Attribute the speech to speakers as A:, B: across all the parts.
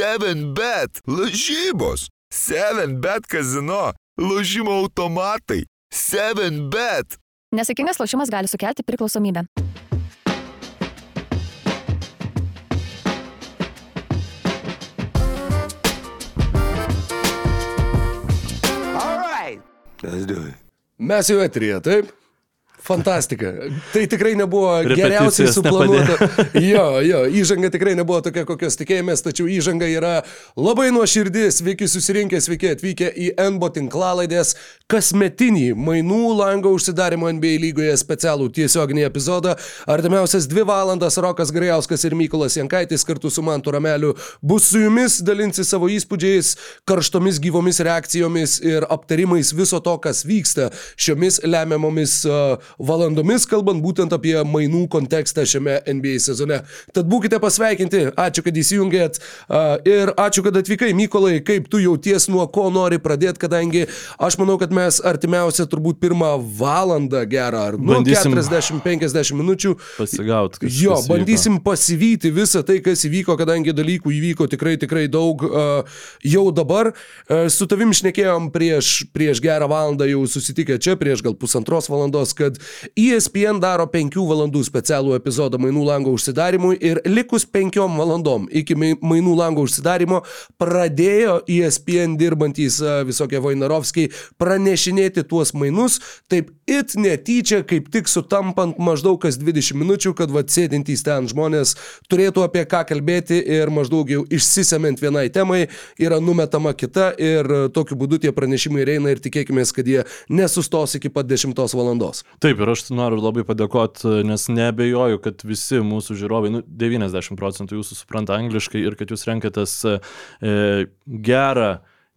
A: 7bet, lažybos, 7bet kazino, lažymo automatai, 7bet.
B: Nesėkmingas lošimas gali sukelti priklausomybę.
C: Let's do it.
D: Mes jau eterija, taip? Fantastika. Tai tikrai nebuvo geriausiai suplanuota. Jo, jo, įžanga tikrai nebuvo tokia, kokios tikėjomės, tačiau įžanga yra labai nuoširdį. Sveiki susirinkę, sveiki atvykę į NBO tinklalaidės kasmetinį mainų lango užsidarimo NBA lygoje specialų tiesioginį epizodą. Artimiausias dvi valandas Rokas Grajauskas ir Mykolas Jankaitis kartu su Mantu Rameliu bus su jumis, dalinsi savo įspūdžiais, karštomis gyvomis reakcijomis ir aptarimais viso to, kas vyksta šiomis lemiamomis uh, valandomis, kalbant būtent apie mainų kontekstą šiame NBA sezone. Tad būkite pasveikinti, ačiū, kad įsijungėt ir ačiū, kad atvykai, Mykolai, kaip tu jauties, nuo ko nori pradėti, kadangi aš manau, kad mes artimiausią turbūt pirmą valandą gerą, ar nu,
E: Bandysim
D: 40-50 minučių
E: Pasigauti.
D: Jo,
E: kas įvyko.
D: bandysim pasivyti visą tai, kas įvyko, kadangi dalykų įvyko tikrai, tikrai daug jau dabar. Su tavim šnekėjom prieš, prieš gerą valandą, jau susitikę čia, prieš gal pusantros valandos, kad E ESPN daro penkių valandų specialų epizodą mainų lango užsidarimui ir likus penkiom valandom iki mai- mainų lango užsidarimo pradėjo E ESPN dirbantys uh, visokie Vainarovskiai pranešinėti tuos mainus, taip it netyčia, kaip tik sutampant maždaug kas 20 minučių, kad vad sėdintys ten žmonės turėtų apie ką kalbėti ir maždaug jau išsisemiant vienai temai yra numetama kita ir e, tokiu būdu tie pranešimai eina ir tikėkime, kad jie nesustos iki pat 10 valandos.
E: Taip, ir aš noriu labai padėkoti, nes nebejoju, kad visi mūsų žiūrovai, nu, 90 procentų jūsų supranta angliškai ir kad jūs renkatės e, gerą,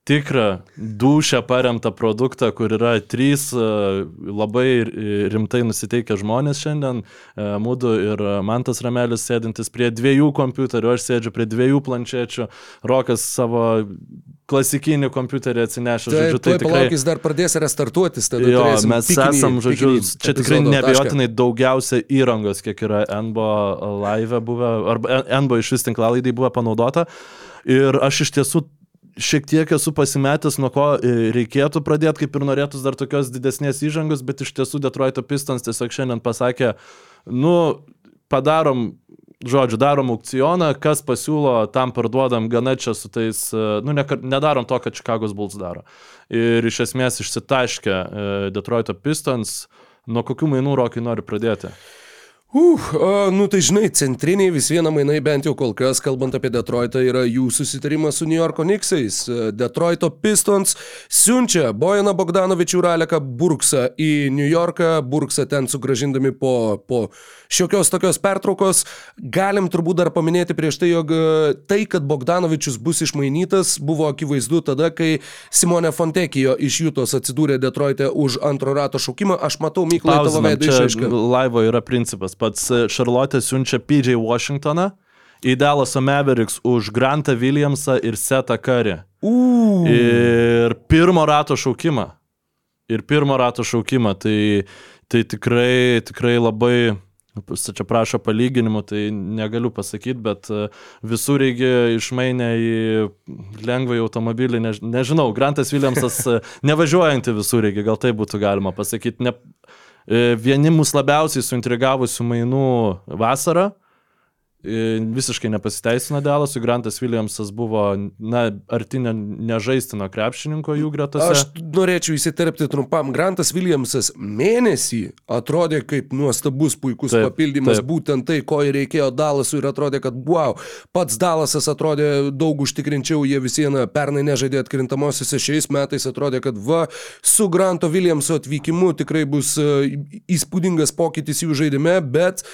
E: tikrą, dušę paremtą produktą, kur yra trys e, labai rimtai nusiteikę žmonės šiandien, e, Mūdu ir Mantas Ramelis sėdintis prie dviejų kompiuterių, aš sėdžiu prie dviejų planšečių, Rokas savo klasikinį kompiuterį atsinešė,
D: Taip,
E: žodžiu,
D: tai
E: tikrai...
D: palaukis dar pradės restartuotis, tada
E: Jo, mes
D: pikinį-
E: esam, žodžiu,
D: pikinį
E: čia tikrai nebejotinai daugiausia įrangos, kiek yra NBO live buvę, arba NBO iš vis tinklalaidai buvo panaudota. Ir aš iš tiesų šiek tiek esu pasimetęs, nuo ko e, reikėtų pradėti, kaip ir norėtus dar tokios didesnės įžangos, bet iš tiesų Detroito Pistons tiesiog šiandien pasakė, nu, padarom žodžiu, darom aukcioną, kas pasiūlo, tam parduodam gana čia su tais, e, nu, ne, nedarom to, kad Chicago's Bulls daro. Ir iš esmės išsitaškė e, Detroito Pistons, nuo kokių mainų rokai nori pradėti.
D: Uh, a, nu tai žinai, centriniai vis viena mainai bent jau kol kas, kalbant apie Detroitą, yra jų susitarimas su New Yorko Knicksais. Detroito Pistons siunčia Bojaną Bogdanovičių ir Aleką Burksą į New Yorką, Burksą ten sugražindami po, po šiokios tokios pertraukos. Galim turbūt dar paminėti prieš tai, jog tai, kad Bogdanovičius bus išmainytas, buvo akivaizdu tada, kai Simone Fontekijo iš Jūtos atsidūrė Detroite už antro rato šaukimą. Aš matau, Mykolai, tavo veidą išaišką.
E: laivo yra principas. Pats Šarlotė siunčia PJ Washingtoną į Dallas Mavericks už Grantą Williamsą ir Setą Curry.
D: Uuu.
E: Ir pirmo rato šaukimą. Ir pirmo rato šaukimą. Tai, tai tikrai, tikrai labai, čia prašo palyginimų, tai negaliu pasakyti, bet e, visur reikia išmainę į lengvąjį automobilį, než, nežinau, Grantas Williamsas e, nevažiuojantį visur reikia, gal tai būtų galima pasakyti. Ne, e, vieni mus labiausiai suintrigavusių mainų vasarą. E, Visiškai nepasiteisino Delasui, Grantas Williamsas buvo, na, arti ne- nežaistino krepšininko jų gretose.
D: Aš norėčiau įsiterpti trumpam. Grantas Williamsas mėnesį atrodė kaip nuostabus, puikus
E: Taip,
D: papildymas,
E: taip.
D: taip. būtent tai, ko ir reikėjo Dalasui ir atrodė, kad wow, pats Dalasas atrodė daug užtikrinčiau, jie vis viena pernai nežaidė atkrintamosiose, šiais metais atrodė, kad va, su Granto Williamso atvykimu tikrai bus e, įspūdingas pokytis jų žaidime, bet,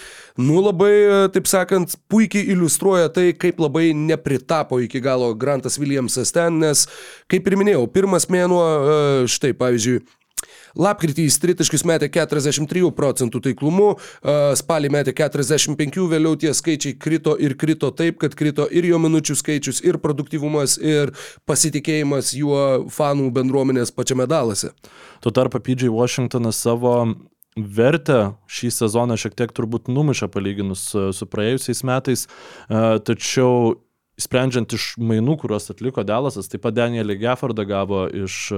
D: nu labai, e, taip sakant, puikiai iliustruoja tai, kaip labai nepritapo iki galo Grantas Williamsas ten, nes, kaip ir minėjau, pirmas mėnuo, e, štai pavyzdžiui, Lapkritį jis tritaškius metė 43 procentų taiklumu, e, spalį metė 45, vėliau tie skaičiai krito ir krito taip, kad krito ir jo minučių skaičius, ir produktyvumas, ir pasitikėjimas juo fanų bendruomenės pačiame dalase.
E: Tuo tarpu PJ Washingtonas savo vertę šį sezoną šiek tiek turbūt numušė palyginus su, su praėjusiais metais, e, tačiau sprendžiant iš mainų, kuriuos atliko Delasas, taip pat Danielį Geffordą gavo iš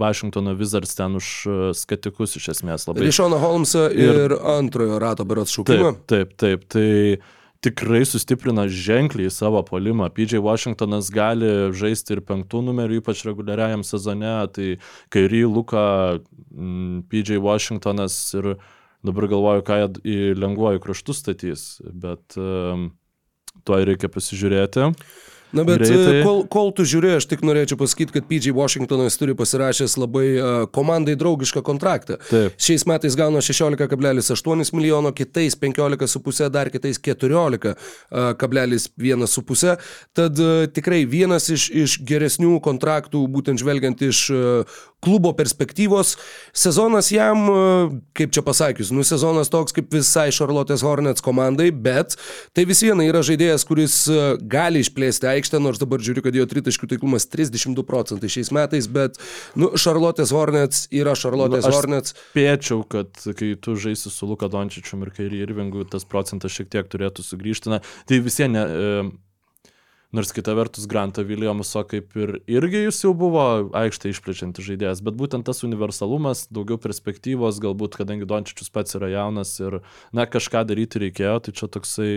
E: Washingtono Wizards ten už skatikus iš esmės labai.
D: Rišoną Holmesą ir, ir antrojo rato berots šaukimą.
E: Taip, taip, taip. Tai tikrai sustiprina ženkliai savo polimą. PJ Washingtonas gali žaisti ir penktų numerių, ypač reguliariajam sezone. Tai kairį Luka, mm, PJ Washingtonas ir dabar galvoju, ką jie į lengvojų kraštus statys. Bet um, tuo reikia pasižiūrėti.
D: Na, bet
E: Greitai.
D: e, kol, kol tu žiūri, aš tik norėčiau pasakyti, kad PJ Washingtonas turi pasirašęs labai uh, komandai draugišką kontraktą.
E: Taip.
D: Šiais metais gauna 16,8 milijono, kitais 15,5, dar kitais 14,1,5. Tad uh, tikrai vienas iš, iš geresnių kontraktų, būtent žvelgiant iš klubo perspektyvos. Sezonas jam, uh, kaip čia pasakius, nu sezonas toks kaip visai Charlotte's Hornets komandai, bet tai vis viena yra žaidėjas, kuris uh, gali išplėsti aikštę, nors dabar žiūriu, kad jo tritaškių taiklumas 32 procentai šiais metais, bet, nu, Charlotte's Hornets yra Charlotte's
E: Nu,
D: Hornets.
E: Spėčiau, kad kai tu žaisi su Luka Dončičium ir Kairi Irvingu, tas procentas šiek tiek turėtų sugrįžti. Na, tai visie ne... E, Nors kita vertus, Grantą Williamso kaip ir irgi jis jau buvo aikštė išplečiantis žaidėjas, bet būtent tas universalumas, daugiau perspektyvos, galbūt kadangi Dončičius pats yra jaunas ir, na, kažką daryti reikėjo, tai čia toksai,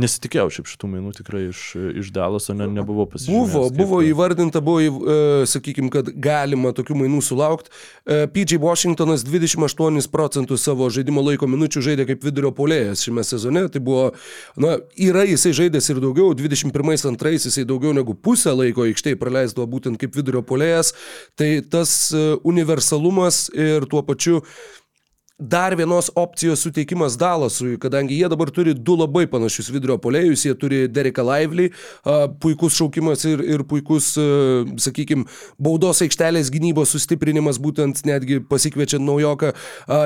E: nesitikėjau šiaip šitų mainų tikrai iš, iš Dalaso, ne, nebuvau pasižiūrėjęs.
D: Buvo, buvo įvardinta, buvo, uh, sakykime, kad galima tokių mainų sulaukti. Uh, PJ Washingtonas 28 procentų savo žaidimo laiko minučių žaidė kaip vidurio polėjas šiame sezone. Tai buvo, na, yra jisai žaidęs ir daugiau, 21-2 jisai daugiau negu pusę laiko aikštėje praleisdavo būtent kaip vidurio polėjas. Tai tas uh, universalumas ir tuo pačiu dar vienos opcijos suteikimas Dalasui, kadangi jie dabar turi du labai panašius vidurio polėjus, jie turi Dereką a, puikus šaukimas ir, ir puikus, sakykime, baudos aikštelės gynybos sustiprinimas, būtent netgi pasikviečiant naujoką.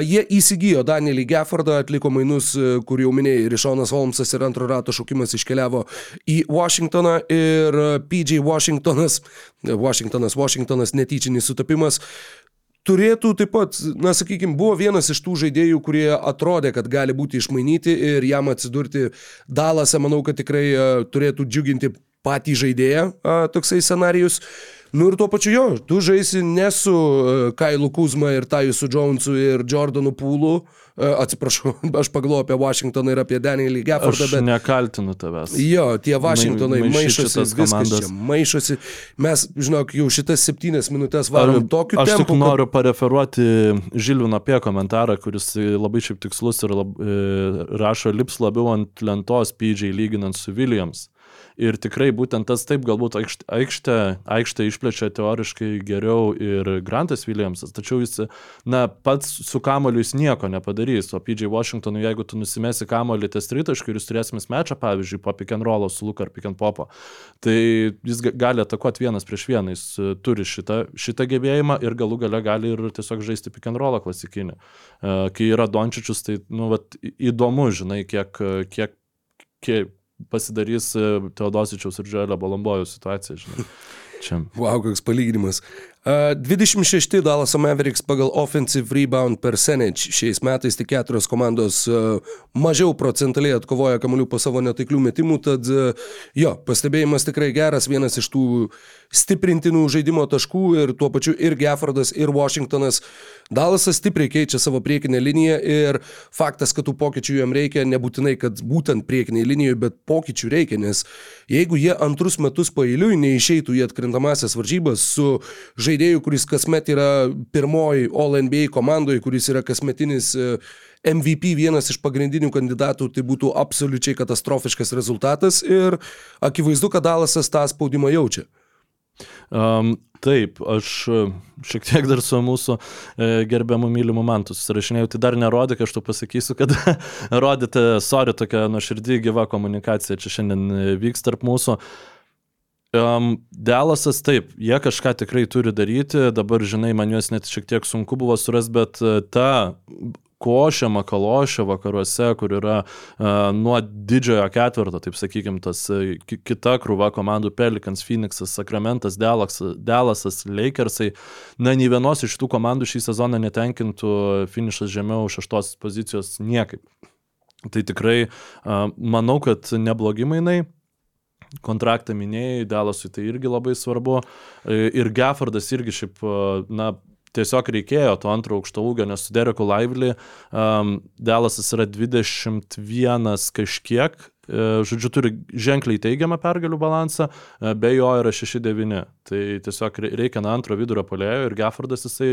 D: Jie įsigijo Danielį Geffordą, atliko mainus, kur jau minėjai, Rišonas Holmesas ir antro rato šaukimas iškeliavo į Washingtoną ir PJ Washingtonas, Washingtonas, Washingtonas netyčinis sutapimas, turėtų taip pat, na sakykime, buvo vienas iš tų žaidėjų, kurie atrodė, kad gali būti išmainyti ir jam atsidurti Dalase, manau, kad tikrai a, turėtų džiuginti patį žaidėją a, toksai scenarius. Nu ir tuo pačiu jo, tu žaisi ne su a, Kailu Kuzma ir Tajusu Jonesu ir Jordanu Pūlu, a, atsiprašau, aš pagalvoju apie Washingtoną ir apie Danielį Geffordą,
E: Aš
D: bet...
E: nekaltinu tavęs.
D: Jo, tie Vašingtonai
E: Mai-
D: maišosi, viskas
E: komandas.
D: čia maišosi. Mes, žinok, jau šitas septynias minutės varom tokiu
E: Aš tik
D: tempu. kad-
E: noriu pareferuoti Žilvino apie komentarą, kuris labai šiaip tikslus ir lab, e, rašo lips labiau ant lentos PJ lyginant su Williams. Ir tikrai būtent tas taip galbūt aikštė, aikštė išplečia teoriškai geriau ir Grantas Williamsas, tačiau jis, na, pats su kamoliu jis nieko nepadarys, o PJ Washingtonui, jeigu tu nusimesi kamolį ties tritaškį ir jūs turėsime mečą, pavyzdžiui, po pick and rollo su Luka ar pick and popo, tai jis ga- gali atakuoti vienas prieš vieną, jis e, turi šitą, šitą gebėjimą ir galų gale gali ir tiesiog žaisti pick and rollą klasikinį. E, Kai yra Dončičius, tai, nu, vat, įdomu, žinai, kiek, kiek, kiek pasidarys e, Teodosičiaus ir Dželio Balambojų situacija, žinai. Čia.
D: Wow, koks palyginimas. Uh, 26 Dallas Mavericks pagal offensive rebound percentage. Šiais metais tik keturios komandos mažiau procentaliai atkovoja kamuolių po savo netaiklių metimų, tad jo, pastebėjimas tikrai geras, vienas iš tų stiprintinų žaidimo taškų ir tuo pačiu ir Geffordas, ir Washingtonas. Dallasas stipriai keičia savo priekinę liniją ir faktas, kad tų pokyčių jam reikia, nebūtinai, kad būtent priekiniai linijoje, bet pokyčių reikia, nes jeigu jie antrus metus pailiui neišeitų į atkrintamasias varžybas su žaidėju, kuris kasmet yra pirmoji All NBA komandoje, kuris yra kasmetinis e, MVP vienas iš pagrindinių kandidatų, tai būtų absoliučiai katastrofiškas rezultatas ir akivaizdu, kad Dalasas tą spaudimą jaučia.
E: Um, taip, aš e, šiek tiek dar su mūsų e, gerbiamu mylimu mantu susirašinėjau, tai dar nerodė, kad aš tu pasakysiu, kad rodėte, sorry, tokia nuoširdį gyva komunikacija čia šiandien e, vyks tarp mūsų. Um, Delasas taip, jie kažką tikrai turi daryti, dabar žinai, man juos net šiek tiek sunku buvo surasti, bet e, ta košė makalošė vakaruose, kur yra uh, nuo didžiojo ketvirto, taip sakykime, tas uh, ki- kita krūva komandų Pelikans, Phoenixas, Sacramentas, Dallasas, Lakersai, na, nei vienos iš tų komandų šį sezoną netenkintų finišas žemiau šeštos pozicijos niekaip. Tai tikrai uh, manau, kad neblogi mainai. Kontraktą minėjai, Dalasui tai irgi labai svarbu. E, Ir Geffordas irgi šiaip, e, na, tiesiog reikėjo to antro aukšto ūgio, nes su Dereku Lively um, Dalasas yra 21 kažkiek, e, žodžiu, turi ženkliai teigiamą pergalių balansą, be jo yra 6-9. Tai tiesiog re- reikia na antro vidurio polėjo ir Geffordas jisai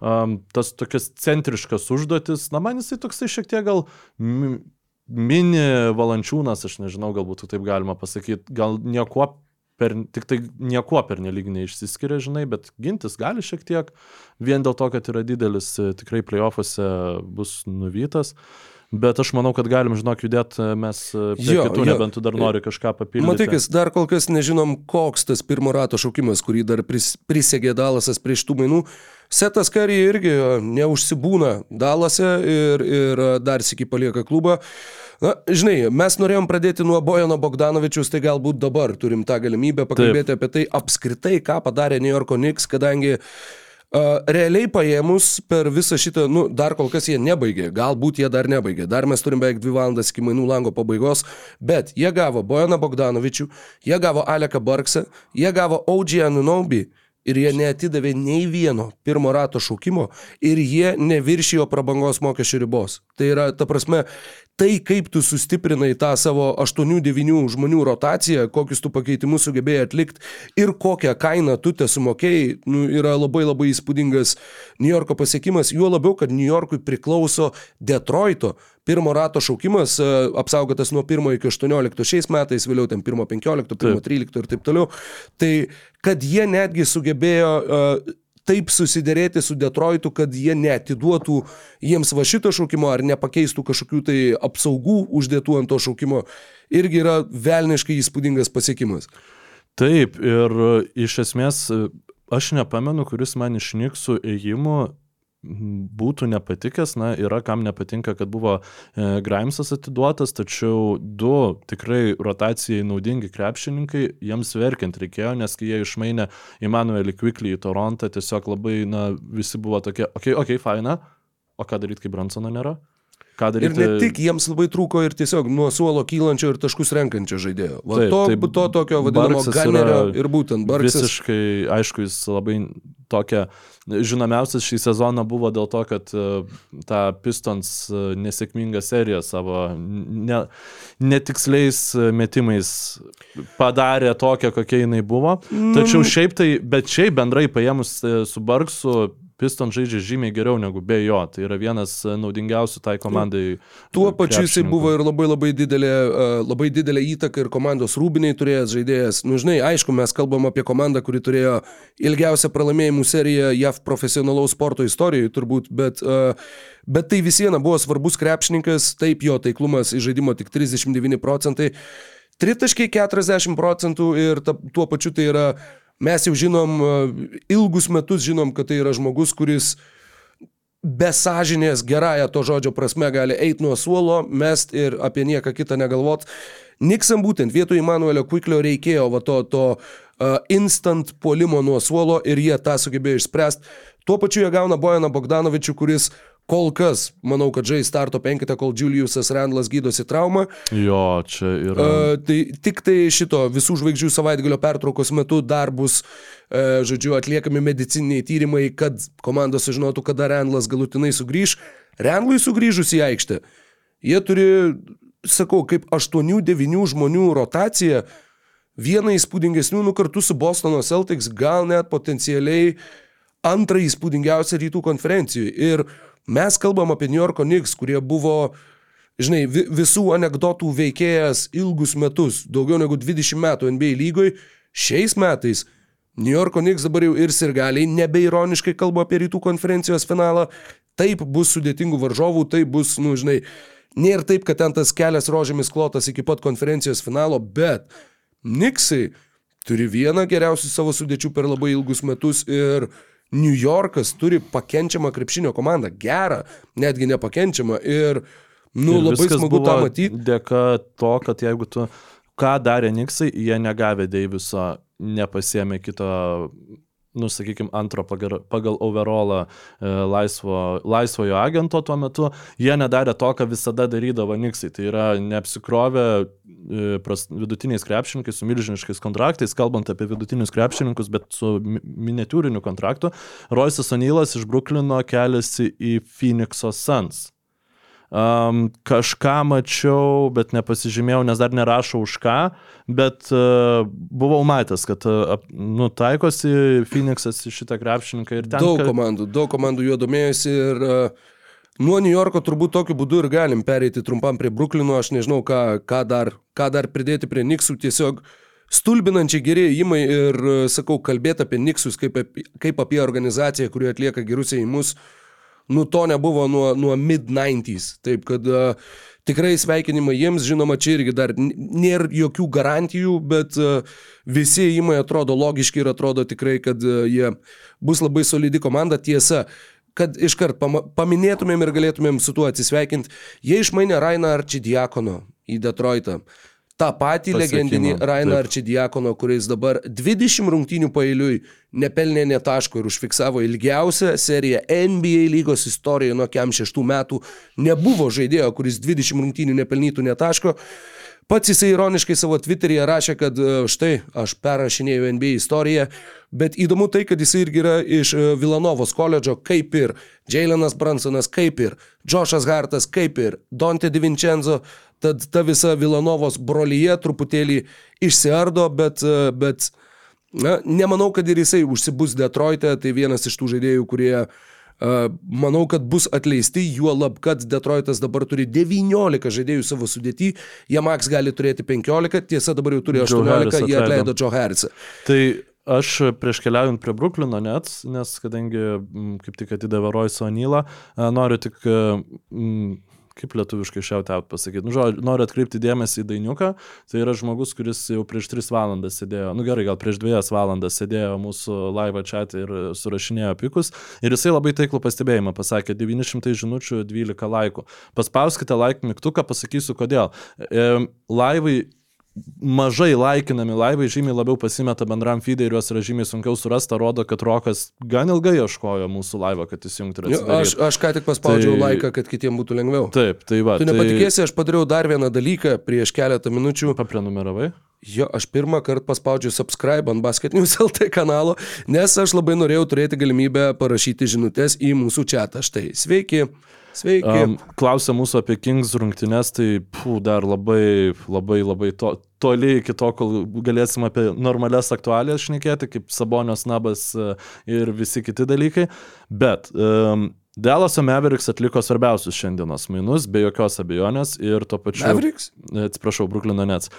E: um, tas tokias centriškas užduotis, na man jisai toksai šiek tiek gal mini valančiūnas, aš nežinau, galbūt taip galima pasakyti, gal nieko per, tik tai nieko per nelik neišsiskiria, žinai, bet gintis gali šiek tiek, vien dėl to, kad yra didelis, e, tikrai playoffuose bus nuvytas. Bet aš manau, kad galim, žinok, judėti mes e, prie
D: Jo,
E: kitų,
D: jo.
E: nebent tu dar nori kažką papildyti.
D: Matikis, dar kol kas nežinom, koks tas pirmo rato šaukimas, kurį dar pris, prisegė Dalasas prieš tų mainų. Setas Kari irgi e, neužsibūna Dalase ir, ir e, dar sėki palieka klubą. Na, žinai, mes norėjom pradėti nuo Bojano Bogdanovičius, tai galbūt dabar turim tą galimybę pakalbėti Taip. apie tai apskritai, ką padarė New Yorko Knicks, kadangi Uh, realiai paėmus per visą šitą, nu, dar kol kas jie nebaigė, galbūt jie dar nebaigė, dar mes turim beveik dvi valandas iki mainų lango pabaigos, bet jie gavo Bojaną Bogdanovičių, jie gavo Aleką Barksą, jie gavo OG Anunobi ir jie neatidavė nei vieno pirmo rato šaukimo ir jie neviršijo prabangos mokesčių ribos. Tai yra, ta prasme, tai kaip tu sustiprinai tą savo 8-9 žmonių rotaciją, kokius tu pakeitimus sugebėjai atlikti ir kokią kainą tu te sumokėjai, nu, yra labai labai įspūdingas New Yorko pasiekimas, juo labiau, kad New Yorkui priklauso Detroito pirmo rato šaukimas, e, apsaugotas nuo 1 iki 18 šiais metais, vėliau ten 1 15, 1 13 ir taip toliau. Tai kad jie netgi sugebėjo uh, taip susidėrėti su Detroitu, kad jie netiduotų jiems va šito šaukimo ar nepakeistų kažkokių tai apsaugų uždėtų ant to šaukimo, irgi yra velniškai įspūdingas pasiekimas.
E: Taip, ir e, iš esmės aš nepamenu, kuris man iš Niksų ėjimų būtų nepatikęs, na, yra kam nepatinka, kad buvo e, Grimesas atiduotas, tačiau du tikrai rotacijai naudingi krepšininkai, jiems verkiant reikėjo, nes kai jie išmainė Emanuelį Quickly į Torontą, tiesiog labai, na, visi buvo tokie, okei, okay, okei, okay, faina, o ką daryti, kai Bransono nėra? Ką
D: Ir
E: daryti?
D: ne tik jiems labai trūko ir tiesiog nuo suolo kylančio ir taškus renkančio žaidėjo. Va,
E: Taip,
D: to,
E: tai
D: to tokio vadinamo ganerio ir būtent Barksas.
E: Visiškai, aišku, jis labai tokia, žinomiausias šį sezoną buvo dėl to, kad e, tą Pistons e, nesėkmingą seriją savo ne, netiksliais e, metimais padarė tokią, kokia jinai buvo.
D: Mm.
E: Tačiau šiaip tai, bet šiaip bendrai paėmus su Barksu, Piston žaidžia žymiai geriau negu be jo. Tai yra vienas e, naudingiausių tai komandai.
D: Tuo pačiu jisai buvo ir labai labai didelė, e, labai didelė įtaka ir komandos rūbiniai turėjęs žaidėjas. Nu, žinai, aišku, mes kalbam apie komandą, kuri turėjo ilgiausią pralaimėjimų seriją JAV profesionalaus sporto istorijoje turbūt, bet, e, bet tai vis viena buvo svarbus krepšininkas, taip jo taiklumas į žaidimo tik 39 procentai. Tritaškiai 40 procentų ir ta, tuo pačiu tai yra, mes jau žinom, e, ilgus metus žinom, kad tai yra žmogus, kuris be sąžinės gerąją to žodžio prasme gali eiti nuo suolo, mest ir apie nieką kitą negalvot. Niksam būtent vietoj Emanuelio Quiklio reikėjo va to, to uh, instant puolimo nuo suolo ir jie tą sugebėjo išspręsti. Tuo pačiu jie gauna Bojaną Bogdanovičių, kuris kol kas, manau, kad žais starto penkitą, kol Juliusas Randlas gydosi traumą.
E: Jo, čia yra.
D: Uh, tai tik tai šito visų žvaigždžių savaitgalio pertraukos metu dar bus, uh, žodžiu, atliekami medicininiai tyrimai, kad komanda sužinotų, kada Randlas galutinai sugrįž. Randlui sugrįžus į aikštę, jie turi, sakau, kaip 8-9 žmonių rotacija, vieną įspūdingesnių, nu kartu su Bostono Celtics, gal net potencialiai antrą įspūdingiausią rytų konferencijų. Ir mes kalbam apie New Yorko Knicks, kurie buvo, žinai, vi visų anegdotų veikėjas ilgus metus, daugiau negu 20 metų NBA lygoj. Šiais metais New Yorko Knicks dabar jau ir sirgaliai nebeironiškai kalba apie rytų konferencijos finalą. Taip bus sudėtingų varžovų, taip bus, nu, žinai, nėra taip, kad ten tas kelias rožėmis klotas iki pat konferencijos finalo, bet Niksai turi vieną geriausių savo sudėčių per labai ilgus metus ir New Yorkas turi pakenčiamą krepšinio komandą, gerą, netgi nepakenčiamą ir, nu,
E: Ir
D: labai smagu tą matyti.
E: Dėka to, kad jeigu tu, ką darė Niksai, jie negavę Deiviso, nepasėmė kito nu, sakykime, antro pagal, pagal overallą e, laisvo, laisvojo agento tuo metu, jie nedarė to, ką visada darydavo Niksai. Tai yra neapsikrovę e, pras, vidutiniais krepšininkais, su milžiniškais kontraktais, kalbant apie vidutinius krepšininkus, bet su mi miniatūriniu kontraktu. Roisas Onylas iš Bruklino keliasi į Phoenix'o Suns. Um, kažką mačiau, bet nepasižymėjau, nes dar nerašau už ką, bet uh, buvau matęs, kad uh, nu, taikosi Phoenixas į šitą krepšininką ir ten.
D: Daug komandų, daug komandų juo domėjosi ir uh, nuo New Yorko turbūt tokiu būdu ir galim pereiti trumpam prie Bruklino, aš nežinau, ką, ką, dar, ką dar pridėti prie Niksų, tiesiog stulbinančiai geri įimai ir, uh, sakau, kalbėti apie Niksus kaip, kaip apie organizaciją, kuri atlieka gerus įimus. Nu, to nebuvo nuo, nuo mid-90s. Taip kad uh, tikrai sveikinimai jiems, žinoma, čia irgi dar nėra jokių garantijų, bet uh, visi įimai atrodo logiški ir atrodo tikrai, kad uh, jie bus labai solidi komanda. Tiesa, kad iškart paminėtumėm ir galėtumėm su tuo atsisveikinti, jie išmainė Rainą Arčidiakono į Detroitą. Ta pati
E: Pasiekimą,
D: legendinį Rainą. Arčidiakono, kuris dabar 20 rungtynių pailiui nepelnė netaško ir užfiksavo ilgiausią seriją NBA lygos istorijoje nuo kem šeštų metų. Nebuvo žaidėjo, kuris 20 rungtynių nepelnytų netaško. Pats jisai ironiškai savo Twitter'yje rašė, kad e, štai aš perrašinėjau NBA istoriją, bet įdomu tai, kad jisai irgi yra iš e, Vilanovos koledžo, kaip ir Jailenas Bransonas, kaip ir Joshas Hartas, kaip ir Dante DiVincenzo, tad ta visa Vilanovos brolyje truputėlį išsiardo, bet, e, bet na, nemanau, kad ir jisai užsibus Detroite, tai vienas iš tų žaidėjų, kurie uh, manau, kad bus atleisti, juo lab, kad Detroitas dabar turi 19 žaidėjų savo sudėtį, jie Max gali turėti 15, tiesa dabar jau turi
E: Joe
D: 18,
E: Harris
D: jie
E: atleido.
D: Joe Harrisą.
E: Tai aš prieš keliaujant prie Bruklino net, nes kadangi mm, kaip tik atidavė Royce O'Neillą, a, noriu tik, mm, kaip lietuviškai shout-out pasakyti, nu, žodžiu, noriu atkreipti dėmesį į Dainiuką, tai yra žmogus, kuris jau prieš 3 valandas sėdėjo, nu gerai, gal prieš 2 valandas sėdėjo mūsų live chat ir surašinėjo pikus, ir jisai labai taiklų pastebėjimą pasakė, 900 žinučių, 12 laikų. Paspauskite like mygtuką, pasakysiu kodėl. E, laivai mažai laikinami laivai žymiai labiau pasimeta bendram feedai ir juos yra žymiai sunkiau surasti, rodo, kad Rokas gan ilgai ieškojo mūsų laivo, kad įsijungtų ir
D: Jo, Aš, aš ką tik paspaudžiau
E: Tai-
D: tai... laiką, kad kitiems būtų lengviau.
E: Taip, tai va.
D: Tu nepatikėsi, aš padariau dar vieną dalyką prieš keletą minučių.
E: Paprenumeravai?
D: Jo, aš pirmą kartą paspaudžiau subscribe ant Basket News LT kanalo, nes aš labai norėjau turėti galimybę parašyti žinutės į mūsų čatą. Štai, sveiki, sveiki.
E: Um, klausia mūsų apie Kings rungtynes, tai pū, dar labai, labai, labai to, toli iki to, kol galėsim apie normales aktualijas šnekėti, kaip Sabonios nabas e, ir visi kiti dalykai. Bet um, Delaso Mavericks atliko svarbiausius šiandienos mainus, be jokios abejonės, ir tuo pačiu...
D: Mavericks?
E: Atsiprašau, Bruklino Nets.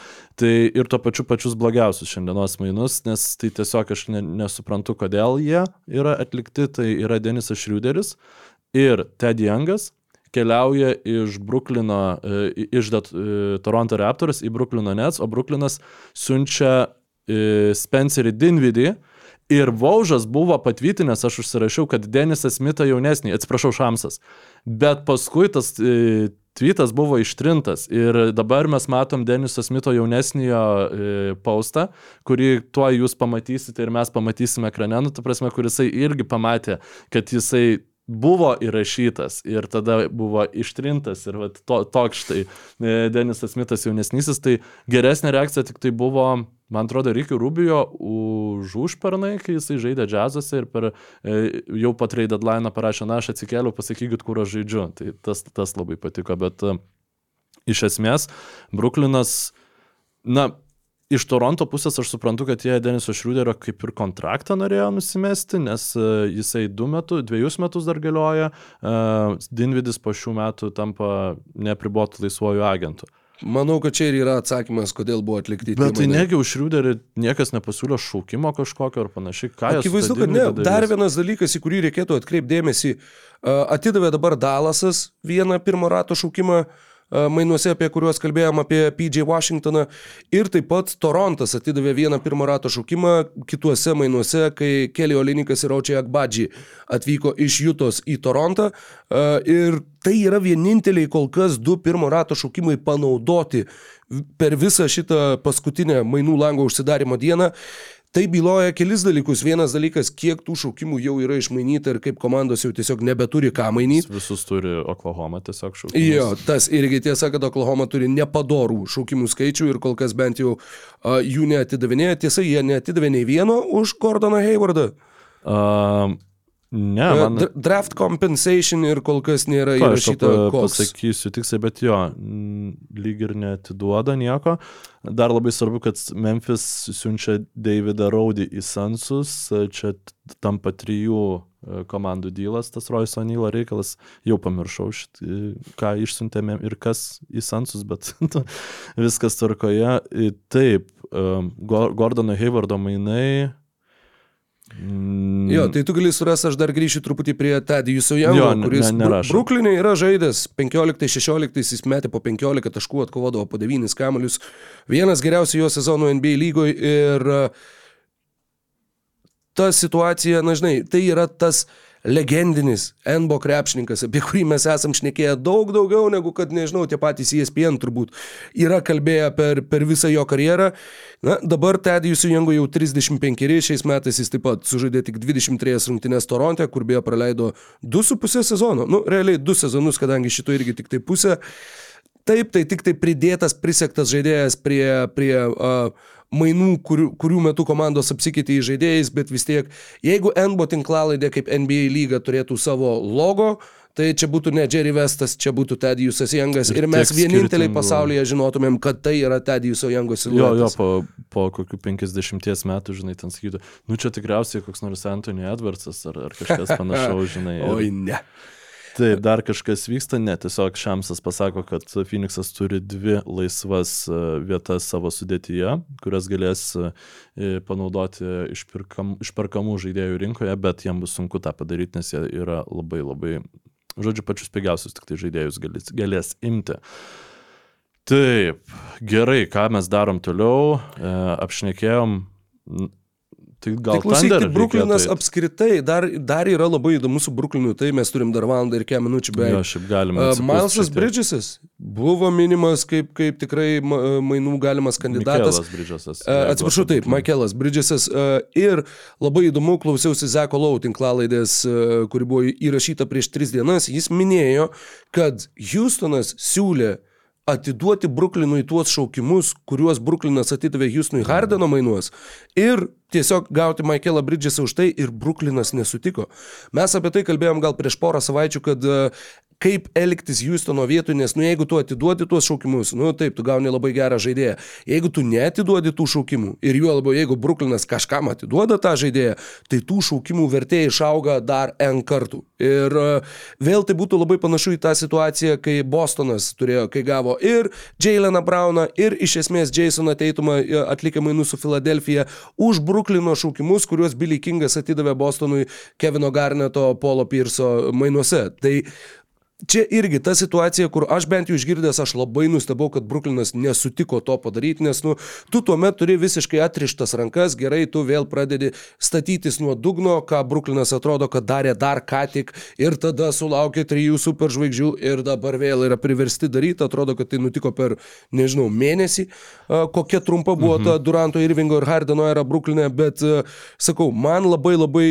E: Tai ir tuo pačiu pačius blogiausius šiandienos mainus, nes tai tiesiog aš ne, nesuprantu, kodėl jie yra atlikti. Tai yra Denisas Šriuderis ir Ted Youngas keliauja iš Bruklino, e, iš Dat- e, Toronto Raptors į Bruklino Nets, o Bruklinas siunčia e, Spencerį Dinvidį. Ir Vaužas buvo patvirtinęs, aš užsirašiau, kad Denisas Smithą jaunesnį, atsiprašau, Šamsas. Bet paskui tas tweetas buvo ištrintas ir dabar mes matom Deniso Smito jaunesnio e, postą, kurį tuo jūs pamatysite ir mes pamatysime ekrane, nu, ta prasme, kur jisai irgi pamatė, kad jisai buvo įrašytas ir tada buvo ištrintas ir vat, to, toks štai e, Denisas Smitas jaunesnysis, tai geresnė reakcija tik tai buvo, man atrodo, Rikių Rubijo už užpernai, kai jisai žaidė džiazose ir per, e, jau po trade deadline parašė, na, aš atsikėliau, pasakykit, kur aš žaidžiu. Tai tas, tas labai patiko, bet e, iš esmės Bruklinas, na, iš Toronto pusės aš suprantu, kad jie Deniso Šriuderio kaip ir kontraktą norėjo nusimesti, nes e, jisai du metus, dviejus metus dar galioja, e, Dinvidis po šių metų tampa nepribotų laisvojų agentų.
D: Manau, kad čia ir yra atsakymas, kodėl buvo atlikti.
E: Bet tai negi už Šriuderį niekas nepasiūlė šaukimo kažkokio ar panašiai. Ką
D: Akivaizdu, kad ne.
E: Dinvidu
D: Dar vienas dalykas, į kurį reikėtų atkreipdėmėsi. Atidavė dabar Dalasas vieną pirmo rato šaukimą a, mainuose, apie kuriuos kalbėjom, apie PJ Washingtoną. Ir taip pat Torontas atidavė vieną pirmo rato šaukimą kituose mainuose, kai Kelly Olinikas ir Aučiai Akbadžiai atvyko iš Jutos į Torontą. A, Ir tai yra vieninteliai kol kas du pirmo rato šaukimai panaudoti per visą šitą paskutinę mainų lango užsidarimo dieną. Tai byloja kelis dalykus. Vienas dalykas, kiek tų šaukimų jau yra išmainyta ir kaip komandos jau tiesiog nebeturi ką mainyti.
E: Visus turi Oklahoma tiesiog šaukimus.
D: Jo, tas irgi tiesa, kad Oklahoma turi nepadorų šaukimų skaičių ir kol kas bent jau uh, jų neatidavinėja. Tiesa, jie neatidavė nei vieno už Gordoną Haywardą.
E: Um, ne,
D: Uh,
E: man...
D: dra- draft compensation ir kol kas nėra
E: aš tau
D: įrašyta koks.
E: pasakysiu tiksliai, bet jo, lyg ir neatiduoda nieko. Dar labai svarbu, kad Memphis siunčia Davidą Raudy į Sansus, čia t- tampa trijų e, komandų dylas, tas Royce O'Neal reikalas, jau pamiršau, šit, e, ką išsiuntėme ir kas į Sansus, bet viskas tvarkoje. E, Taip, e, Gor- Gordono Haywardo mainai. Mm,
D: Jo, tai tu gali surasti, aš dar grįšiu truputį prie
E: Jo, ne-
D: kuris
E: ne- nerašo.
D: Bruklinė yra žaidęs 15-16, jis metė po 15 taškų, atkovodavo po 9 kamelius. Vienas geriausių jo sezonų NBA lygoje ir uh, ta situacija, na žinai, tai yra tas legendinis NBO krepšininkas, apie kurį mes esam šnekėję daug daugiau negu kad, nežinau, tie patys ESPN turbūt yra kalbėję per, per visą jo karjerą. Na, dabar Tedijusui Jango jau 35, šiais metais jis taip pat sužaidė tik 23 rungtynės Toronte, kur beje praleido 2,5 sezono. Nu, realiai 2 sezonus, kadangi šito irgi tik tai pusė. Taip, tai tik tai pridėtas, prisektas žaidėjas prie, prie uh, mainų, kurių, kurių metu komandos apsikeitė į žaidėjais, bet vis tiek, jeigu NBO tinklalaidė kaip NBA lyga turėtų savo logo, tai čia būtų ne Jerry Vestas, čia būtų Tedijusas Jangas ir,
E: Ir
D: mes vieninteliai
E: skirtingų-
D: pasaulyje žinotumėm, kad tai yra Tedijuso Jango
E: Jo, jo,
D: siluetas.
E: po, po kokių 50 metų, žinai, ten sakytų, nu čia tikriausiai koks nors Anthony Edwardsas ar, ar kažkas panašaus, žinai. ir-
D: Oi, ne.
E: Taip, dar kažkas vyksta, ne, tiesiog Šamsas pasako, kad Phoenixas turi dvi laisvas e, vietas savo sudėtyje, kurias galės e, panaudoti išpirkam, išperkamų žaidėjų rinkoje, bet jiem bus sunku tą padaryti, nes jie yra labai labai, žodžiu, pačius pigiausius tik tai žaidėjus galės, galės imti. Taip, gerai, ką mes darom toliau, e, apšnekėjom. N- Tai gal
D: Tai klausyk, tai Bruklinas apskritai dar, dar yra labai įdomu su Bruklinu, tai mes turim dar valandą ir kiek minučių beveik.
E: Jo, šiaip galime.
D: Uh, Milesas. Bridgesas buvo minimas kaip, kaip tikrai ma- mainų galimas kandidatas.
E: Mikelas Bridgesas.
D: Uh, atsiprašau, taip. Michaelas Bridgesas. Uh, ir labai įdomu, klausiausi Zeko Lau tinklalaidės, uh, kuri buvo įrašyta prieš tris dienas. Jis minėjo, kad Houstonas siūlė atiduoti Bruklinui tuos šaukimus, kuriuos Bruklinas atidavė Houstonui Hardeno mainuos ir tiesiog gauti Michaelą Bridgesą už tai ir Bruklinas nesutiko. Mes apie tai kalbėjom gal prieš porą savaičių, kad uh, kaip elgtis Houstono vietoj, nes nu jeigu tu atiduodi tuos šaukimus, nu taip, tu gauni labai gerą žaidėją. Jeigu tu neatiduodi tų šaukimų ir juo labiau jeigu Bruklinas kažkam atiduoda tą žaidėją, tai tų šaukimų vertė išauga dar N kartų. Ir e, vėl tai būtų labai panašu į tą situaciją, kai Bostonas turėjo, kai gavo ir Jaileną Browną, ir iš esmės Jasoną Teitumą e, atlikę mainų su Filadelfija už Bruklino šaukimus, kuriuos Billy Kingas atidavė Bostonui Kevino Garneto, Polo Pirso mainuose. Tai Čia irgi ta situacija, kur aš bent jau išgirdęs, aš labai nustebau, kad Bruklinas nesutiko to padaryti, nes, nu, tu tuomet turi visiškai atrištas rankas, gerai, tu vėl pradedi statytis nuo dugno, ką Bruklinas atrodo, kad darė dar ką tik, ir tada sulaukė trijų superžvaigždžių ir dabar vėl yra priversti daryti, atrodo, kad tai nutiko per, nežinau, mėnesį, kokia trumpa buvo mhm. ta Duranto, Irvingo ir Hardeno era Bruklinė, bet, sakau, man labai labai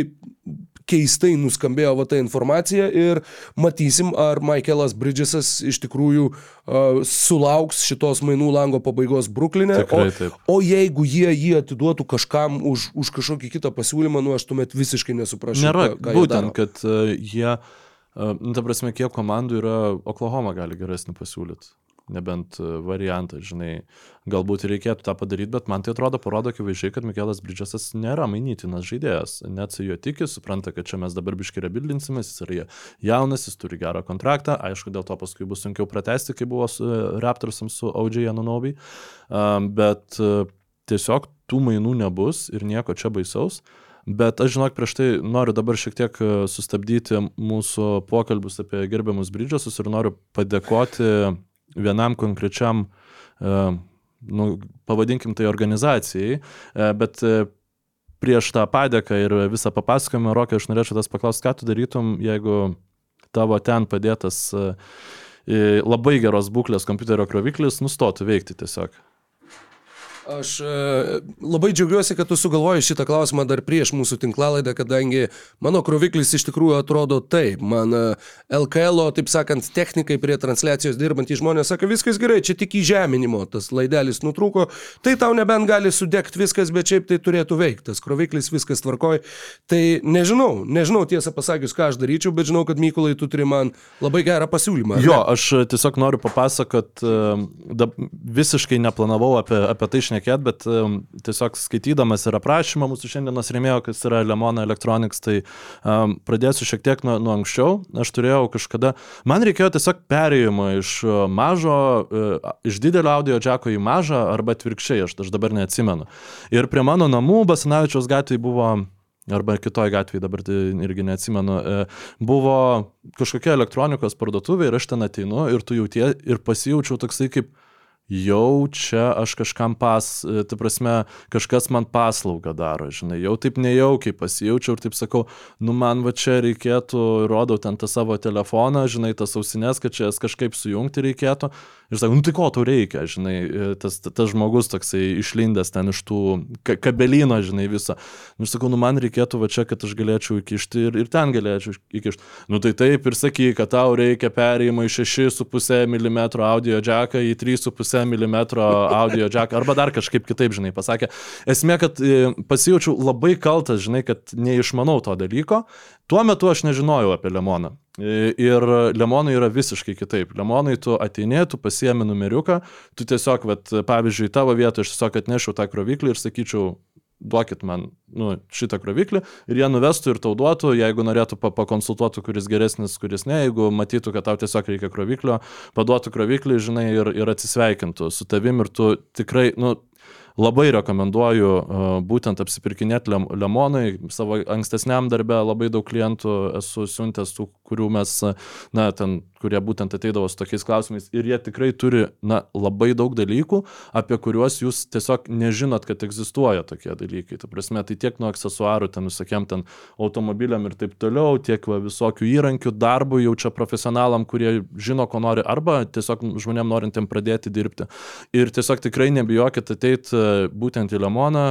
D: keistai nuskambėjo va ta informacija ir matysim, ar Michaelas Bridgesas iš tikrųjų uh, sulauks šitos mainų lango pabaigos Bruklinė.
E: Tikrai
D: O, o jeigu jie jį atiduotų kažkam už, už kažkokį kitą pasiūlymą, nu aš tuomet visiškai nesuprasčiau.
E: Nėra,
D: ką, ką
E: būtent, kad uh, jie, uh, ta prasme, kiek komandų yra, Oklahoma gali geresnį pasiūlyti. Nebent uh, variantą, žinai, galbūt reikėtų tą padaryti, bet man tai atrodo, parodo akivaizdžiai, kad Mikelas Bridžasas nėra mainytinas žaidėjas. Net su juo tiki, supranta, kad čia mes dabar biškai rebildinsimės, jis yra jaunas, jis turi gerą kontraktą, aišku, dėl to paskui bus sunkiau pratesti, kai buvo su uh, Raptorsams su Audžiai Anunobi, um, bet uh, tiesiog tų mainų nebus ir nieko čia baisaus. Bet aš žinok, prieš tai noriu dabar šiek tiek e, sustabdyti mūsų pokalbius apie gerbiamus Bridžasus ir noriu padėkoti vienam konkrečiam, e, nu, pavadinkim tai organizacijai, e, bet e, prieš tą padėką ir visą papasakojimą, Rokai, aš norėčiau tas paklausti, ką tu darytum, jeigu tavo ten padėtas labai geros būklės kompiuterio kroviklis nustotų veikti tiesiog.
D: Aš e, labai džiaugiuosi, kad tu sugalvojai šitą klausimą dar prieš mūsų tinklalaidą, kadangi mano kroviklis iš tikrųjų atrodo taip. Man e, LKL, o, taip sakant, technikai prie transliacijos dirbantys žmonės sako, viskas gerai, čia tik įžeminimo, tas laidelis nutrūko, tai tau nebent gali sudegti viskas, bet šiaip tai turėtų veikti, tas kroviklis viskas tvarkoj. Tai nežinau, nežinau tiesą pasakius, ką aš daryčiau, bet žinau, kad Mykolai tu turi man labai gerą pasiūlymą.
E: Jo,
D: ne?
E: aš tiesiog noriu papasakot, e, visiškai neplanavau apie, apie tai šnekėti, bet um, tiesiog skaitydamas ir aprašymą mūsų šiandienos rėmėjo, kas yra Lemona Electronics, tai um, pradėsiu šiek tiek nuo, nuo anksčiau. Aš turėjau kažkada, man reikėjo tiesiog perėjimo iš uh, mažo, uh, iš didelio audio džeko į mažą arba atvirkščiai, aš, aš dabar neatsimenu. Ir prie mano namų Basanavičiaus gatvėje buvo arba kitoj gatvėje, dabar tai irgi neatsimenu, e, buvo kažkokia elektronikos parduotuvė ir aš ten ateinu ir tu jautie ir pasijaučiau toksai kaip jau čia aš kažkam pas, e, tai prasme, kažkas man paslaugą daro, žinai, jau taip nejaukiai pasijaučiau ir taip sakau, nu man va čia reikėtų, rodau ten tą savo telefoną, žinai, tas ausinės, kad čia jas kažkaip sujungti reikėtų. Ir sakau, nu tai ko tau reikia, žinai, e, tas, tas žmogus toksai išlindęs ten iš tų ka kabelino, žinai, viso. Nu, aš sakau, nu man reikėtų va čia, kad aš galėčiau įkišti ir, ir ten galėčiau įkišti. Nu tai taip ir sakyk, kad tau reikia perėjimo iš 6,5 mm audio jacką į 3,5 mm audio jacką arba dar kažkaip kitaip, žinai, pasakė. Esmė, kad e, pasijaučiau labai kaltas, žinai, kad neišmanau to dalyko. Tuo metu aš nežinojau apie Lemoną. E, Ir Lemonai yra visiškai kitaip. Lemonai tu ateini, tu pasiemi numeriuką, tu tiesiog, vat, pavyzdžiui, tavo vietą aš tiesiog atnešiau tą kroviklį ir sakyčiau, duokit man nu, šitą kroviklį ir jie nuvestų ir tau duotų, jeigu norėtų pa pakonsultuotų, kuris geresnis, kuris ne, jeigu matytų, kad tau tiesiog reikia kroviklio, paduotų kroviklį, žinai, ir, ir atsisveikintų su tavim ir tu tikrai, nu, labai rekomenduoju būtent apsipirkinėti lem, lemonai. Savo ankstesniam darbę labai daug klientų esu siuntęs tų, kurių mes, na, ten, kurie būtent ateidavo su tokiais klausimais. Ir jie tikrai turi, na, labai daug dalykų, apie kuriuos jūs tiesiog nežinot, kad egzistuoja tokie dalykai. Tai prasme, tai tiek nuo aksesuarų, ten visokiem ten automobiliam ir taip toliau, tiek va, visokių įrankių, darbų jau čia profesionalam, kurie žino, ko nori, arba tiesiog žmonėm norintiem pradėti dirbti. Ir tiesiog tikrai nebijokit ateiti būtent į Lemoną,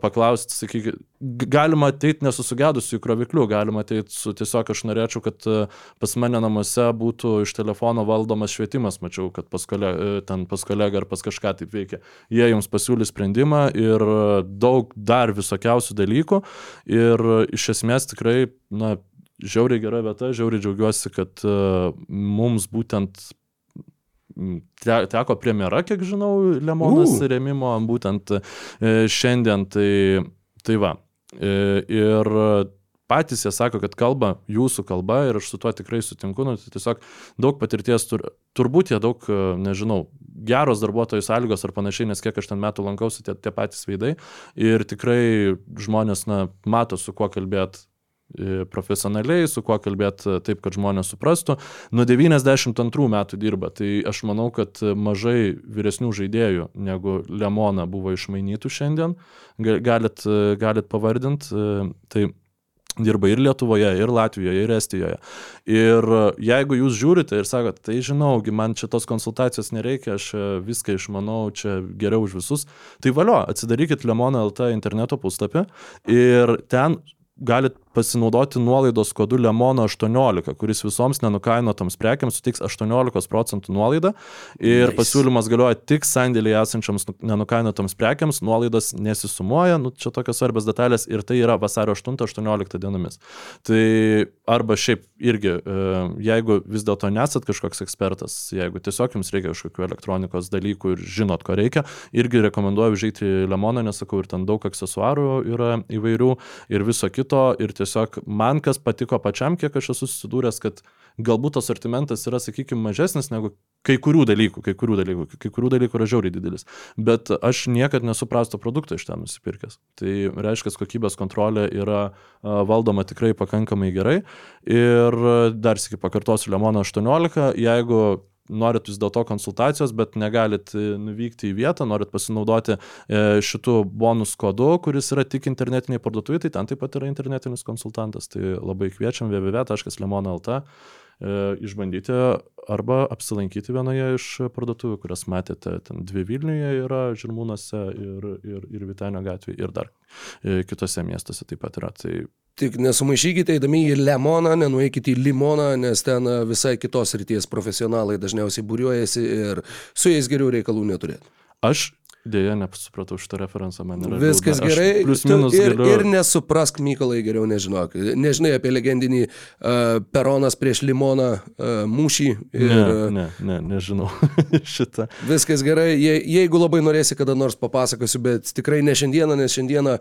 E: paklausti, sakykit, galima ateiti nesusigedusiu įkrovikliu, galima ateiti su tiesiog aš norėčiau, kad e, pas mane namuose būtų iš telefono valdomas švietimas, mačiau, kad pas, kole, e, ten pas kolegą ar pas kažką taip veikia. Jie jums pasiūlys sprendimą ir e, daug dar visokiausių dalykų ir iš esmės tikrai, na, žiauriai gera vieta, žiauriai džiaugiuosi, kad uh, mums būtent te, teko premjera, kiek žinau, Lemonas
D: U.
E: rėmimo būtent šiandien. Tai, tai va. E, ir patys jie sako, kad kalba jūsų kalba ir aš su tuo tikrai sutinku, nu, tai tiesiog daug patirties tur, turbūt jie daug, e, nežinau, geros darbuotojų sąlygos ar panašiai, nes kiek aš ten metų lankausi, tie, tie patys veidai. Ir tikrai žmonės, na, mato su kuo kalbėti profesionaliai, su kuo kalbėti taip, kad žmonės suprastų. Nuo 92 metų dirba, tai aš manau, kad mažai vyresnių žaidėjų negu Lemona buvo išmainytų šiandien, Ga- galit, galit pavardinti. Tai dirba ir Lietuvoje, ir Latvijoje, ir Estijoje. Ir jeigu jūs žiūrite ir sakote, tai žinaugi, man čia tos konsultacijos nereikia, aš viską išmanau, čia geriau už visus, tai valio, atsidarykit Lemona LT interneto puslapį ir ten galit pasinaudoti nuolaidos kodu Lemono 18, kuris visoms nenukainotoms prekiams suteiks 18 procentų nuolaidą ir
D: Nice.
E: pasiūlymas galioja tik sandėlėje esančiams nu- nenukainotoms prekiams, nuolaidos nesisumuoja, nu, čia tokios svarbios detalės ir tai yra vasario 8-18 dienomis. Tai arba šiaip irgi, e, jeigu vis dėlto nesat kažkoks ekspertas, jeigu tiesiog jums reikia kažkokių elektronikos dalykų ir žinot, ko reikia, irgi rekomenduoju į Lemoną, nesakau, ir ten daug aksesuarų yra įvairių ir viso kito. Ir tiesiog man kas patiko pačiam, kiek aš esu susidūręs, kad galbūt tas sortimentas yra, sakykime, mažesnis negu kai kurių dalykų, kai kurių dalykų, kai kurių dalykų yra žiauriai didelis. Bet aš niekad nesu prasto produkto iš ten nusipirkęs. Tai reiškia, kokybės kontrolė yra valdoma tikrai pakankamai gerai. Ir dar sėki pakartosiu Lemono 18, jeigu norit vis dėlto konsultacijos, bet negalit e, nuvykti į vietą, norit pasinaudoti e, šitų bonus kodu, kuris yra tik internetiniai parduotuvai, tai ten taip pat yra internetinis konsultantas. Tai labai kviečiam www.lemona.lt išbandyti arba apsilankyti vienoje iš parduotuvių, kurias matėte, ten dvi Vilniuje yra, Žirmūnuose ir, ir, ir Vitenio gatvėje ir dar e, kitose miestuose taip pat yra. Tai
D: Tik nesumaišykite, eidami į Lemoną, nenueikite į Limoną, nes ten e, visai kitos ryties profesionalai dažniausiai būriuojasi ir su jais geriau reikalų neturėti.
E: aš dėja nesupratau šitą referenciją, man yra.
D: Viskas
E: liūdna.
D: Gerai.
E: Plius
D: Tu
E: minus
D: ir,
E: galiu.
D: ir nesuprask, Mykolai, geriau nežinok. Nežinai apie legendinį uh, Peronas prieš Limoną uh, mūšį. Ir,
E: Ne, ne, ne, nežinau šitą.
D: Viskas gerai, Je, jeigu labai norėsi kada nors papasakosiu, bet tikrai ne šiandieną, nes šiandieną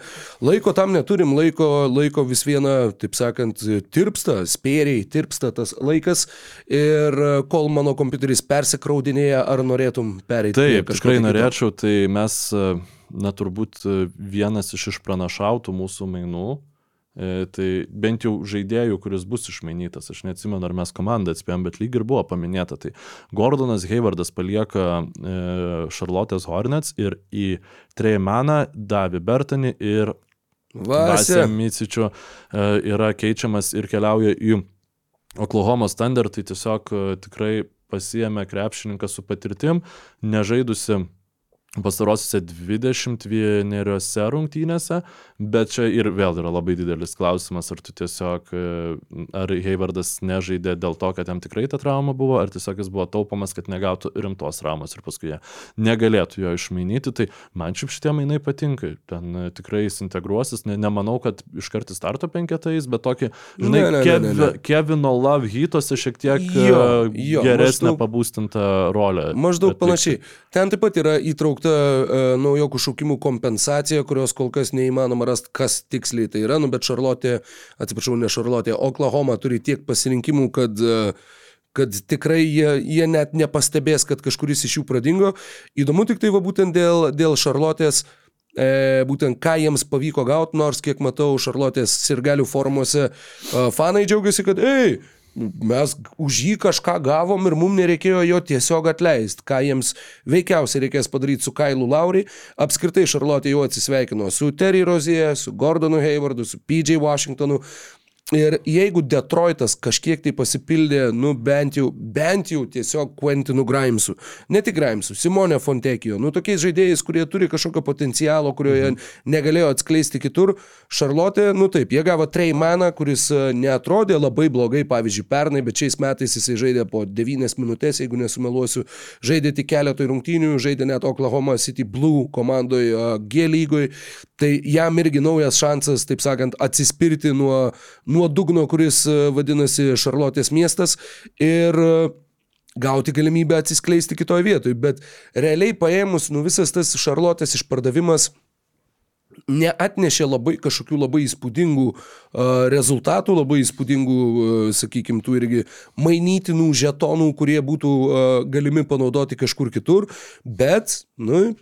D: laiko tam neturim, laiko, laiko vis viena, taip sakant, tirpsta, spėriai, tirpsta tas laikas ir e, kol mano kompiuteris persikraudinėja, ar norėtum pereiti?
E: Taip, tikrai norėčiau, tai mes, e, na turbūt e, vienas iš išpranašautų mūsų mainų, e, tai bent jau žaidėjų, kuris bus išmainytas, aš neatsimenu, ar mes komandą atspėjom, bet lyg ir buvo paminėta, tai Gordonas Haywardas palieka Charlotte's Hornets ir į Treymaną, Davį Bertanį ir Vasė. Micičių yra keičiamas ir keliauja į Oklahoma Thunder, tai tiesiog tikrai pasijėmė krepšininką su patirtim, nežaidusi pastarosiuose 21 rungtynėse, bet čia ir vėl yra labai didelis klausimas, ar tu tiesiog, e, ar Haywardas nežaidė dėl to, kad jam tikrai ta trauma buvo, ar tiesiog jis buvo taupomas, kad negautų rimtos traumos ir paskui jie negalėtų jo išmainyti, tai man šiaip šitie mainai patinka, ten e, tikrai jis integruosis, ne, nemanau, kad iškart į starto penketais, bet tokį, žinai,
D: Ne, ne, ne,
E: Kev,
D: ne, ne.
E: Kevino Love hitose šiek tiek
D: Jo,
E: e,
D: jo,
E: geresnę
D: maždaug-
E: pabūstintą rolę.
D: Maždaug
E: atlikti.
D: panašiai. Ten taip pat yra įtraukta uh, naujokų šaukimų kompensacija, kurios kol kas neįmanoma rasti, kas tiksliai tai yra, nu, bet Šarlotė, atsiprašau, ne Šarlotė, Oklahoma turi tiek pasirinkimų, kad uh, kad tikrai jie, jie net nepastebės, kad kažkuris iš jų pradingo. Įdomu tik tai va būtent dėl, dėl Šarlotės, e, būtent ką jiems pavyko gauti, nors kiek matau Šarlotės sirgalių formuose, e, fanai džiaugiasi, kad, ei, mes už jį kažką gavom ir mums nereikėjo jo tiesiog atleisti, ką jiems veikiausiai reikės padaryti su Kailu Lauri. Apskritai Šarlotė jau atsisveikino su Terry Rozie, su Gordonu Haywardu, su PJ Washingtonu. Ir jeigu Detroitas kažkiek tai pasipildė, nu bent jau, bent jau tiesiog Quentinu Grimesu, ne tik Grimesu, Simone Fontekijo, nu tokiais žaidėjais, kurie turi kažkokio potencialo, kurio jie negalėjo atskleisti kitur, Šarlotė, nu taip, jie gavo Treymaną, kuris e, neatrodė labai blogai, pavyzdžiui, pernai, bet šiais metais jisai žaidė po 9 minutės, jeigu nesumeluosiu, žaidė tik keletoj rungtynių, žaidė net Oklahoma City Blue komandoje G lygoj, tai jam irgi naujas šansas, taip sakant, atsispirti nuo, nuo dugno, kuris e, vadinasi Šarlotės miestas ir e, gauti galimybę atsiskleisti kitoje vietoje. Bet realiai paėmus, nu visas tas Šarlotės išpardavimas neatnešė labai kažkokių labai įspūdingų uh, rezultatų, labai įspūdingų, uh, sakykime, tų irgi mainytinų žetonų, kurie būtų uh, galimi panaudoti kažkur kitur, bet, nu,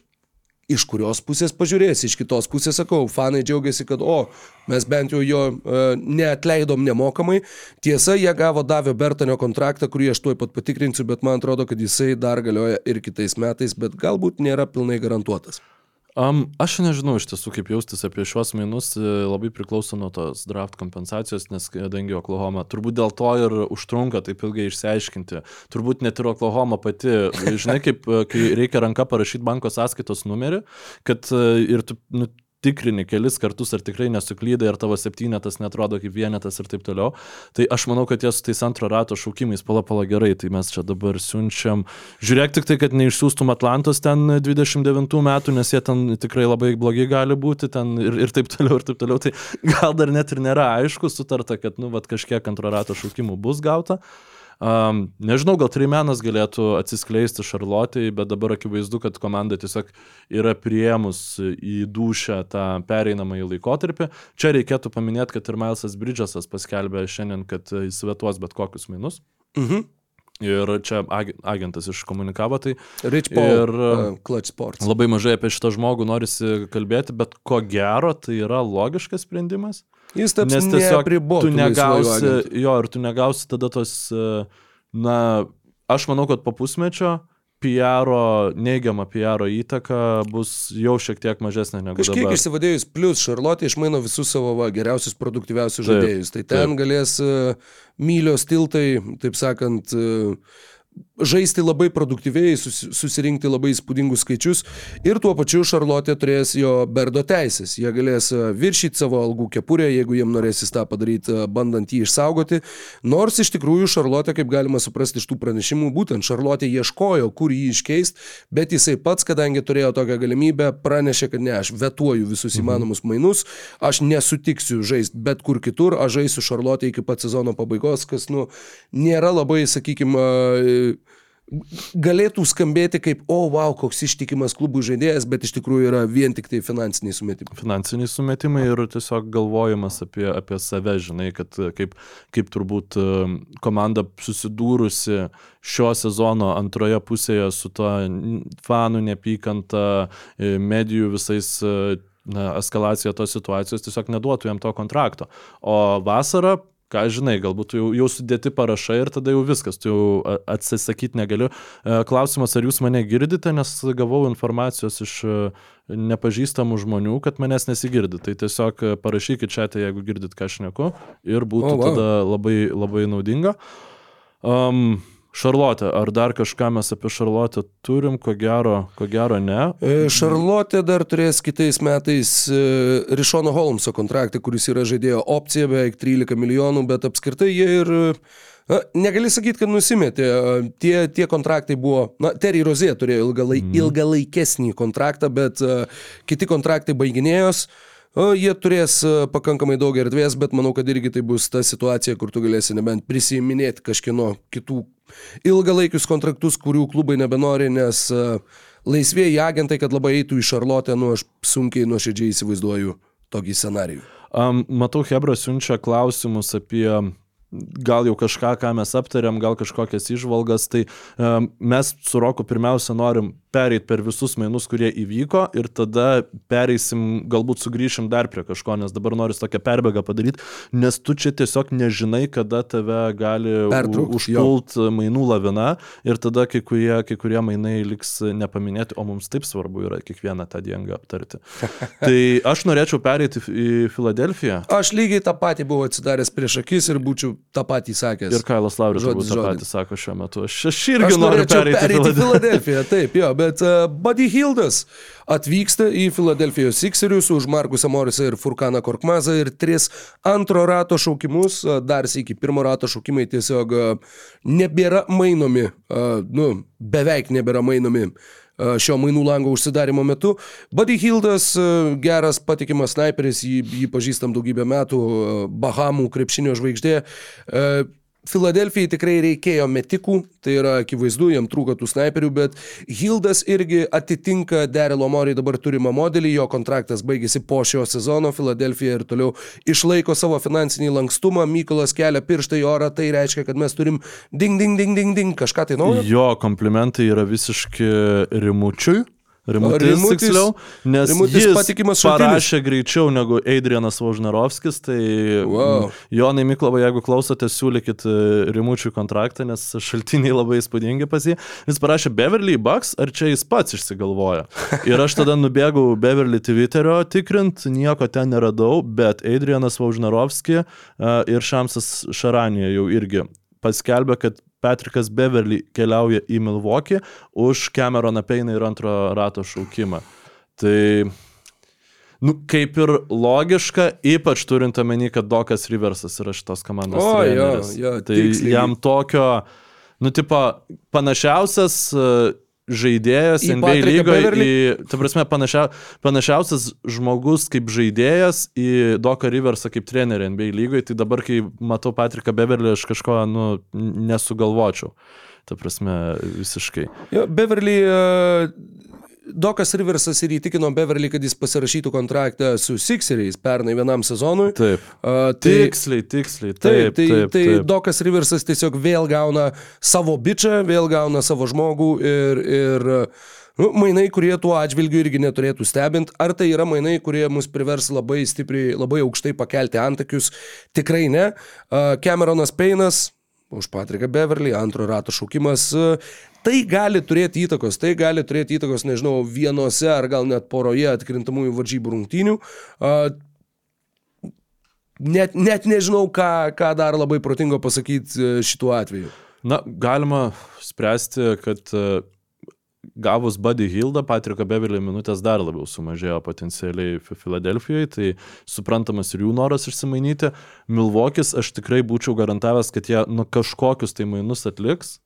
D: iš kurios pusės pažiūrėsi, iš kitos pusės sakau, fanai džiaugiasi, kad, o, mes bent jau jo uh, neatleidom nemokamai. Tiesa, jie gavo Davio Bertanio kontraktą, kurį aš tuoj pat patikrinsiu, bet man atrodo, kad jisai dar galioja ir kitais metais, bet galbūt nėra pilnai garantuotas.
E: Um, aš nežinau iš tiesų, kaip jaustis apie šiuos mainus, e, labai priklauso nuo tos draft kompensacijos, nes kadangi Oklahoma, turbūt dėl to ir užtrunka taip ilgai išsiaiškinti. Turbūt net ir Oklahoma pati, žinai, kaip e, kai reikia ranka parašyti banko sąskaitos numerį, kad e, ir tu nu, tikrini kelis kartus, ar tikrai nesuklydai, ar tavo septynetas netrodo kaip vienetas ir taip toliau. Tai aš manau, kad jie su tais antro rato šaukimais pala pala gerai, tai mes čia dabar siunčiam. Žiūrėk tik tai, kad neišsiųstum Atlantos ten 29 metų, nes jie ten tikrai labai blogi gali būti ten ir, ir taip toliau, ir taip toliau. Tai gal dar net ir nėra aišku sutarta, kad, nu, vat kažkiek antro rato šaukimų bus gauta. Um, nežinau, gal Trimenas galėtų atsiskleisti Šarlotėjai, bet dabar akivaizdu, kad komanda tiesiog yra prieimus į dušę tą pereinamąjį laikotarpį. Čia reikėtų paminėti, kad ir Milesas Bridgesas paskelbė šiandien, kad jis vetuos bet kokius minus.
D: Mhm.
E: Ir čia ag- agentas iškomunikavo tai.
D: Rich Paul
E: ir
D: uh, Clutch Sports.
E: Labai mažai apie šitą žmogų norisi kalbėti, bet ko gero tai yra logiškas sprendimas.
D: Jis taps
E: Nes tiesiog tu negausi, jo, ir tu negausi tada tos, e, na, aš manau, kad po pusmečio PR, neigiama PR įtaka bus jau šiek tiek mažesnė negu
D: Kažkiek
E: dabar.
D: išsivadėjus, plus Šarlotė išmaino visus savo va, geriausius, produktyviausius žaidėjus. Tai ten
E: taip.
D: galės uh, mylios tiltai, taip sakant, uh, žaisti labai produktyviai, sus, susirinkti labai įspūdingus skaičius ir tuo pačiu Šarlotė turės jo berdo teisės. Jie galės e, viršyti savo algų kepurę, jeigu jiem norėsis tą padaryti, e, bandant jį išsaugoti. Nors iš tikrųjų Šarlotė, kaip galima suprasti iš tų pranešimų, būtent Šarlotė ieškojo, kur jį iškeist, bet jisai pats, kadangi turėjo tokią galimybę, pranešė, kad ne, aš vetuoju visus įmanomus mainus, aš nesutiksiu žaisti bet kur kitur, aš žaisiu Šarlotė iki pat sezono pabaigos, kas, nu, nėra labai, sakykime, galėtų skambėti kaip, o, oh, wow, koks ištikimas klubų žaidėjas, bet iš tikrųjų yra vien tik tai finansiniai sumetimai.
E: Finansiniai sumetimai ir tiesiog galvojimas apie, apie save, žinai, kad kaip, kaip turbūt e, komanda susidūrusi šio sezono antroje pusėje su to fanų neapykanta, e, medijų visais e, na, eskalacija tos situacijos tiesiog neduotų jam to kontrakto. O vasarą ką žinai, galbūt jau, jau sudėti parašai ir tada jau viskas, tu jau atsisakyti negaliu. E, Klausimas, ar jūs mane girdite, nes gavau informacijos iš e, nepažįstamų žmonių, kad manęs nesigirdi. Tai tiesiog e, parašykit čia, jeigu girdit, ką aš neku ir būtų oh, wow. tada labai, labai naudinga. Um, Šarlotė, ar dar kažką mes apie Šarlotę turim, ko gero, ko gero ne.
D: E, Šarlotė dar turės kitais metais e, Rišono Holmso kontraktą, kuris yra žaidėjo opcija beveik 13 milijonų, bet apskritai jie ir... Na, negali sakyti, kad nusimetė. E, Tie, tie kontraktai buvo... Na, Terry Rozė turėjo ilgalai, mm. ilgalaikesnį kontraktą, bet kiti kontraktai baiginėjos. Jie turės pakankamai daug erdvės, bet manau, kad irgi tai bus ta situacija, kur tu galėsi nebent prisiminėti kažkieno kitų ilgalaikius kontraktus, kurių klubai nebenori, nes e, laisvėjai agentai, kad labai eitų į Šarlotę, nu aš sunkiai nuoširdžiai įsivaizduoju tokį scenarijų.
E: Um, matau, Hebra siunčia klausimus apie gal jau kažką, ką mes aptarėm, gal kažkokias išvalgas, tai um, mes su Roku pirmiausia norim pereiti per visus mainus, kurie įvyko ir tada pereisim, galbūt sugrįšim dar prie kažko, nes dabar noriu tokią perbėgą padaryti, nes tu čia tiesiog nežinai, kada tave gali užpult mainų lavina ir tada kai kurie, kai kurie mainai liks nepaminėti, o mums taip svarbu yra kiekvieną tą dieną aptarti. tai aš norėčiau pereiti į Filadelfiją.
D: Aš lygiai tą patį buvau atsidaręs prieš akis ir būčiau tą patį sakęs.
E: Ir Kailas Lauris
D: Žodis
E: turbūt tą
D: žodin.
E: patį sako šiuo metu. Aš, aš irgi
D: Aš
E: noriu pereiti į
D: pereiti į
E: Filadelfiją.
D: Taip, jo, bet uh, Buddy Hildas atvyksta į Filadelfijos Sixerius už Markusą Morisą ir Furkaną Korkmazą ir tris antro rato šaukimus, uh, dar iki pirmo rato šaukimai tiesiog uh, nebėra mainomi, uh, nu, beveik nebėra mainomi uh, šio mainų lango užsidarimo metu. Buddy Hildas, uh, geras patikimas sniperis, jį, jį pažįstam daugybę metų, uh, Bahamų krepšinio žvaigždė. Filadelfijai tikrai reikėjo metikų, tai yra akivaizdu, jam trūko tų snaiperių, bet Hildas irgi atitinka Derilo Mori dabar turimą modelį, jo kontraktas baigėsi po šio sezono, Filadelfija ir toliau išlaiko savo finansinį lankstumą, Mykolas kelia pirštą į orą, tai reiškia, kad mes turim ding, ding, ding, ding, ding, kažką tai naujo.
E: Jo komplimentai yra visiški rimučiui. Rimutis,
D: Rimutis-
E: tiksliau, nes
D: Rimutis
E: jis
D: patikimas šaltinis.
E: parašė greičiau negu Adrianas Vožnarovskis, tai
D: Wow.
E: Jonai Miklovai, jeigu klausote, siūlykit e, Rimučiui kontraktą, nes šaltiniai labai įspūdingi pas jį. Jis parašė Beverly Bucks, ar čia jis pats išsigalvoja. Ir aš tada nubėgau Beverly Twitterio tikrint, nieko ten neradau, bet Adrianas Vožnarovski e, ir Šamsas Šaranija jau irgi paskelbė, kad Patrikas Beverly keliauja į Milwaukee už Cameroną Payne ir antro rato šaukimą. Tai, nu, kaip ir logiška, ypač turint omeny, kad Dokas Riversas yra šitos komandos
D: O, jo,
E: treneris.
D: jo,
E: tai
D: tiksliai.
E: jam tokio, nu, tipo, panašiausias uh, žaidėjas
D: Į
E: NBA lygoje, į, ta prasme, panašia, panašiausias žmogus kaip žaidėjas į Doką Riversą kaip trenerį NBA lygoje, tai dabar, kai matau Patriką Beverlį, aš kažko, nu, nesugalvočiau. Ta prasme, visiškai.
D: Jo, Beverly, uh, Dokas Riversas ir įtikino Beverly, kad jis pasirašytų kontraktą su Sixeriais pernai vienam sezonui.
E: Taip.
D: Uh, tai,
E: Tiksliai, tiksliai.
D: Taip,
E: Taip,
D: tai,
E: taip,
D: tai
E: taip.
D: Dokas Riversas tiesiog vėl gauna savo bičią, vėl gauna savo žmogų ir, ir nu, mainai, kurie tuo atžvilgiu irgi neturėtų stebint. Ar tai yra mainai, kurie mus privers labai stipriai, labai aukštai pakelti antakius? Tikrai ne. Uh, Cameronas Peinas. Už Patriką Beverly, antro rato šaukimas. e, Tai gali turėti įtakos, tai gali turėti įtakos, nežinau, vienose ar gal net poroje atkrintamųjų varžybų rungtynių. A, Net, net nežinau, ką, ką dar labai protingo pasakyti e, šituo atveju.
E: Na, galima spręsti, kad e, gavus Buddy Hildą, Patriko Beverly minutės dar labiau sumažėjo potencialiai Fi- Filadelfijoje, tai suprantamas ir jų noras išsimainyti. Milvokis, aš tikrai būčiau garantavęs, kad jie nu, kažkokius tai mainus atliks.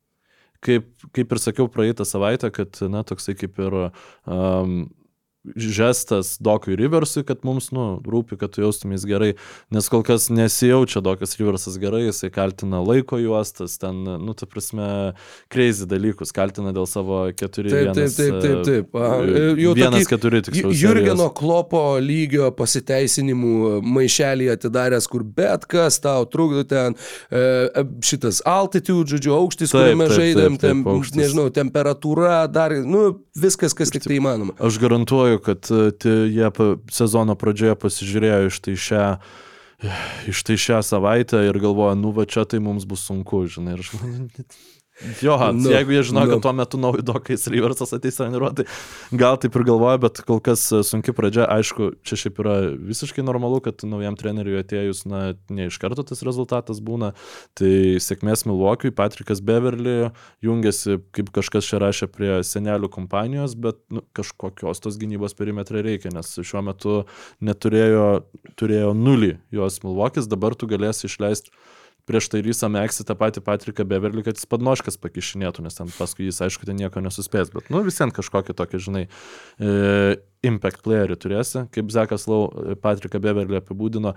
E: Kaip, kaip ir sakiau praeitą savaitę, kad, na, toksai kaip ir um, žestas Dokui Riversui, kad mums, nu, rūpi, kad tu jaustumės gerai, nes kol kas nesijaučia Dokas Riversas gerai, jisai kaltina laiko juostas, ten, nu, ta prasme, crazy dalykus, kaltina dėl savo keturi.
D: Taip, taip, taip, taip, taip. A, e, jau
E: Vienas keturi, tiksliau.
D: Ju- Jurgeno klopo lygio pasiteisinimų maišelį atidaręs, kur bet kas tau trukdo ten, e, e, šitas altitude, žodžiu, aukštis,
E: Taip,
D: kuriame
E: taip,
D: žaidėm,
E: taip, taip,
D: tem,
E: aukštis.
D: nežinau, temperatūra, dar, nu, viskas, kas tik tai įmanoma.
E: Aš garantuoju, kad e, jie sezono pradžioje pasižiūrėjo iš tai šią iš tai šią savaitę ir galvoja, nu va čia tai mums bus sunku, žinai. Ir aš manau, Jo,
D: Nu,
E: nu, jeigu jie žino,
D: nu.
E: kad tuo metu naujokais Riversas ateis treniruoti, gal taip ir galvoja, bet kol kas e, sunki pradžia, aišku, čia šiaip yra visiškai normalu, kad naujam treneriui atėjus, na, ne iš karto tas rezultatas būna. Tai sėkmės Milvokiui, Patrikas Beverly jungiasi, kaip kažkas čia rašė prie senelių kompanijos, bet nu, kažkokios tos gynybos perimetre reikia, nes šiuo metu neturėjo, turėjo nulį jos Milvokis, dabar tu galėsi išleisti prieš tai Rysą Meksį tą patį Patriką Beverly, kad jis padnoškas pakišinėtų, nes ten paskui jis, aišku, ten nieko nesuspės, bet, nu, vis vien kažkokį tokį, žinai, e, impact playerį turėsi, kaip Zekas Lau e, Patriką Beverly apibūdino,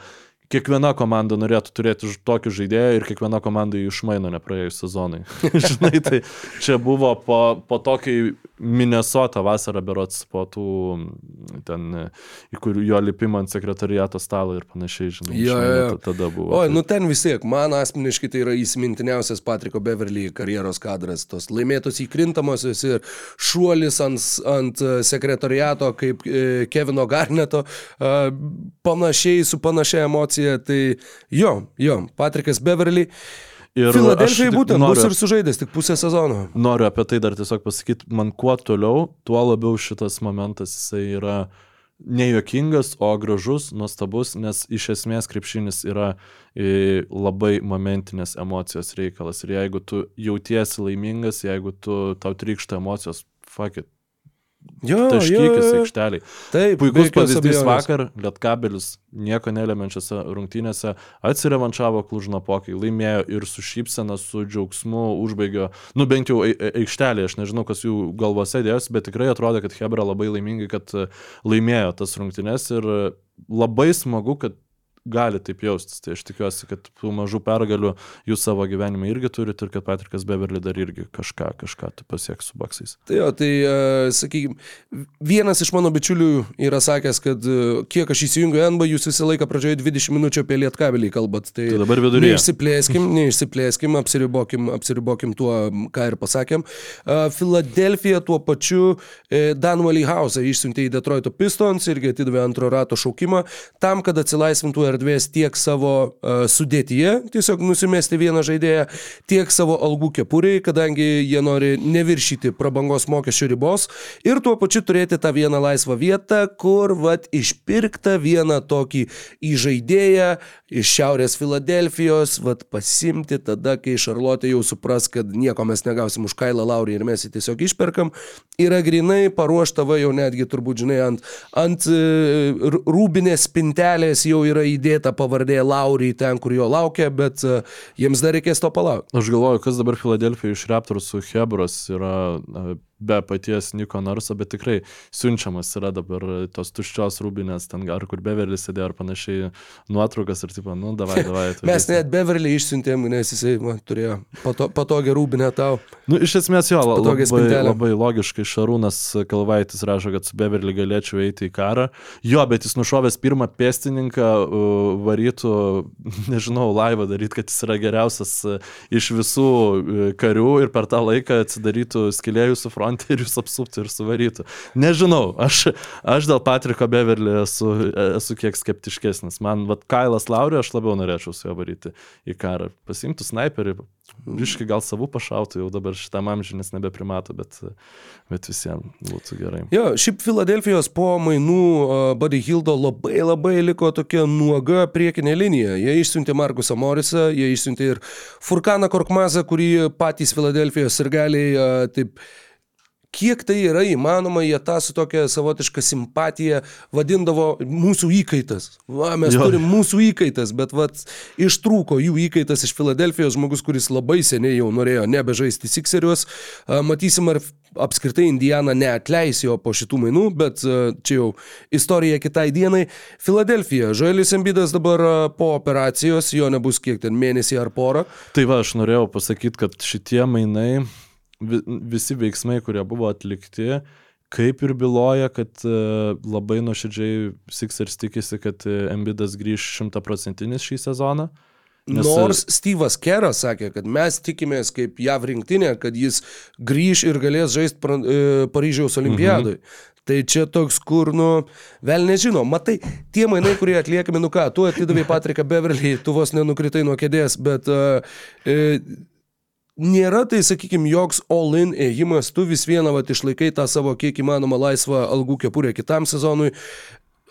E: kiekviena komanda norėtų turėti tokį žaidėją ir kiekviena komanda jį išmaino nepraėjus sezonai. žinai, tai čia buvo po, po tokį Minnesota vasarą berots, po tų ten, į kurių jo lipimą ant sekretariato stalo ir panašiai, žinai,
D: Jo, jo, jo.
E: ta- tada buvo.
D: Oi,
E: Tai-
D: nu ten vis tiek, man asmeniškai tai yra įsimintiniausias Patriko Beverly karjeros kadras, tos laimėtos įkrintamosios ir šuolis ant, ant e, sekretariato kaip e, Kevino Garneto, e, panašiai su panašia emocija, tai jo, jo, Patrikas Beverly.
E: Ir
D: Filadelfijai būtent
E: noriu,
D: bus ir sužaidęs tik pusę sezono.
E: noriu apie tai dar tiesiog pasakyti, man kuo toliau, tuo labiau šitas momentas jisai yra nejuokingas, o gražus, nuostabus, nes iš esmės krepšinis yra e, labai momentinės emocijos reikalas. Ir jeigu tu jautiesi laimingas, jeigu tu tau trykšta emocijos, fuck it,
D: Jo,
E: taškykis aikšteliai.
D: Taip,
E: Puikus pavyzdys
D: abejonės.
E: vakar, Lietkabelis nieko nelemiančiose rungtynėse atsirevanšavo Klužnapokai, laimėjo ir su šypsena, su džiaugsmu užbaigė, nu bent jau ai- ai- aikštelėje, aš nežinau, kas jų galvose dėjosi, bet tikrai atrodė, kad Hebra labai laimingai, kad laimėjo tas rungtynės ir labai smagu, kad gali taip jaustis. Tai aš tikiuosi, kad tų mažų pergalių jūs savo gyvenime irgi turite ir kad Patrikas Beverly dar irgi kažką, kažką tu pasieks su baksais.
D: Tai jo, tai, uh, sakykime, vienas iš mano bičiulių yra sakęs, kad uh, kiek aš įsijungiu NBA, jūs visą laiką pradžioje 20 minučių apie lietkabelį kalbat. Tai,
E: Tai dabar viduryje.
D: Neišsiplėskim, neišsiplėskim, apsiribokim, apsiribokim tuo, ką ir pasakėm. Uh, Filadelfija tuo pačiu Danvalį Hausą išsiuntė į Detroito Pistons irgi atidavė antro rato šaukimą tam, kad atsilaisvintų erdvės tiek savo uh, sudėtyje, tiesiog nusimesti vieną žaidėją, tiek savo algų kepuriai, kadangi jie nori neviršyti prabangos mokesčių ribos ir tuo pačiu turėti tą vieną laisvą vietą, kur vat išpirkta vieną tokį įžaidėją iš Šiaurės Filadelfijos, vat pasimti tada, kai Šarlotė jau supras, kad nieko mes negausim už Kailą Laurį ir mes jį tiesiog išperkam, yra grinai paruošta, va jau netgi turbūt, žinai, ant, ant e, rūbinės spintelės jau yra įdėta pavardė Laurį ten, kur jo laukia, bet e, jiems dar reikės to palaukti.
E: Aš galvoju, kas dabar Filadelfijoje iš Raptors su Hebros yra be paties Niko Narso, bet tikrai siunčiamas yra dabar tos tuščios rūbinės, ten ar kur Beverlis sėdėjo ar panašiai nuotraukas ir tipo, nu, davai, davai.
D: Mes net Beverly išsiuntėm, nes jisai man, turėjo pato, patogią rūbinę tau.
E: Nu, iš esmės jo, labai,
D: spintelę.
E: labai logiškai Šarūnas Kalvaitis rašo, kad su Beverly galėčiau eiti į karą. Jo, bet jis nušovęs pirmą pėstininką, varytų, nežinau, laivą daryti, kad jis yra geriausias uh, iš visų uh, karių ir per tą laiką atsidarytų skilėjų su fronte jūs apsuptų ir suvarytų. Nežinau, aš, aš dėl Patriko Beverly esu, esu kiek skeptiškesnis. Man, vad, Kailas Laurio, aš labiau norėčiau su juo varyti į karą. Pasimtų sniperį, Viškai gal savų pašautų jau dabar šitam amžiui, nes nebeprimato, bet, bet visiems būtų gerai.
D: Jo, šiaip Filadelfijos po mainų Buddy Hildo labai labai liko tokia nuoga priekinė linija. Jie išsiuntė Markusą Morisą, jie išsiuntė ir Furkaną Korkmazą, kurį patys Filadelfijos ir galiai taip kiek tai yra įmanoma, jie tą su tokia savotiška simpatija vadindavo mūsų įkaitas. Va, mes jo. turim mūsų įkaitas, bet vat, ištrūko jų įkaitas iš Filadelfijos žmogus, kuris labai seniai jau norėjo nebežaisti Sixerius. Matysim, ar apskritai Indiana neatleis jo po šitų mainų, bet čia jau istorija kitai dienai. Filadelfija, Žoelis Embidas dabar po operacijos, jo nebus kiek ten mėnesį ar porą.
E: Tai va, aš norėjau pasakyti, kad šitie mainai visi veiksmai, kurie buvo atlikti, kaip ir byloja, kad e, labai nuoširdžiai Sixers tikisi, kad e, Embidas grįž šimtaprocentinis šį sezoną.
D: Nes... Nors Steve'as Keras sakė, kad mes tikimės kaip JAV rinktinė, kad jis grįž ir galės žaisti e, Paryžiaus olimpiadui. Mhm. Tai čia toks, kur, nu, vėl nežino. Matai, tie mainai, kurie atliekami, nu ką, tu atidavai Patriką Beverly, tu vos nenukritai nuo kėdės, bet uh, e, nėra tai, sakykime, joks all-in ėjimas, tu vis vieną vat, išlaikai tą savo kiek įmanoma laisvą algų kepurę kitam sezonui.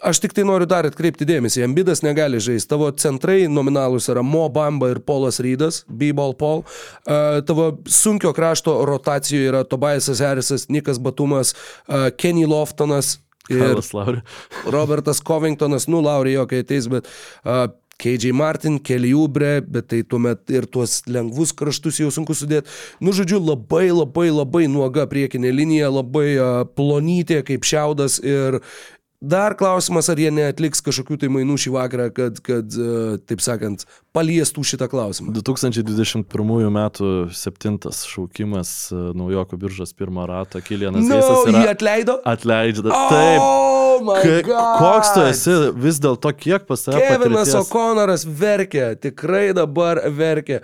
D: Aš tik tai noriu dar atkreipti dėmesį, Ambidas negali žaisti, tavo centrai nominalus yra Mo Bamba ir Polas Rydas, B-Ball Paul, uh, tavo sunkio krašto rotacijoje yra Tobiasas Harrisas, Nikas Batumas, uh, Kenny Loftonas, Ir Robertas Covingtonas, nu, Laurija, kai ateis, bet uh, Keidžiai Martin, Kelly Ubre, bet tai tuomet ir tuos lengvus kraštus jau sunku sudėti. Nu, žodžiu, labai labai labai nuoga priekinė linija, labai uh, plonytė kaip šiaudas ir, Dar klausimas, ar jie neatliks kažkokių tai mainų šį vakarą, kad, kad taip sakant, paliestų šitą klausimą.
E: 2021 m. septintas šaukimas naujoko biržos pirmą ratą, Kilianas
D: no,
E: Geisas.
D: Jį atleido?
E: Atleidžia.
D: Oh,
E: Taip. Koks tu esi vis dėlto, kiek pas tave?
D: Kevinas O'Connoras verkia, tikrai dabar verkia.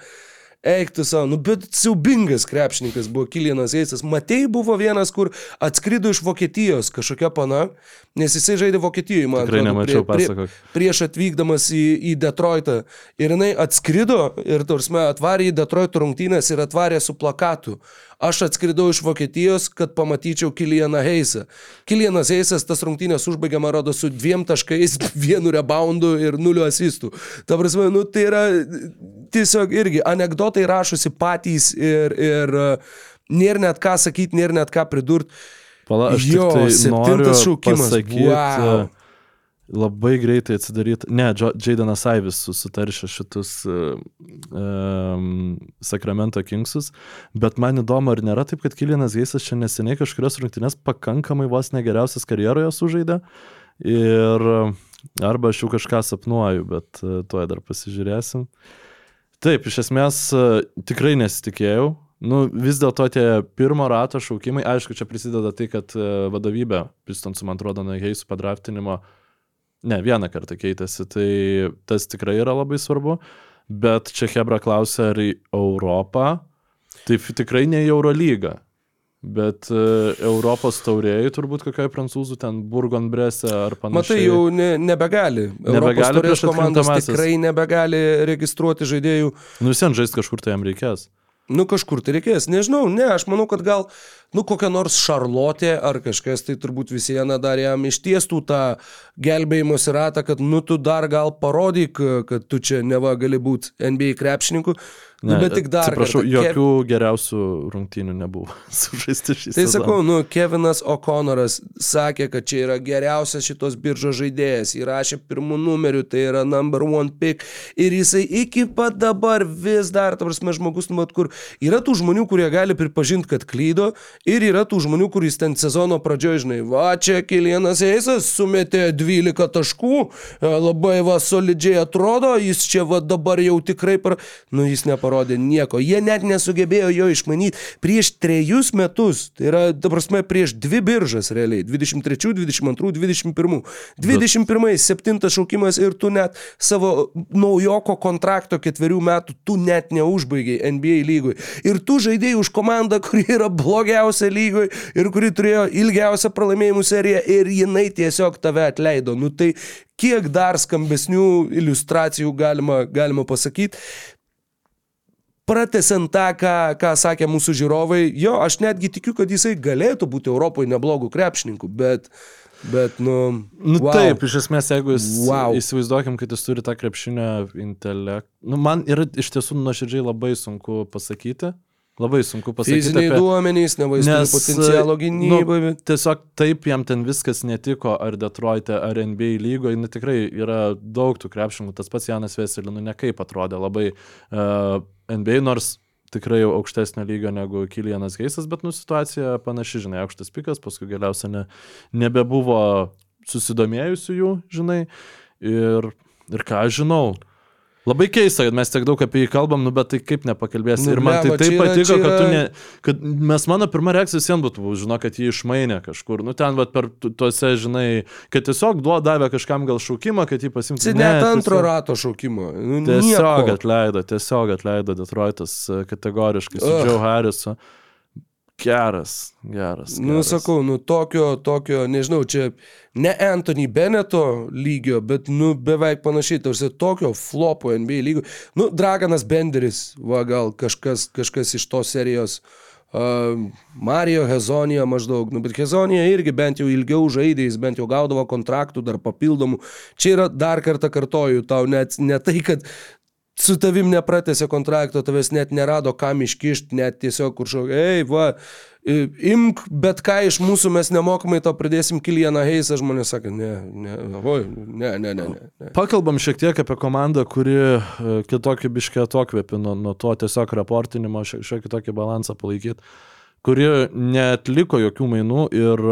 D: Eik tu savo, nu bet siaubingas krepšininkas buvo Kilianas Eisas. Matei buvo vienas, kur atskrido iš Vokietijos kažkokia pana, nes jisai žaidė Vokietijoje, man atrodo,
E: nemačiau,
D: prie, prie, prieš atvykdamas į, į Detroitą. Ir jinai atskrido ir, tarsi, atvarė į Detroito rungtynės ir atvarė su plakatu. Aš atskridau iš Vokietijos, kad pamatyčiau Kilianą Heisą. Kilianas Heisas tas rungtynės užbaigė, man rodo, su dviem taškais, vienu reboundu ir nuliu asistų. Ta prasme, nu tai yra tiesiog irgi anegdotai rašosi patys ir, ir nėra net ką sakyti, nėra net ką pridurti.
E: Pala, aš jo, tai septintas šaukimas. Pasakyti, wow. Labai greitai atsidaryti. Ne, Jaidanas Aivis susitaršė šitus um, Sakramento Kingsus, bet man įdomu, ar nėra taip, kad Kilianas Geisas čia neseniai kažkurios rungtynės pakankamai vos negeriausias karjeroje sužaidė. Ir arba aš jau kažką sapnuoju, bet uh, tuoj dar pasižiūrėsim. Taip, iš esmės uh, tikrai nesitikėjau. Nu, vis dėlto tie pirmo rato šaukimai, aišku, čia prisideda tai, kad vadovybė Pistonsų, man atrodo, nuo Heisų padraftinimo uh, Ne, vieną kartą keitėsi, tai tas tikrai yra labai svarbu. Bet čia Hebra klausia, ar į Europą, tai tikrai ne į Eurolygą. Bet uh, Europos taurėjai turbūt kokioje prancūzų ten Burgon Brese ar panašiai.
D: Matai, jau ne, nebegali.
E: Nebegali prieš
D: komandos tikrai nebegali registruoti žaidėjų.
E: Nu vien žaisti kažkur tai jam reikės.
D: Nu kažkur tai reikės, nežinau, ne, aš manau, kad gal, nu kokia nors Šarlotė ar kažkas, tai turbūt visi viena dar jam ištiestų tą gelbėjimosi ratą, kad nu tu dar gal parodyk, kad tu čia neva gali būti NBA krepšininku, Nu, ne, bet tik dar.
E: Atsiprašau, jokių Kev... geriausių rungtynių nebuvo sužaisti šį
D: tai
E: sezoną. Tai
D: sakau, nu, Kevinas O'Connoras sakė, kad čia yra geriausias šitos biržos žaidėjas, įrašė pirmų numerių, tai yra number one pick ir jisai iki pat dabar vis dar, ta prasme, žmogus, nu, mat, kur yra tų žmonių, kurie gali pripažinti, kad klydo ir yra tų žmonių, kuris ten sezono pradžioje, žinai, va čia Kilienas Eisas sumetė 12 taškų, e, labai va solidžiai atrodo, jis čia va dabar jau tikrai, par... nu, jis neparodė nieko. Jie net nesugebėjo jo išmanyti prieš trejus metus. Tai yra, ta prasme, prieš dvi biržas realiai. 23, 22, 21. 21, septintas šaukimas ir tu net savo naujoko kontrakto ketverių metų tu net neužbaigiai NBA lygui. Ir tu žaidėjai už komandą, kuri yra blogiausia geriausia lygoje ir kuri turėjo ilgiausią pralaimėjimų seriją ir jinai tiesiog tave atleido. Nu tai kiek dar skambesnių iliustracijų galima, galima pasakyti. Pratesant tą, ką, ką sakė mūsų žiūrovai, jo, aš netgi tikiu, kad jisai galėtų būti Europoje neblogų krepšininkų, bet, bet nu...
E: Nu
D: wow.
E: taip, iš esmės, jeigu jis,
D: Wow.
E: įsivaizduokim, kad jis turi tą krepšinio intelektą. Nu, man yra iš tiesų nuoširdžiai labai sunku pasakyti. Labai sunku pasakyti.
D: Fiziniai
E: apie-
D: duomenys, neva jis turi
E: Nes,
D: potencialo gynybai.
E: Nu, tiesiog taip jam ten viskas netiko, ar Detroite, ar NBA lygoje, nu, tikrai yra daug tų krepšininkų, tas pats Janas Veselė, nu nekaip atrodė labai uh, NBA, nors tikrai jau aukštesnio lygio negu Kilianas Geisas, bet nu situacija panaši, žinai, aukštas pikas, paskui galiausiai ne, nebebuvo susidomėjusių jų, žinai, ir, ir ką žinau. Labai keista, kad mes tiek daug apie jį kalbam, nu, bet tai kaip nepakalbėsi.
D: Nu,
E: ir man tai
D: blemba,
E: taip
D: yra-
E: patiko,
D: čia
E: kad tu
D: yra-
E: ne, kad mes mano pirma reakcija visiems būtų, žinau, kad jį išmainė kažkur. Nu, ten, vat, per tu- tuose, žinai, kad tiesiog duo davė kažkam gal šaukimą, kad jį pasimtų.
D: Tai net antro rato šaukimo. Nu,
E: Tiesiog
D: nieko.
E: atleido, tiesiog atleido Detroitas e, kategoriškai su
D: Ugh.
E: Joe Harrisu. Geras, geras.
D: Nu,
E: geras.
D: sakau, nu tokio, tokio, nežinau, čia ne Anthony Beneto lygio, bet, nu, beveik panašiai, tarsi tokio flopo NBA lygio. Nu, Draganas Benderis, va, gal kažkas, kažkas iš tos serijos. Uh, Mario Hezonija maždaug, nu, bet Hezonija irgi bent jau ilgiau žaidė, jis bent jau gaudavo kontraktų dar papildomų. Čia yra dar kartą kartoju, tau net ne tai, kad su tavim nepratęsė kontrakto, tavęs net nerado kam iškišti, net tiesiog kur šau, ei, va, imk bet ką iš mūsų, mes nemokamai to pridėsim Kilianą Heisą, žmonės sakė, ne, ne, oi, ne, ne, ne, ne.
E: Pakalbam šiek tiek apie komandą, kuri e, kitokį biškę atokvėpį nuo, nuo to tiesiog raportinimo, šia- šiokį tokį balansą palaikyti, kuri netliko jokių mainų ir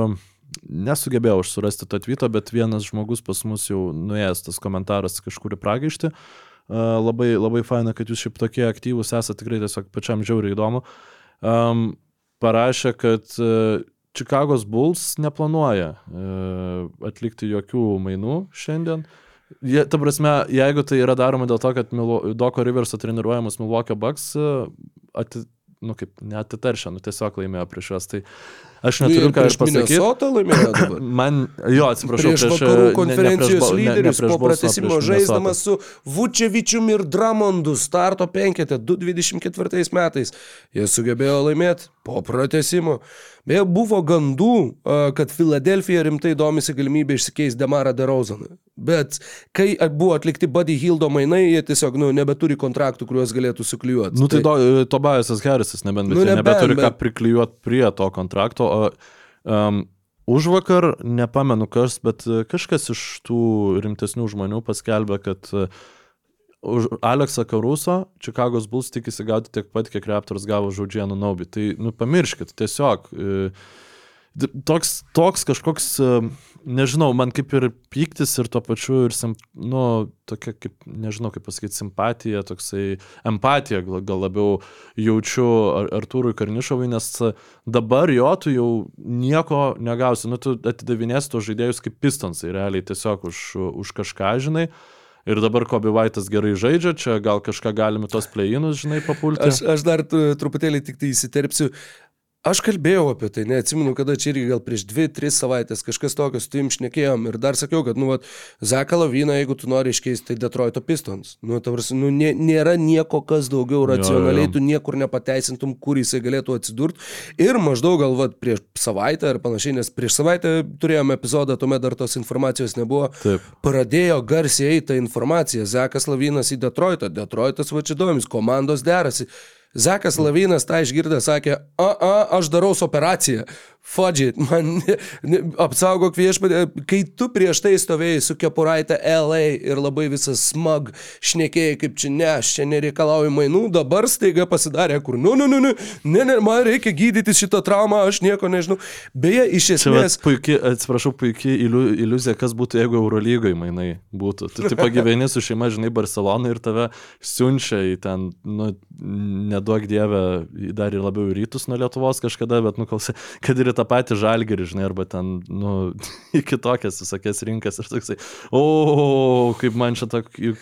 E: nesugebėjau aš surasti to tvyto, bet vienas žmogus pas mus jau nuėjęs tas komentaras kažkur į pragaištį. Uh, labai, labai faina, kad jūs šiaip tokie aktyvūs esate, tikrai tiesiog pačiam žiauriai įdomu. Um, parašė, kad uh, Čikagos Bulls neplanuoja uh, atlikti jokių mainų šiandien. Jie, ta prasme, jeigu tai yra daroma dėl to, kad Milo, Doko Riverso treniruojamas Milwaukee Bucks uh, ati, nu, kaip, neatitaršia, nu, tiesiog laimėjo prieš juos. Tai aš neturiu ką
D: prieš
E: pasakyti.
D: Minnesotą laimėjo dabar.
E: Man, jo, atsiprašau,
D: prieš
E: e,
D: vakarų
E: ne- ne
D: konferencijos
E: prieš Bal- ne- ne
D: lyderius
E: prieš
D: po pratesimo
E: prieš
D: žaisdamas su Vučevičium ir Dramondu starto penketė 2024 metais. Jie sugebėjo laimėti po pratesimo. Beje, buvo gandų, kad Filadelfija rimtai domisi galimybę išsikeisti Demarą DeRozaną. Bet kai buvo atlikti Buddy Hildo mainai, jie tiesiog nu, nebeturi kontraktų, kuriuos galėtų suklijuoti.
E: Nu tai, tai Tobiasas Harrisas, nebent, bet
D: Nu, nebent,
E: nebeturi ką
D: bet-
E: priklijuoti prie to kontrakto. Um, už vakar, nepamenu kas, bet e, kažkas iš tų rimtesnių žmonių paskelbė, kad e, už Aleksą Karuso Čikagos Bulls tikisi gauti tiek pat, kiek Raptors gavo už Džianą Naubį. Tai, nu, pamirškit, tiesiog. d- Toks, toks kažkoks, e, nežinau, man kaip ir pyktis ir tuo pačiu ir, nu, tokia kaip, nežinau kaip pasakyti, simpatija, toksai empatija gal, gal labiau jaučiu Ar- Artūrui Karnišovui, nes dabar jo tu jau nieko negausi, nu, tu atidavinėsi tos žaidėjus kaip pistonsai, realiai tiesiog už, už kažką, žinai. Ir dabar Kobe Vaitas gerai žaidžia, čia gal kažką galime tos pleinus, žinai, papulti.
D: Aš, aš dar truputėlį tik tai įsiterpsiu. Aš kalbėjau apie tai, neatsimenu, kada čia irgi gal prieš dvi, tris savaitės kažkas tokio su tim šnekėjom ir dar sakiau, kad, nu, vat, Zeką Laviną, jeigu tu nori iškeisti, tai Detroito Pistons. Nu, tavars, nu, nė, nėra nieko, kas daugiau racionaliai,
E: jo.
D: tu niekur nepateisintum, kur jisai galėtų atsidurti. Ir maždaug gal vat, prieš savaitę ar panašiai, nes prieš savaitę turėjome epizodą, tuomet dar tos informacijos nebuvo.
E: Taip.
D: Pradėjo garsiai eiti informacija. Zekas Lavinas į Detroitą, Detroitas vačiadomis, komandos derasi. Zekas Lavinas tą išgirdę sakė, a, a, aš darau operaciją. Fudžit, man apsaugok viešpatį. Kai tu prieš tai stovėjai su kepuraitė LA ir labai visas smag šnekėjai, kaip čia ne, aš čia nereikalauju mainų, dabar staiga pasidarė, kur, nu, nu, nu, nu, ne, ne, man reikia gydyti šitą traumą, aš nieko nežinau. Beje, iš esmės...
E: puikiai, atsiprašau, puikiai iliu- iliuzija, kas būtų, jeigu Eurolygoje mainai būtų. Tu tik pagyveni su šeima, žinai, Barcelona ir tave siunčia į ten, nu, neduok dievę, dar ir labiau į rytus nuo Lietuvos kažkada, bet nukalsi, kad ir tą patį žalgerį, žinai, arba ten, nu, į kitokias visokias rinkas ir toksai, o, kaip man čia tokį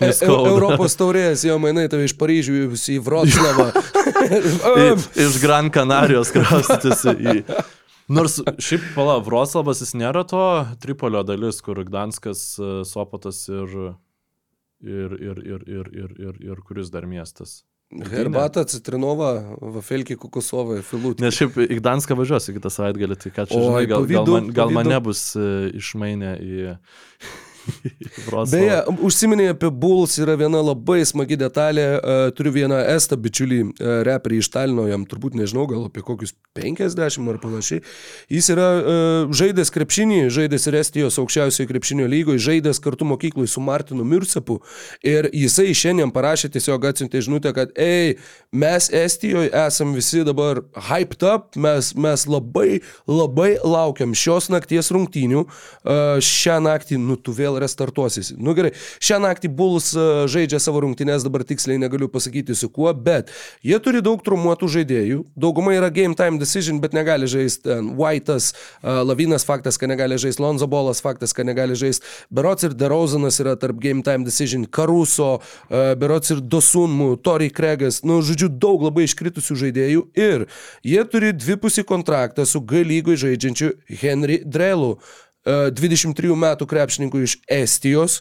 D: E, e, e,
E: skauda.
D: Europos taurės, jo mainai tave iš Paryžių į Vroclavą.
E: Iš, Gran Canarijos kraustytis į... Nors šiaip, pala, Vroclavas jis nėra to Tripolio dalis, kur Gdanskas, e, Sopotas ir, ir, ir, ir, ir, ir, ir, ir kuris dar miestas.
D: Herbata, citrinova, vafelkį, kokosovą, filutį.
E: Nes šiaip į Gdanską važiuosiu kitą savaitgalį, tai ką čia, žinai, gal, gal, man, gal mane bus e, išmainę į...
D: Beje, užsiminė apie Bulls, yra viena labai smagi detalė. e, Turiu vieną estą bičiulį, e, reperį iš Talino, jam turbūt nežinau, gal apie kokius 50 ar panašiai. Jis yra e, žaidęs krepšinį, žaidęs ir Estijos aukščiausiojo krepšinio lygoje, žaidęs kartu mokyklai su Martinu Mircepu. Ir jisai šiandien parašė tiesiog atsiuntė žinutę, kad, ei, mes Estijoje esam visi dabar hyped up, mes, mes labai, labai laukiam šios nakties rungtynių. Šią naktį, nu, tu vėl restartuosis. Nu gerai, šią naktį Bulls e, žaidžia savo rungtynės, dabar tiksliai negaliu pasakyti su kuo, bet jie turi daug trumuotų žaidėjų, dauguma yra game time decision, bet negali žaisti ten White'as, e, Lavinas faktas, kad negali žaisti, Lonzo Bolas faktas, kad negali žaisti, Berots ir DeRozanas yra tarp game time decision, Caruso, e, Berots ir Dosunmu, Tori Kregas, nu, žodžiu, daug labai iškritusių žaidėjų ir jie turi dvipusį kontraktą su G lygoj žaidžiančiu Henry Drelu. E, 23 metų krepšininkų iš Estijos,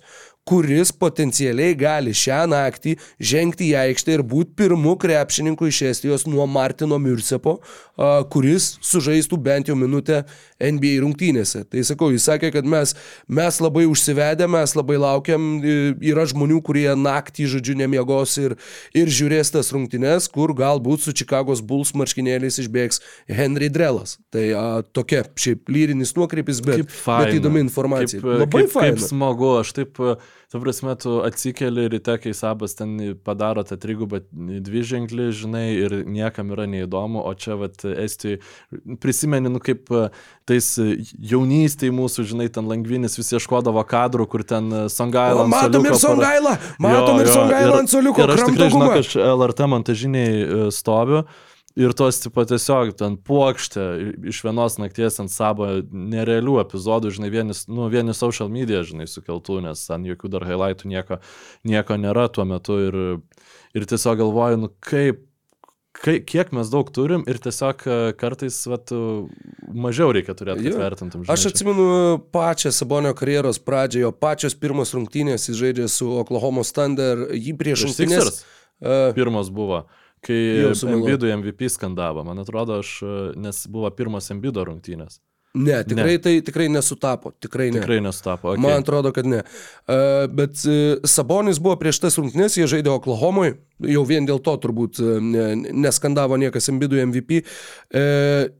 D: kuris potencialiai gali šią naktį žengti į aikštę ir būti pirmu krepšininku iš Estijos nuo Martino Mircepo, a, kuris sužaistų bent jau minutę NBA rungtynėse. Tai sakau, jis sakė, kad mes, mes labai užsivedę, mes labai laukiam, yra žmonių, kurie naktį, žodžiu, nemiegos ir, ir žiūrės tas rungtynės, kur galbūt su Čikagos Bulls marškinėliais išbėgs Henry Drelas. Tai a, tokia šiaip lyrinis nuokrypis, bet,
E: faina.
D: bet įdomi informacija.
E: Kaip,
D: Labai
E: kaip,
D: faina.
E: Kaip smagu, aš taip, ta prasme, tu atsikeli ryte, kai sabas ten padaro tą trigubą dvi ženklį, žinai, ir niekam yra neįdomu, o čia, vat, Estijai, prisimeni, nu, kaip e, tais jaunystėje mūsų, žinai, ten langvinis visi ieškodavo kadrų, kur ten
D: O,
E: Songailą.
D: matom ir Songailą, matom ir Songailą ant soliuko,
E: Ir aš tikrai kad aš LRT montažiniai e, stoviu. Ir tos, tipo, tiesiog ten puokštė iš vienos nakties ant savo nerealių epizodų, žinai, vienis, nu, vieni social media, žinai, sukeltų, nes ten jokių dar highlightų nieko, nieko nėra tuo metu. Ir, ir tiesiog galvoju, nu, kaip, kai, kiek mes daug turim ir tiesiog e, kartais, vat, mažiau reikia turėti, kad vertintum.
D: Aš
E: žinai, čia.
D: atsimenu pačią Sabonio karjeros pradžią, jo pačios pirmos rungtynės jis žaidžė su Oklahoma Thunder, jį prieš rungtynės.
E: Sixers?
D: Uh,
E: Pirmas buvo, kai. Embidų MVP skandavo, man atrodo, aš, e, nes buvo pirmas Embido rungtynės.
D: ne, tikrai ne. tai tikrai nesutapo, tikrai ne.
E: Tikrai nesutapo. Okay.
D: Man atrodo, kad ne. Uh, bet uh, Sabonis buvo prieš tas rungtynes, jie žaidė Oklahomoje, jau vien dėl to turbūt uh, ne, neskandavo niekas Embidų MVP. Uh,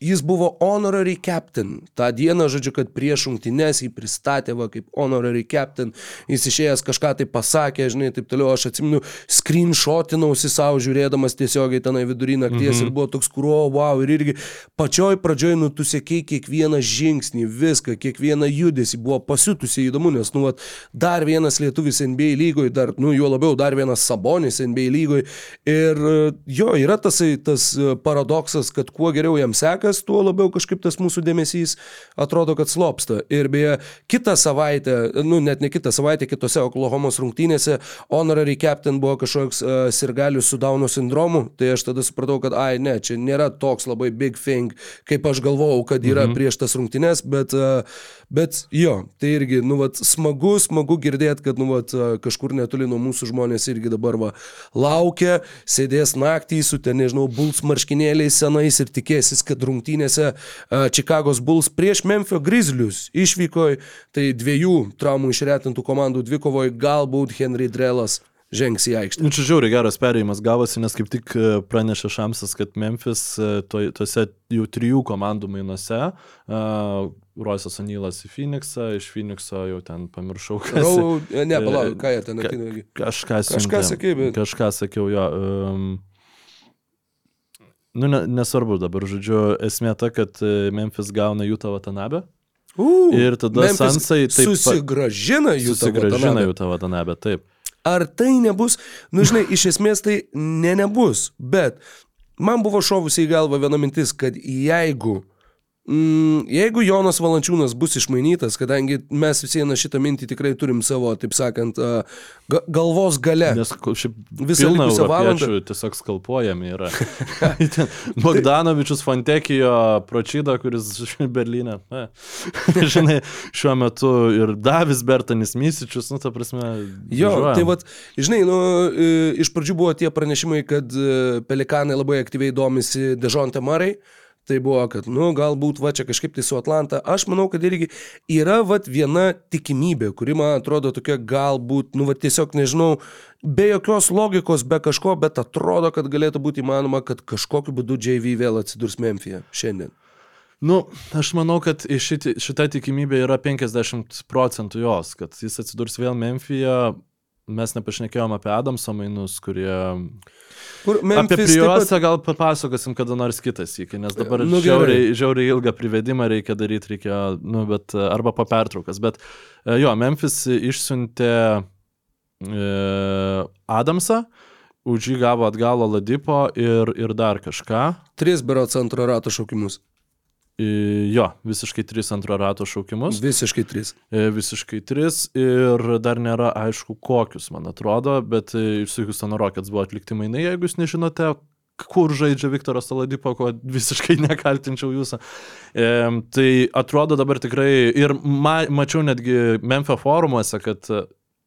D: Jis buvo honorary captain. Ta diena, žodžiu, kad prieš rungtynes jį pristatė va, kaip honorary captain. Jis išėjęs kažką tai pasakė, žinai, taip toliau. Aš atsimenu, screenshotinausi savo žiūrėdamas tiesiogiai tenai vidury nakties mhm. ir buvo toks, kuro, wow, ir irgi pačioj pradžioj, nu, tu sėkiai kiekvieną žingsnį, viską, kiekvieną judesį, buvo pasiutusiai įdomu, nes, nu, vat, dar vienas lietuvis NBA lygoje, dar, nu, juo labiau, dar vienas Sabonis NBA lygoje. Ir jo, yra tasai, tas e, paradoksas, kad kuo geriau jam sekas, tuo labiau kažkaip tas mūsų dėmesys atrodo, kad slopsta. Ir beje, kitą savaitę, nu, net ne kitą savaitę, kitose Oklahomos rungtynėse, honorary captain buvo kažkoks uh, sirgalius su Dauno sindromu, tai aš tada supratau, kad, ai, ne, čia nėra toks labai big thing, kaip aš galvojau, kad yra mhm. prieš tas rungtynės, bet, uh, bet jo, tai irgi, nu, vat, smagu, smagu girdėti, kad, nu, vat, uh, kažkur netoli nuo mūsų žmonės irgi dabar va, laukia, sėdės naktį su ten, nežinau, Bulls marškinėliais senais ir tikėsis, kad rungtynėse uh, Čikagos Bulls prieš Memphio Grizzlius išvyko, tai dviejų traumų išretintų komandų dvikovoje galbūt Henry Drelas žengs į aikštę.
E: Nu, čia žiauriai geras perėjimas gavosi, nes kaip tik e, pranešė Šamsas, kad Memphis e, to, tose jau trijų komandų mainuose, uh, Roisas Anilas į Phoenixą, iš Phoenixo jau ten pamiršau, kas.
D: Rau, ne, palauk,
E: E,
D: ką jie ten atėjo.
E: Kažką,
D: bet-
E: Kažką sakiau, jo. Um, nu, ne, nesvarbu dabar, žodžiu, esmė ta, kad e, Memphis gauna Jutą Vatanabę.
D: Uh,
E: Ir tada Sansai taip
D: susigražina jų
E: Susigražina Jutą Vatanabę, taip.
D: Ar tai nebus, nu žinai, iš esmės tai ne nebus, bet man buvo šovusi į galvą viena mintis, kad jeigu Mm, jeigu Jonas Valančiūnas bus išmainytas, kadangi mes visi na šitą mintį tikrai turim savo, taip sakant, ga, galvos gale.
E: Nes šiaip
D: Visą likusią valandą.
E: tiesiog skalpuojami yra. Bogdanovičius, Fontekijo, Pročyda, kuris Berlyne. Na, žinai, šiuo metu ir Davis Bertanis Mysičius, nu, ta prasme.
D: Jo,
E: važiuojam.
D: tai vad, žinai, nu, e, iš pradžių buvo tie pranešimai, kad e, pelikanai labai aktyviai domisi Dežonte Marai. Tai buvo, kad, nu, galbūt va čia kažkaip tai su Atlanta. Aš manau, kad irgi yra va viena tikimybė, kuri man atrodo tokia galbūt, nu, va tiesiog nežinau, be jokios logikos, be kažko, bet atrodo, kad galėtų būti įmanoma, kad kažkokiu būdu JV vėl atsidurs Memphije šiandien.
E: Nu, aš manau, kad šiti, šita tikimybė yra 50 procentų jos, kad jis atsidurs vėl Memphije. Mes nepašnekėjom apie Adamso mainus, kurie...
D: Kur
E: Apie
D: Memphis taip pat-
E: prijuostę gal papasakosim kada nors kitas iki, nes dabar
D: Nu,
E: žiauriai, žiauriai ilgą privedimą reikia daryti, reikia, nu, bet arba po pertraukas. Bet e, jo, Memphis išsiuntė e, Adamsą, už jį gavo atgal Ladipo ir, ir dar kažką.
D: Tris berots antro rato šaukimus.
E: Jo, visiškai tris antro rato šaukimus.
D: Visiškai tris.
E: E, Visiškai tris ir dar nėra aišku kokius, man atrodo, bet e, su Houstono Rockets buvo atlikti mainai, jeigu jūs nežinote, kur žaidžia Viktoras Saladipo, ko visiškai nekaltinčiau jūsų. E, tai atrodo dabar tikrai ir ma, mačiau netgi Memphio forumuose, kad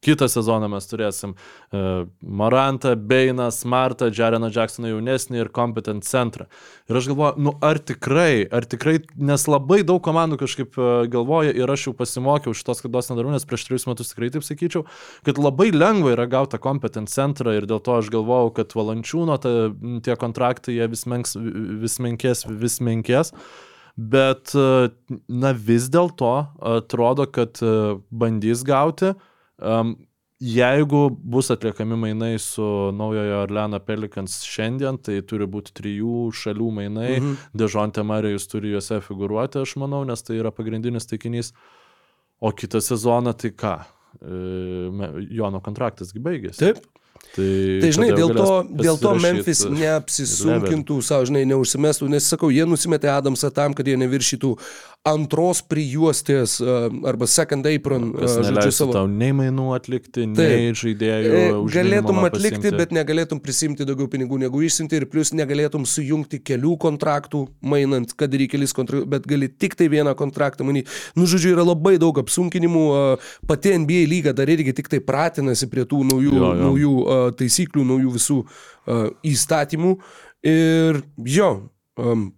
E: kitą sezoną mes turėsim e, Marantą, Beiną, Smartą, Jareną Jacksoną jaunesnį ir Competent centrą. Ir aš galvoju, nu ar tikrai, ar tikrai, nes labai daug komandų kažkaip e, galvoja ir aš jau pasimokiau šitos klaidos nedarau, nes prieš trejus metus tikrai taip sakyčiau, kad labai lengva yra gauti Competent centrą ir dėl to aš galvojau, kad valančiūno ta, tie kontraktai jie vis, menks, vis menkės, vis menkės. Bet, e, na vis dėlto atrodo, kad bandys gauti. Um, jeigu bus atliekami mainai su naujojo Orleano Pelicans šiandien, tai turi būti trijų šalių mainai. Mhm. Dežonte Marijus turi juose figuruoti, aš manau, nes tai yra pagrindinis taikinys. O kitą sezoną tai ką? E, Jono kontraktasgi baigėsi.
D: Taip.
E: Tai,
D: Tai žinai, dėl to, dėl to Memphis neapsisunkintų, savo, žinai, neužsimestų, nes sakau, jie nusimetė Adamsą tam, kad jie neviršytų antros prijuostės arba second apron, žodžiu, savo.
E: tau nei mainų atlikti, nei žaidėjų.
D: E, Galėtum atlikti,
E: pasiimti.
D: bet negalėtum prisimti daugiau pinigų negu išsiunti ir plus negalėtum sujungti kelių kontraktų, mainant, kad ir į kelis kontraktus, bet gali tik tai vieną kontraktą mainyti. Nu, žodžiu, yra labai daug apsunkinimų, pati NBA lyga dar irgi tik tai pratinasi prie tų naujų,
E: Jo, jo.
D: naujų e, taisyklių, naujų visų e, įstatymų. Ir jo, um,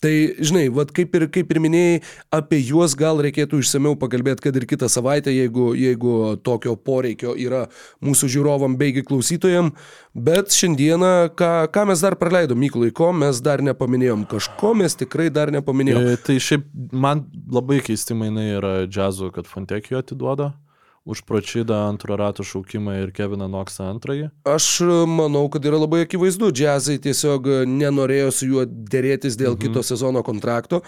D: Tai, žinai, vat kaip ir, kaip ir minėjai, apie juos gal reikėtų išsameu pakalbėti, kad ir kitą savaitę, jeigu, jeigu tokio poreikio yra mūsų žiūrovam beigi klausytojam. Bet šiandieną, ką, ką mes dar praleidom, Mykolai, ko mes dar nepaminėjom, kažko mes tikrai dar nepaminėjom.
E: E, Tai šiaip man labai keisti mainai yra džiazo, kad Fontekijo atiduoda už Pročidą antro rato šaukimą ir Keviną Noksą antrąjį.
D: Aš manau, kad yra labai akivaizdu, džiazai tiesiog nenorėjo su juo dėrėtis dėl mhm. kito sezono kontrakto,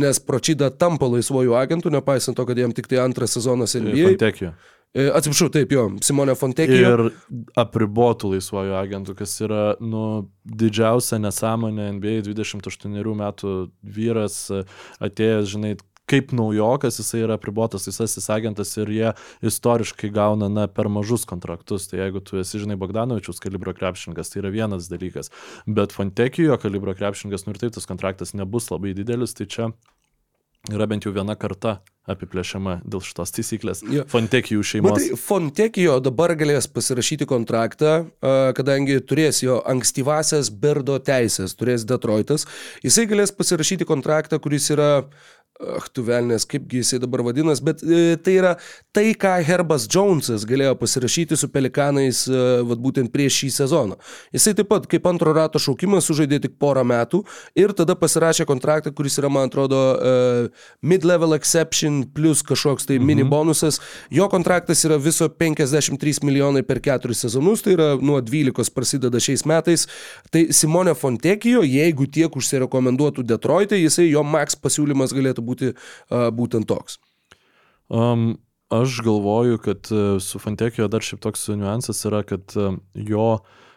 D: nes Pročida tampa laisvojų agentų, nepaisant to, kad jam tik tai antras sezonas.
E: Fontekijo.
D: E, Atsiprašau, taip jo, Simone Fontekijo.
E: Ir apribotų laisvojų agentų, kas yra nu, didžiausia nesąmonė NBA 28 metų vyras e, atėjęs, žinai, kaip naujokas, jisai yra apribotas visasis agentas ir jie istoriškai gauna na, per mažus kontraktus. Tai jeigu tu esi, žinai, Bogdanovičius kalibro krepšininkas, tai yra vienas dalykas. Bet Fontekijo kalibro krepšininkas, nu ir taip tas kontraktas nebus labai didelis, tai čia yra bent jau viena karta apiplėšiama dėl šitos taisyklės.
D: Jo.
E: Fontekijų šeimos.
D: Matai, Fontekijo dabar galės pasirašyti kontraktą, kadangi turės jo ankstyvasias Berdo teisės, turės Detroitas. Jisai galės pasirašyti kontraktą, kuris yra Ach, tu velnės, kaipgi jisai dabar vadinas, bet e, tai yra tai, ką Herbas Jonesas galėjo pasirašyti su Pelikanais, e, vat būtent prieš šį sezoną. Jisai taip pat kaip antro rato šaukimas sužaidė tik porą metų ir tada pasirašė kontraktą, kuris yra, man atrodo, e, mid-level exception plus kažkoks tai mhm. mini bonusas. Jo kontraktas yra viso 53 milijonai per keturis sezonus, tai yra nuo 12 prasideda šiais metais. Tai Simone Fontekijo, jeigu tiek užsirekomenduotų Detroitą, jisai jo max pasiūlymas galėtų būti uh, būtent toks.
E: Um, aš galvoju, kad e, su Fantekijo dar šiaip toks niuansas yra, kad e, jo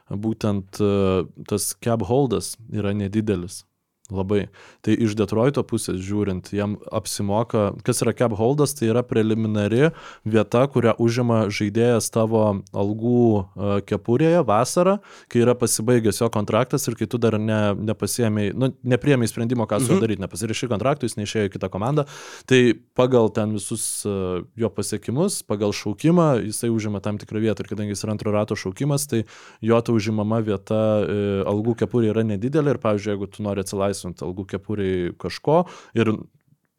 E: būtent e, tas cap holdas yra nedidelis. Labai. Tai iš Detroito pusės žiūrint, jam apsimoka, kas yra cap holdas, tai yra preliminari vieta, kurią užima žaidėjas tavo algų uh, kepurėje vasarą, kai yra pasibaigęs jo kontraktas ir kai tu dar ne, nepasiemiai, nu, nepriemiai sprendimo, ką su juo
D: Mhm.
E: daryti, nepasirašai kontraktų, jis neišėjo į kitą komandą. Tai pagal ten visus uh, jo pasiekimus, pagal šaukimą, jisai užima tam tikrą vietą ir kadangi jis yra antro rato šaukimas, tai jo ta užimama vieta e, algų kepurė yra nedidelė ir, pavyzdžiui, jeigu tu nori atsilaisvinti algų kepuriai kažko ir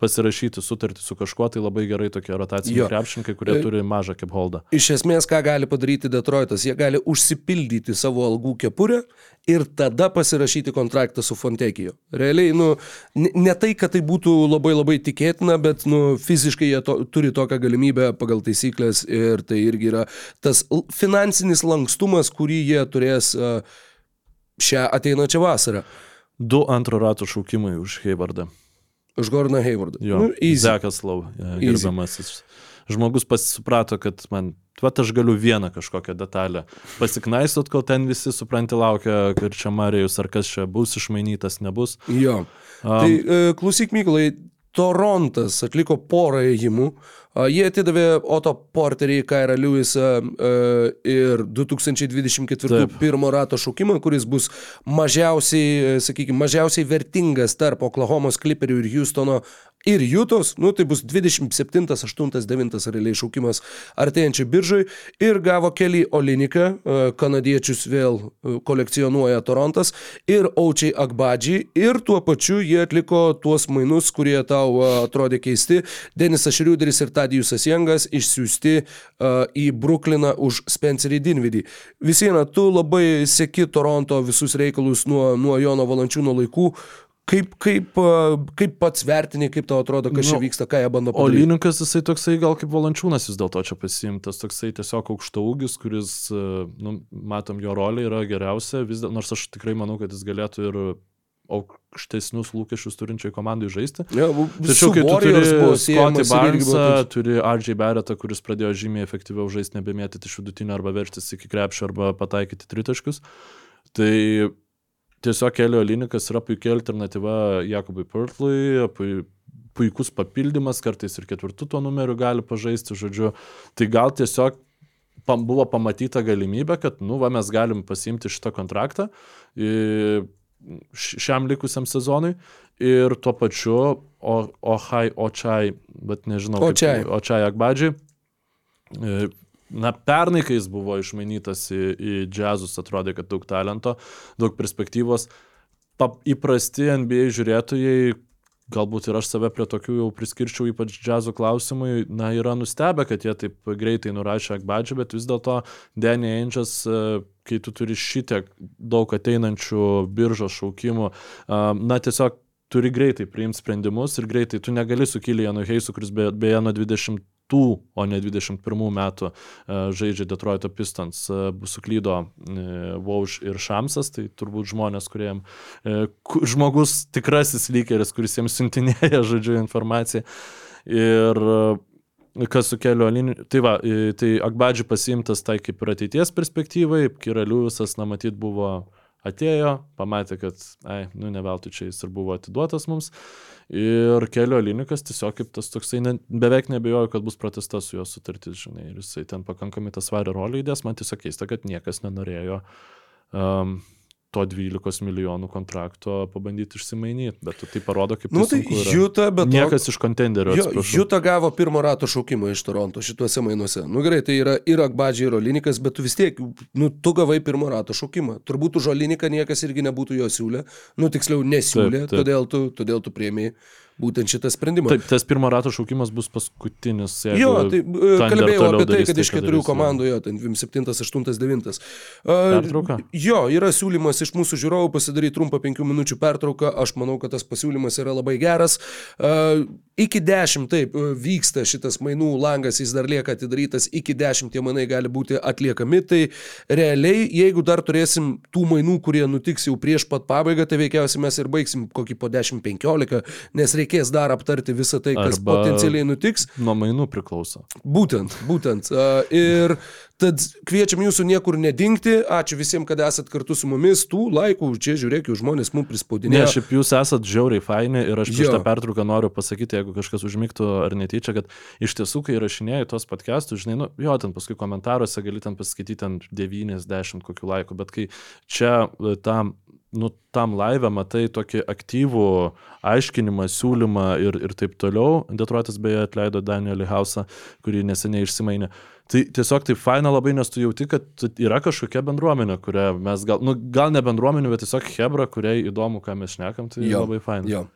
E: pasirašyti sutartį su kažkuo, tai labai gerai tokie rotaciniai krepšininkai, kurie
D: E,
E: turi mažą kepholdą.
D: Iš esmės, ką gali padaryti Detroitas, jie gali užsipildyti savo algų kepurę ir tada pasirašyti kontraktą su Fontekijo. Realiai, nu, ne, tai, kad tai būtų labai labai tikėtina, bet, nu, fiziškai jie to, turi tokią galimybę pagal taisyklės ir tai irgi yra tas finansinis lankstumas, kurį jie turės šią ateinančią vasarą.
E: Du antro rato šaukimai už Haywardą.
D: Už Gordoną Haywardą.
E: Jo,
D: Nu.
E: Zekas Lau,
D: Easy.
E: gerbiamasis. Žmogus pasisuprato, kad man, vat aš galiu vieną kažkokią detalę pasiknaistot, kol ten visi supranti laukia, ir čia Marijus, ar kas čia bus išmainytas, nebus.
D: Jo.
E: Um,
D: Tai e, klausyk, Mykolai, Torontas atliko porą ėjimų. Jie atidavė Otto Porterį, Kairą Lewisą ir 2024
E: Taip.
D: pirmo rato šaukimą, kuris bus mažiausiai, sakykime, mažiausiai vertingas tarp Oklahomos Clipperių ir Houstono ir Jutos. Nu, tai bus 27, 8, 9 realiai šaukimas artėjančiai biržai. Ir gavo Kelly Oliniką, e, kanadiečius vėl e, kolekcionuoja Torontas, ir Aučiai Akbadžiai. Ir tuo pačiu jie atliko tuos mainus, kurie tau e, atrodė keisti. Denisas Šriuderis ir Tadijusas Jangas išsiųsti į Brukliną už Spencerį Dinvidį. Vis viena, tu labai seki Toronto visus reikalus nuo, nuo Jono Valančiūno laikų. Kaip, kaip, kaip pats vertini, kaip tau atrodo, kas
E: Nu,
D: čia vyksta, ką jie bando
E: O
D: padaryti?
E: Lynikas jisai toksai gal kaip valančiūnas vis dėlto čia pasiimtas, toksai tiesiog aukšta ūgis, kuris, nu, matom, jo rolė yra geriausia, vis dėlto, nors aš tikrai manau, kad jis galėtų ir aukštesnius lūkesčius turinčiai komandai žaisti.
D: Ja,
E: Tačiau kai tu turi Scotty Barnesą, turi RJ Barrettą, kuris pradėjo žymiai efektyviau žaisti, nebemėtyti iš vidutinio arba verštis iki krepšio arba pataikyti tritaškius. Tai tiesiog Kelio Linikas yra puikia alternatyva Jakubui Pertlui, pui, puikus papildymas, kartais ir ketvirtų tuo numeriu gali pažaisti, žodžiu. Tai gal tiesiog buvo pamatyta galimybė, kad, nu, va, mes galim pasimti šitą kontraktą šiam likusiam sezonui ir tuo pačiu O- Ohai Očiai, bet nežinau.
D: Očiai
E: Akbadžiai. E, Na, pernai, kai jis buvo išmainytas į, į džiazus, atrodė, kad daug talento, daug perspektyvos. Pa, įprasti NBA žiūrėtojai, galbūt ir aš save prie tokių jau priskirčiau, ypač džiazo klausimui, na, yra nustebę, kad jie taip greitai nurašė Akbadžią, bet vis dėlto Danny Ainge'as, e, kai tu turi šitiek daug ateinančių biržos šaukimų, a, na, tiesiog turi greitai priimti sprendimus ir greitai tu negali su Kilianu Heisu, kuris be, beje nuo 20 o ne 21 metų e, žaidžia Detroito Pistons, e, suklydo e, Vauž ir Šamsas, tai turbūt žmonės, kuriem e, ku- žmogus tikrasis lykeris, kuris jiems siuntinėja, žodžiu, informaciją. Ir e, kas su kelio linijų. Tai va, e, tai Akbadži pasiimtas tai kaip ir ateities perspektyvai, Kiraliusas, na matyt, buvo atėjo, pamatė, kad, ai, nu ne veltui čia jis ir buvo atiduotas mums. Ir kelio linikas tiesiog kaip tas toksai, ne, beveik nebejoju, kad bus protestas su juo sutartis, žinai, ir jisai ten pakankamai tą svarę rolę įdės, man tiesiog keista, kad niekas nenorėjo um, to 12 milijonų kontrakto pabandyti išsimainyti, bet tai parodo, kaip
D: Nu,
E: tai
D: tai. Juta, bet... to-
E: Niekas iš kontenderio.
D: Juta gavo pirmo rato šaukimą iš Toronto šituose mainuose. Nu gerai, tai yra ir Akbadžiai, ir Olinikas, bet tu vis tiek, nu, tu gavai pirmo rato šaukimą. Turbūt už Oliniką niekas irgi nebūtų jo siūlę. Nu, tiksliau, nesiūlė,
E: Taip, taip.
D: todėl tu, todėl tu priemi būtent šitą sprendimą.
E: Taip, tas pirmo rato šaukimas bus paskutinis.
D: Jo, tai e, kalbėjau apie tai, kad iš
E: ką
D: keturių komandų, jo, ten 27, 8, 9.
E: Pertrauka?
D: Jo, yra siūlymas iš mūsų žiūrovų pasidaryti trumpą penkių minučių pertrauką. Aš manau, kad tas pasiūlymas yra labai geras. Uh, iki 10, taip, e, vyksta šitas mainų langas, jis dar lieka atidarytas, iki 10 tie mainai gali būti atliekami. Tai realiai, jeigu dar turėsim tų mainų, kurie nutiks jau prieš pat pabaigą, tai veikiausiai mes ir baigsim kokį po 10-15, nes reikės dar aptarti visą tai, kas
E: Arba-
D: potencialiai nutiks.
E: Nuo mainų priklauso.
D: Būtent, būtent. A, Ir Tad kviečiam jūsų niekur nedingti. Ačiū visiems, kad esat kartu su mumis. Tų laikų, čia žiūrėk, jau žmonės mums
E: Ne,
D: prispaudinėjo.
E: šiaip jūs esat žiauriai faini ir aš prieš tą pertrauką noriu pasakyti, jeigu kažkas užmygtų ar netyčia, kad iš tiesų, kai rašinėjai tos podcastus, žinai, nu, jo, ten paskui komentaruose gali ten paskaityti ten 90 kokių laikų, bet kai čia e, tam, nu, tam laivę matai tokį aktyvų aiškinimą, siūlymą ir, ir taip toliau, Detroitas beje atleido Danielį Hausą, kurį neseniai išsimainė. Tai tiesiog tai faina labai, nes tu jauti, kad yra kažkokia bendruomenė, kurią mes gal, nu, gal ne bendruomenė, bet tiesiog Hebra, kuriai įdomu, ką mes šnekam, tai
D: Jo,
E: labai faina.
D: Jo.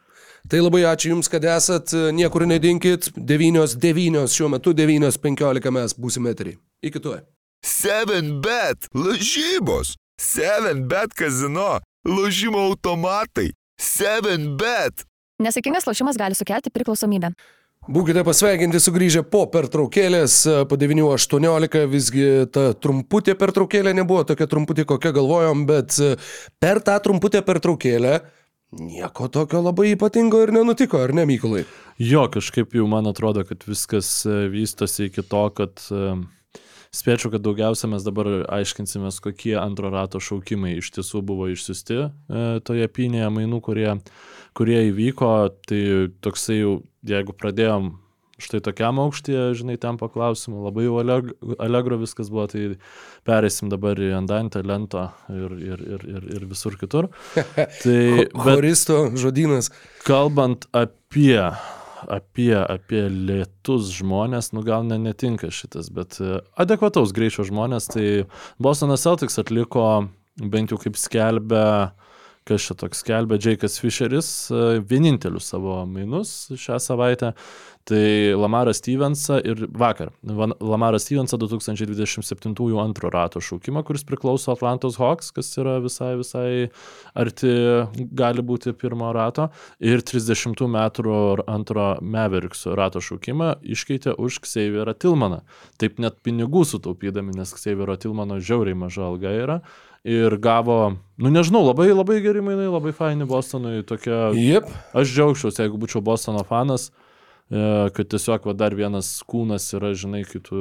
D: Tai labai ačiū Jums, kad esat, niekur nedinkit. 9.9 šiuo metu, 9.15 mes būsime eterį. Iki tuo.
A: 7bet lažybos. 7bet kazino. Lošimo automatai. 7bet.
B: Nesėkmingas lošimas gali sukelti priklausomybę.
D: Būkite pasveikinti sugrįžę po pertraukėlės, po 9.18, visgi ta trumputė pertraukėlė nebuvo tokia trumputė, kokią galvojom, bet per tą trumputę pertraukėlę nieko tokio labai ypatingo ir nenutiko, ar ne, Mykolai?
E: Jo, kažkaip jau man atrodo, kad viskas vystosi iki to, kad spėčiau, kad daugiausia mes dabar aiškinsimės, kokie antro rato šaukimai iš tiesų buvo išsiusti e, toje pinėje mainų, kurie, kurie įvyko. Tai toksai jau, jeigu pradėjom štai tokiam aukštyje, žinai, ten paklausimų, labai jau aleg, allegro viskas buvo, tai perėsim dabar į Andantę lentą ir, ir, ir, ir, ir visur kitur. Tai,
D: Horisto žodynas.
E: kalbant apie, apie, apie lėtus žmonės, nu gal ne, netinka šitas, bet e, adekvataus greičio žmonės, tai Bostonas Celtics atliko bent jau kaip skelbia, kas čia toks skelbia, Jake'as Fisheris, e, vienintelius savo mainus šią savaitę. Tai Lamarą Stevensą ir vakar. Lamarą Stevensą 2027 antro rato šaukimą, kuris priklauso Atlantos Hawks, kas yra visai, visai arti gali būti pirmo rato. Ir 30 metrų antro Mavericks rato šaukimą iškeitė už Xavierą Tilmaną. Taip net pinigų sutaupydami, nes Xaviero Tilmano žiauriai maža alga yra. Ir gavo, nu nežinau, labai labai geri mainai, labai faini Bostonui, tokia
D: Jep.
E: Aš džiaugčiausi, jeigu būčiau Bostono fanas, e, kad tiesiog va, dar vienas kūnas yra, žinai, kai tu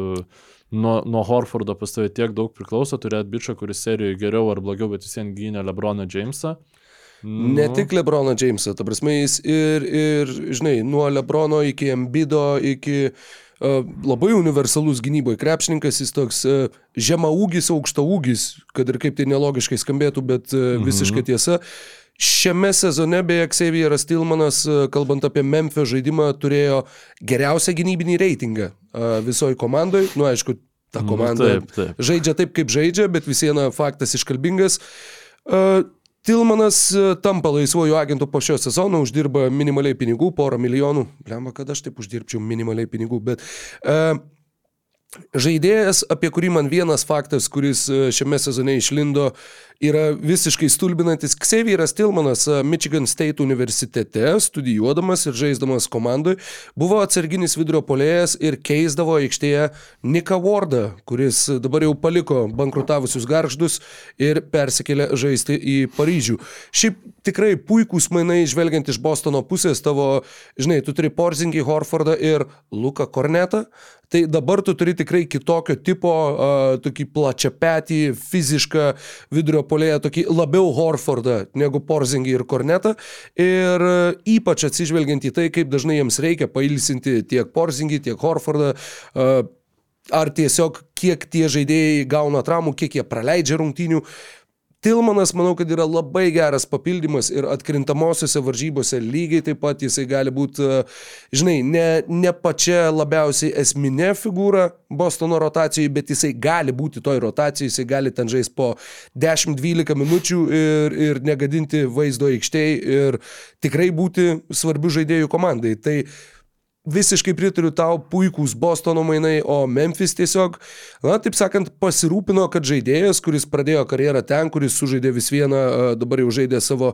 E: nuo, nuo Horfordo pas tave tiek daug priklauso, turėt bičią, kuris serijoje geriau ar blogiau, bet vis vien gynė Lebroną Jamesą.
D: Ne tik Lebroną Jamesą, ta prasme jis ir, ir, žinai, nuo Lebrono iki Embido, iki uh, labai universalus gynyboje krepšininkas, jis toks uh, žema ūgis, aukšta ūgis, kad ir kaip tai nelogiškai skambėtų, bet uh, visiškai tiesa. Šiame sezone beje Xavieras Tilmanas, kalbant apie Memphis žaidimą, turėjo geriausią gynybinį reitingą visoji komandai. Nu, aišku, ta
E: Nu,
D: komanda
E: taip, taip.
D: žaidžia taip, kaip žaidžia, bet vis viena faktas iškalbingas. Uh, Tilmanas e, tampa laisvojų agentų po šio sezono, uždirba minimaliai pinigų, porą milijonų. Lemba, kad aš taip uždirbčiau minimaliai pinigų, bet uh, žaidėjas, apie kurį man vienas faktas, kuris e, šiame sezone išlindo, yra visiškai stulbinantis. Xavieras Tilmanas Michigan State universitete, studijuodamas ir žaisdamas komandai, buvo atsarginis vidurio polėjas ir keisdavo aikštėje Niką Wardą, kuris dabar jau paliko bankrutavusius garždus ir persikėlė žaisti į Paryžių. Šiaip tikrai puikūs mainai, žvelgiant iš Bostono pusės, tavo, žinai, tu turi Porzingį, Horfordą ir Luką Kornetą, tai dabar tu turi tikrai kitokio tipo, uh, tokį plačiapetį, fizišką vidurio polėją, tokį labiau Horfordą negu Porzingį ir Kornetą. Ir uh, ypač atsižvelgiant į tai, kaip dažnai jiems reikia pailsinti tiek Porzingį, tiek Horfordą. Uh, ar tiesiog kiek tie žaidėjai gauna traumų, kiek jie praleidžia rungtynių. Tilmanas, manau, kad yra labai geras papildymas ir atkrintamosiose varžybose lygiai taip pat jisai gali būti, žinai, ne, ne pačia labiausiai esminė figūra Bostono rotacijai, bet jisai gali būti toj rotacijai, jisai gali ten žaisti po 10-12 minučių ir, ir negadinti vaizdo aikštėje ir tikrai būti svarbių žaidėjų komandai. Tai Visiškai pritariu tau, puikūs Bostono mainai, o Memphis tiesiog, na, taip sakant, pasirūpino, kad žaidėjas, kuris pradėjo karjerą ten, kuris sužaidė vis vieną, dabar jau žaidė savo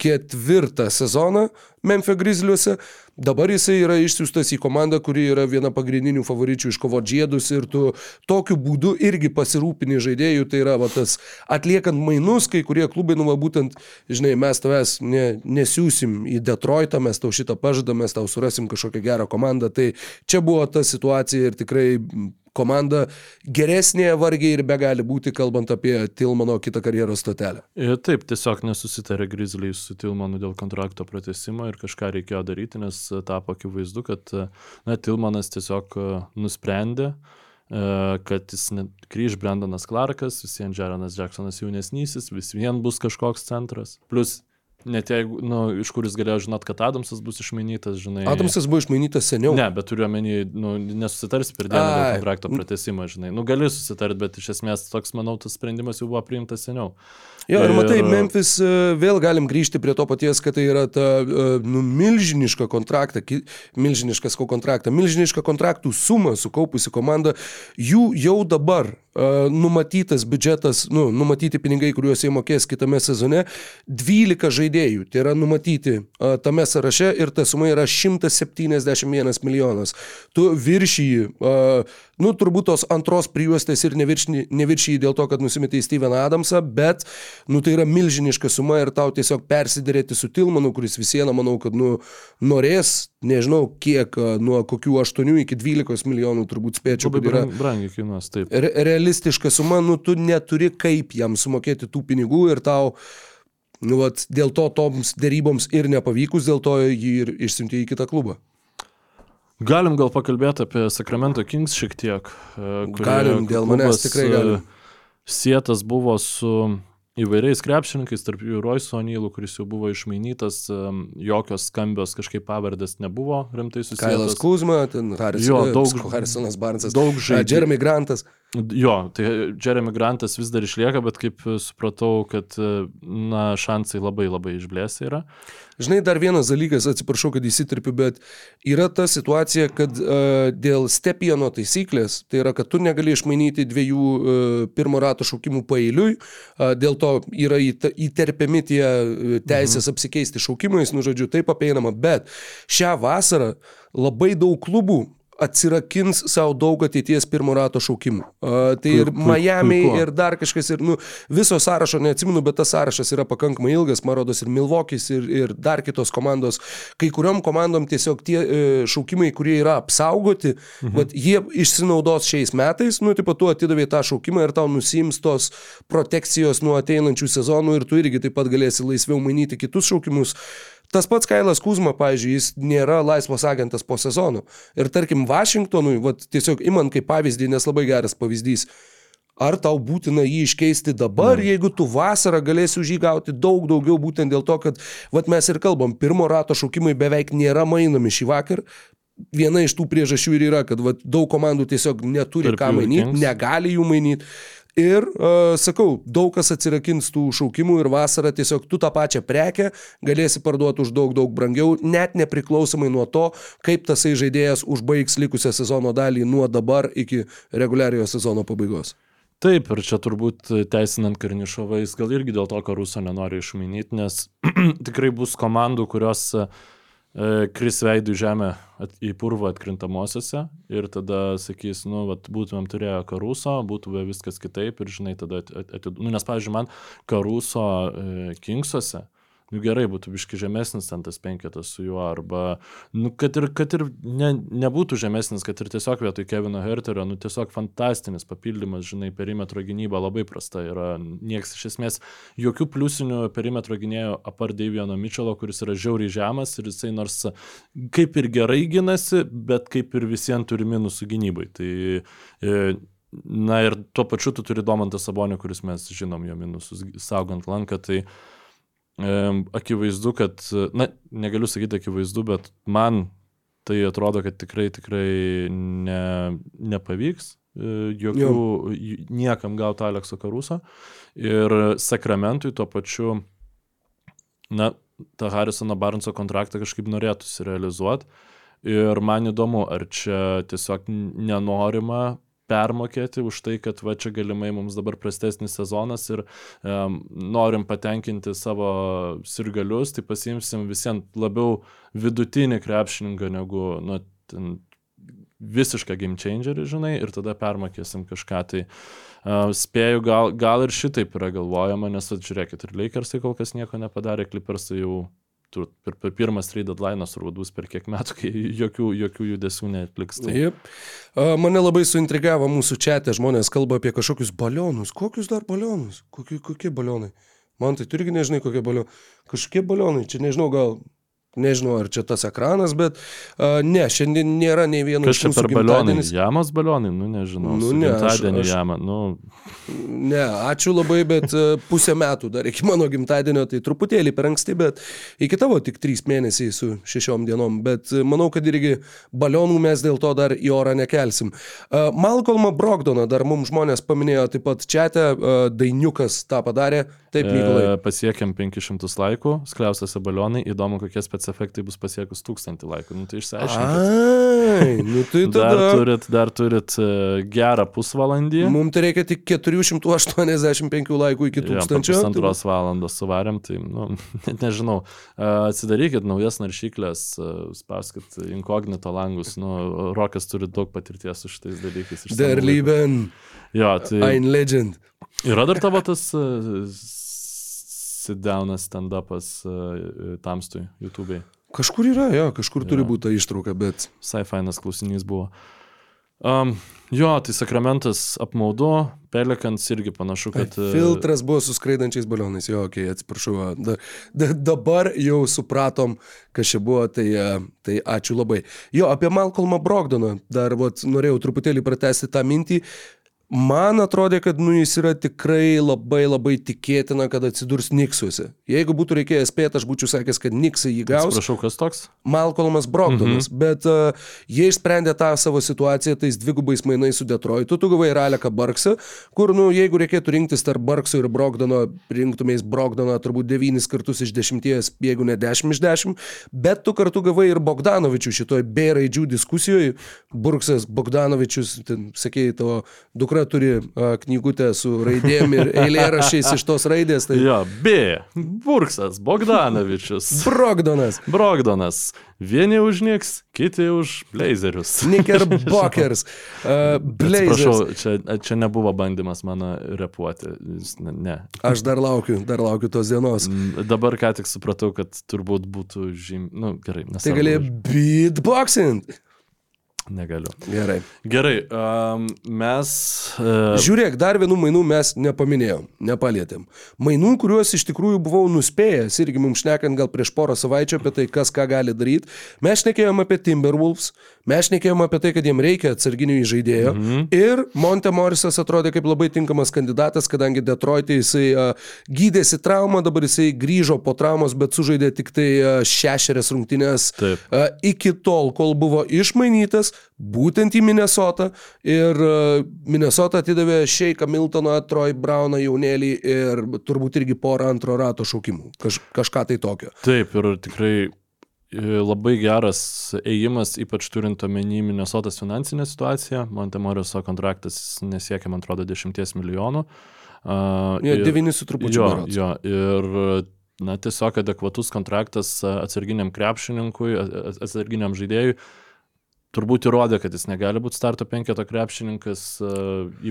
D: ketvirtą sezoną Memphis Grizzliuose. Dabar jisai yra išsiųstas į komandą, kuri yra viena pagrindinių favoričių iškovoti žiedus ir tu tokiu būdu irgi pasirūpini žaidėjų. Tai yra va, tas atliekant mainus, kai kurie klubai, nu, va, būtent, žinai, mes tavęs ne, nesiūsim į Detroitą, mes tau šitą pažadam, mes tau surasim kažkokią gerą komandą. Tai čia buvo ta situacija ir tikrai komanda geresnė vargiai ir be gali būti, kalbant apie Tilmano kitą karjeros stotelę.
E: Ir taip, tiesiog nesusitarė Grizzliai su Tilmanu dėl kontrakto pratesimo ir kažką reikėjo daryti, nes tapo akivaizdu, kad na, Tilmanas tiesiog e, nusprendė, e, kad jis grįž Brendanas Clarkas, vis vien Jeronas Jacksonas jaunesnysis, vis vien bus kažkoks centras. Plus Net jeigu, na, nu, iš kur jis galėjo žinot, kad Adamsas bus išmainytas, žinai.
D: Adamsas buvo išmainytas seniau.
E: Ne, bet turiu omeny, nu, nesusitars per dieną dėl kontrakto pratesimą, žinai. Nu, gali susitarti, bet iš esmės toks, manau, tas sprendimas jau buvo priimtas seniau.
D: Jo, ir, ir matai, Memphis e, vėl galim grįžti prie to paties, kad tai yra ta e, nu, milžiniška kontraktą, milžiniškas ko kontraktą, milžiniška kontraktų suma sukaupusi komanda, jų jau dabar uh, numatytas biudžetas, nu, numatyti pinigai, kuriuos jie mokės kitame sezone, 12 žaidėjų, tai yra numatyti tame sąraše ir ta suma yra 171 milijonas. Tu viršyji uh, Nu, turbūt tos antros prijuostės ir neviršyji dėl to, kad nusimetė į Steveną Adamsą, bet, nu, tai yra milžiniška suma ir tau tiesiog persiderėti su Tilmanu, kuris visieną, manau, kad, nu, norės, nežinau, kiek, nuo kokių 8 iki 12 milijonų turbūt spėčiau,
E: kad yra... Brangiai kainuos, taip.
D: Re realistiška suma, nu, tu neturi kaip jam sumokėti tų pinigų ir tau... Nu, vat, dėl to toms dėryboms ir nepavykus, dėl to jį ir išsiuntė į kitą klubą.
E: Galim gal pakalbėti apie Sacramento Kings šiek tiek.
D: E, galim, dėl manęs tikrai galim. E,
E: sietas buvo su įvairiais krepšininkais, tarp jų Royce O'Neillų, kuris jau buvo išmainytas, jokios skambios kažkaip pavardės nebuvo rimtai susijęs.
D: Kailas Kuzma, ten Harris, jo, daug, Harrisonas Barnesas, daug žaidėjų. Jeremy Grantas.
E: Jo, tai Jeremy Grantas vis dar išlieka, bet kaip supratau, kad na, šansai labai labai išblėsi yra.
D: Žinai, dar vienas dalykas, atsiprašau, kad įsitirpiu, bet yra ta situacija, kad uh, dėl stepieno taisyklės, tai yra, kad tu negali išmainyti dviejų uh, pirmo rato šaukimų pailiui, uh, dėl to yra įterpiami tie teisės mhm. apsikeisti šaukimais, nu žodžiu, taip apeinama, bet šią vasarą labai daug klubų atsirakins savo daug ateities pirmo rato šaukimų. Uh, tai ir Miami, ir dar kažkas, ir nu, viso sąrašo neatsimenu, bet tas sąrašas yra pakankamai ilgas, man rodos, ir Milvokis, ir, ir dar kitos komandos. Kai kuriuom komandom tiesiog tie e, šaukimai, kurie yra apsaugoti, mhm. vat, jie išsinaudos šiais metais, nu, pat tu atidavai tą šaukimą ir tau nusims tos protekcijos nuo ateinančių sezonų ir tu irgi taip pat galėsi laisviau mainyti kitus šaukimus. Tas pats Kailas Kuzma, pavyzdžiui, jis nėra laisvas agentas po sezono. Ir tarkim, Vašingtonui, vat, tiesiog imant kaip pavyzdį, nes labai geras pavyzdys, ar tau būtina jį iškeisti dabar, mm. jeigu tu vasarą galėsi už jį gauti daug daugiau, būtent dėl to, kad, vat mes ir kalbam, pirmo rato šaukimai beveik nėra mainami šį vakar. Viena iš tų priežasčių ir yra, kad vat, daug komandų tiesiog neturi Tarp ką mainyti, negali jų mainyti. Ir, uh, sakau, daug kas atsirakins tų šaukimų ir vasarą tiesiog tu tą pačią prekę galėsi parduoti už daug, daug brangiau, net nepriklausomai nuo to, kaip tasai žaidėjas užbaigs likusią sezono dalį nuo dabar iki reguliariojo sezono pabaigos.
E: Taip, ir čia turbūt teisinant Karnišovą, jis gal irgi dėl to, kad Ruso nenori išmainyti, nes tikrai bus komandų, kurios uh, E, kris veidų žemę at, į purvą atkrintamosiose ir tada sakys, nu, vat, būtumėm turėję karuso, būtų viskas kitaip ir, žinai, tada atiduodu. Nu, nes, pavyzdžiui, man karuso e, Kingsuose nu gerai būtų biški žemesnis ten tas penketas su juo, arba, nu, kad ir, kad ir ne, nebūtų žemesnis, kad ir tiesiog vietoj Kevino Herterio, nu, tiesiog fantastinis papildymas, žinai, perimetro gynyba labai prasta yra, nieks iš esmės, jokių pliusinių perimetro gynėjų apart Daviano Mitchelo, kuris yra žiauriai žemas ir jisai nors kaip ir gerai gynasi, bet kaip ir visiems turi minusų gynybai. Tai, e, Na ir tuo pačiu tu turi Domantą Sabonį, kuris mes žinom jo minusus saugant lanką, tai uh, akivaizdu, kad, na, negaliu sakyti akivaizdu, bet man tai atrodo, kad tikrai, tikrai ne, nepavyks e, jokių, jo. niekam gauti Alekso Karuso. Ir Sakramentui tuo pačiu, na, tą Harrisono Barnso kontraktą kažkaip norėtųsi realizuoti. Ir man įdomu, ar čia tiesiog nenorima permokėti už tai, kad va čia galimai mums dabar prastesnis sezonas ir um, norim patenkinti savo sirgalius, tai pasimsim visiems labiau vidutinį krepšininką negu nu, ten, visišką game changerį, žinai, ir tada permokėsim kažką. Tai uh, spėju, gal, gal ir šitaip yra galvojama, nes atžiūrėkit, ir Lakersai kol kas nieko nepadarė, Clippersai jau tur, per, per pirmas trade deadline turbūt bus per kiek metų, kai jokių, jokių judesių netliks. Tai...
D: Yep. Mane labai suintrigavo mūsų čia, žmonės kalba apie kažkokius balionus. Kokius dar balionus? Kokie, kokie balionai? Man tai turgi nežinai, kokie balionai. Kažkokie balionai, čia nežinau, gal Nežinau, ar čia tas ekranas, bet uh, ne, šiandien nėra nei vieno
E: čia per balionai? Jamos balionai, nu nežinau. Nu, ne, gimtadienį aš, aš, jamą. Nu.
D: Ne, ačiū labai, bet uh, pusę metų dar iki mano gimtadienio, tai truputėlį per anksti, bet iki tavo tik trys mėnesiai su šešiom dienom. Bet uh, manau, kad irgi balionų mes dėl to dar į orą nekelsim. Uh, Malcolmą Brogdoną dar mums žmonės paminėjo taip pat čia, uh, Dainiukas tą padarė. Taip, Mykolai.
E: E, pasiekėm 500 laikų, skliausiasi balionai, įdomu, kokie specialūs efektai bus pasiekus tūkstantį laikų. Nu, tai išsiaiškinkit.
D: Ai, nu tai tada.
E: Dar turit, dar turit uh, gerą pusvalandį.
D: Mums tai reikia tik 485 laikų iki tūkstančio.
E: Ja, antros valandos suvarėm, tai, nu, net nežinau. Uh, atsidarykit naujas naršyklės, spauskit inkognito langus. Nu, Rokas turi daug patirties su šitais dalykais.
D: Der Lieben.
E: Jo, tai.
D: Ein Legend.
E: Yra dar tavo tas sit-downas stand-upas uh, tamstui YouTube'ai.
D: Kažkur yra, jo, kažkur jo. turi būti ta ištrauka, bet.
E: Visai fainas klausinys buvo. Um, jo, tai sakramentas apmaudu, pelikans irgi panašu, kad...
D: Ai, filtras buvo su skraidančiais balionais, jo, okei, okay, atsiprašau. Da, da, dabar jau supratom, kas čia buvo, tai, tai ačiū labai. Jo, apie Malcolmą Brogdoną dar vat, norėjau truputėlį pratesti tą mintį. Man atrodė, kad nu, jis yra tikrai labai labai tikėtina, kad atsidurs Niksuose. Jeigu būtų reikėjęs spėti, aš būčiau sakęs, kad Niksai jį gaus.
E: Prašau, kas toks?
D: Malcolmas Brogdonas. Mhm. Bet uh, jie išsprendė tą savo situaciją tais dvigubais mainais su Detroitu. Tu gavai Raleką Barksą, kur, nu, jeigu reikėtų rinktis tarp Barkso ir Brogdono, rinktumės Brogdoną turbūt 9 kartus iš 10, jeigu ne 10 iš 10. Bet tu kartu gavai ir Bogdanovičių šitoj B raidžių diskusijoje. Burksas Bogdanovičius, sakėjai, tavo dukra dukra turi a, knygutę su raidėm ir eilėrašiais iš tos raidės. Tai...
E: Jo, B. Burksas, Bogdanovičius.
D: Brogdonas.
E: Brogdonas. Vieni užniks, kiti už blazerius.
D: Knickerbockers. Uh, blazers.
E: Prašau, čia, čia nebuvo bandymas mano repuoti. Ne.
D: Aš dar laukiu, dar laukiu tos dienos.
E: Dabar ką tik supratau, kad turbūt būtų žymiai. Nu, gerai.
D: Tai galėjo beatboxing.
E: Negaliu.
D: Gerai.
E: Gerai, um, mes. Uh...
D: Žiūrėk, dar vienų mainų mes nepaminėjom, nepalėtėm. Mainų, kuriuos iš tikrųjų buvau nuspėjęs, irgi mums šnekant gal prieš porą savaičių apie tai, kas ką gali daryti. Mes šnekėjom apie Timberwolves, mes šnekėjom apie tai, kad jiem reikia atsarginių žaidėjo. Mm -hmm. Ir Monte Morrisas atrodė kaip labai tinkamas kandidatas, kadangi Detroit'e jisai uh, gydėsi traumą, dabar jisai grįžo po traumos, bet sužaidė tik tai uh, šešerias rungtynės uh, iki tol, kol buvo išmainytas būtent į Minnesotą ir e, Minnesota atidavė Šeiką Miltoną, Troy Browną jaunėlį ir turbūt irgi porą antro rato šaukimų. Kaž, kažką tai tokio.
E: Taip, ir tikrai e, labai geras ėjimas, ypač turint omeny Minnesotas finansinę situaciją. Montemoriuso kontraktas nesiekia, man atrodo, 10 milijonų.
D: Uh, ja, 9 su trupučiu.
E: Jo, jo, ir na, tiesiog adekvatus kontraktas atsarginiam krepšininkui, atsarginiam žaidėjui turbūt įrodė, kad jis negali būti starto penketo krepšininkas, e,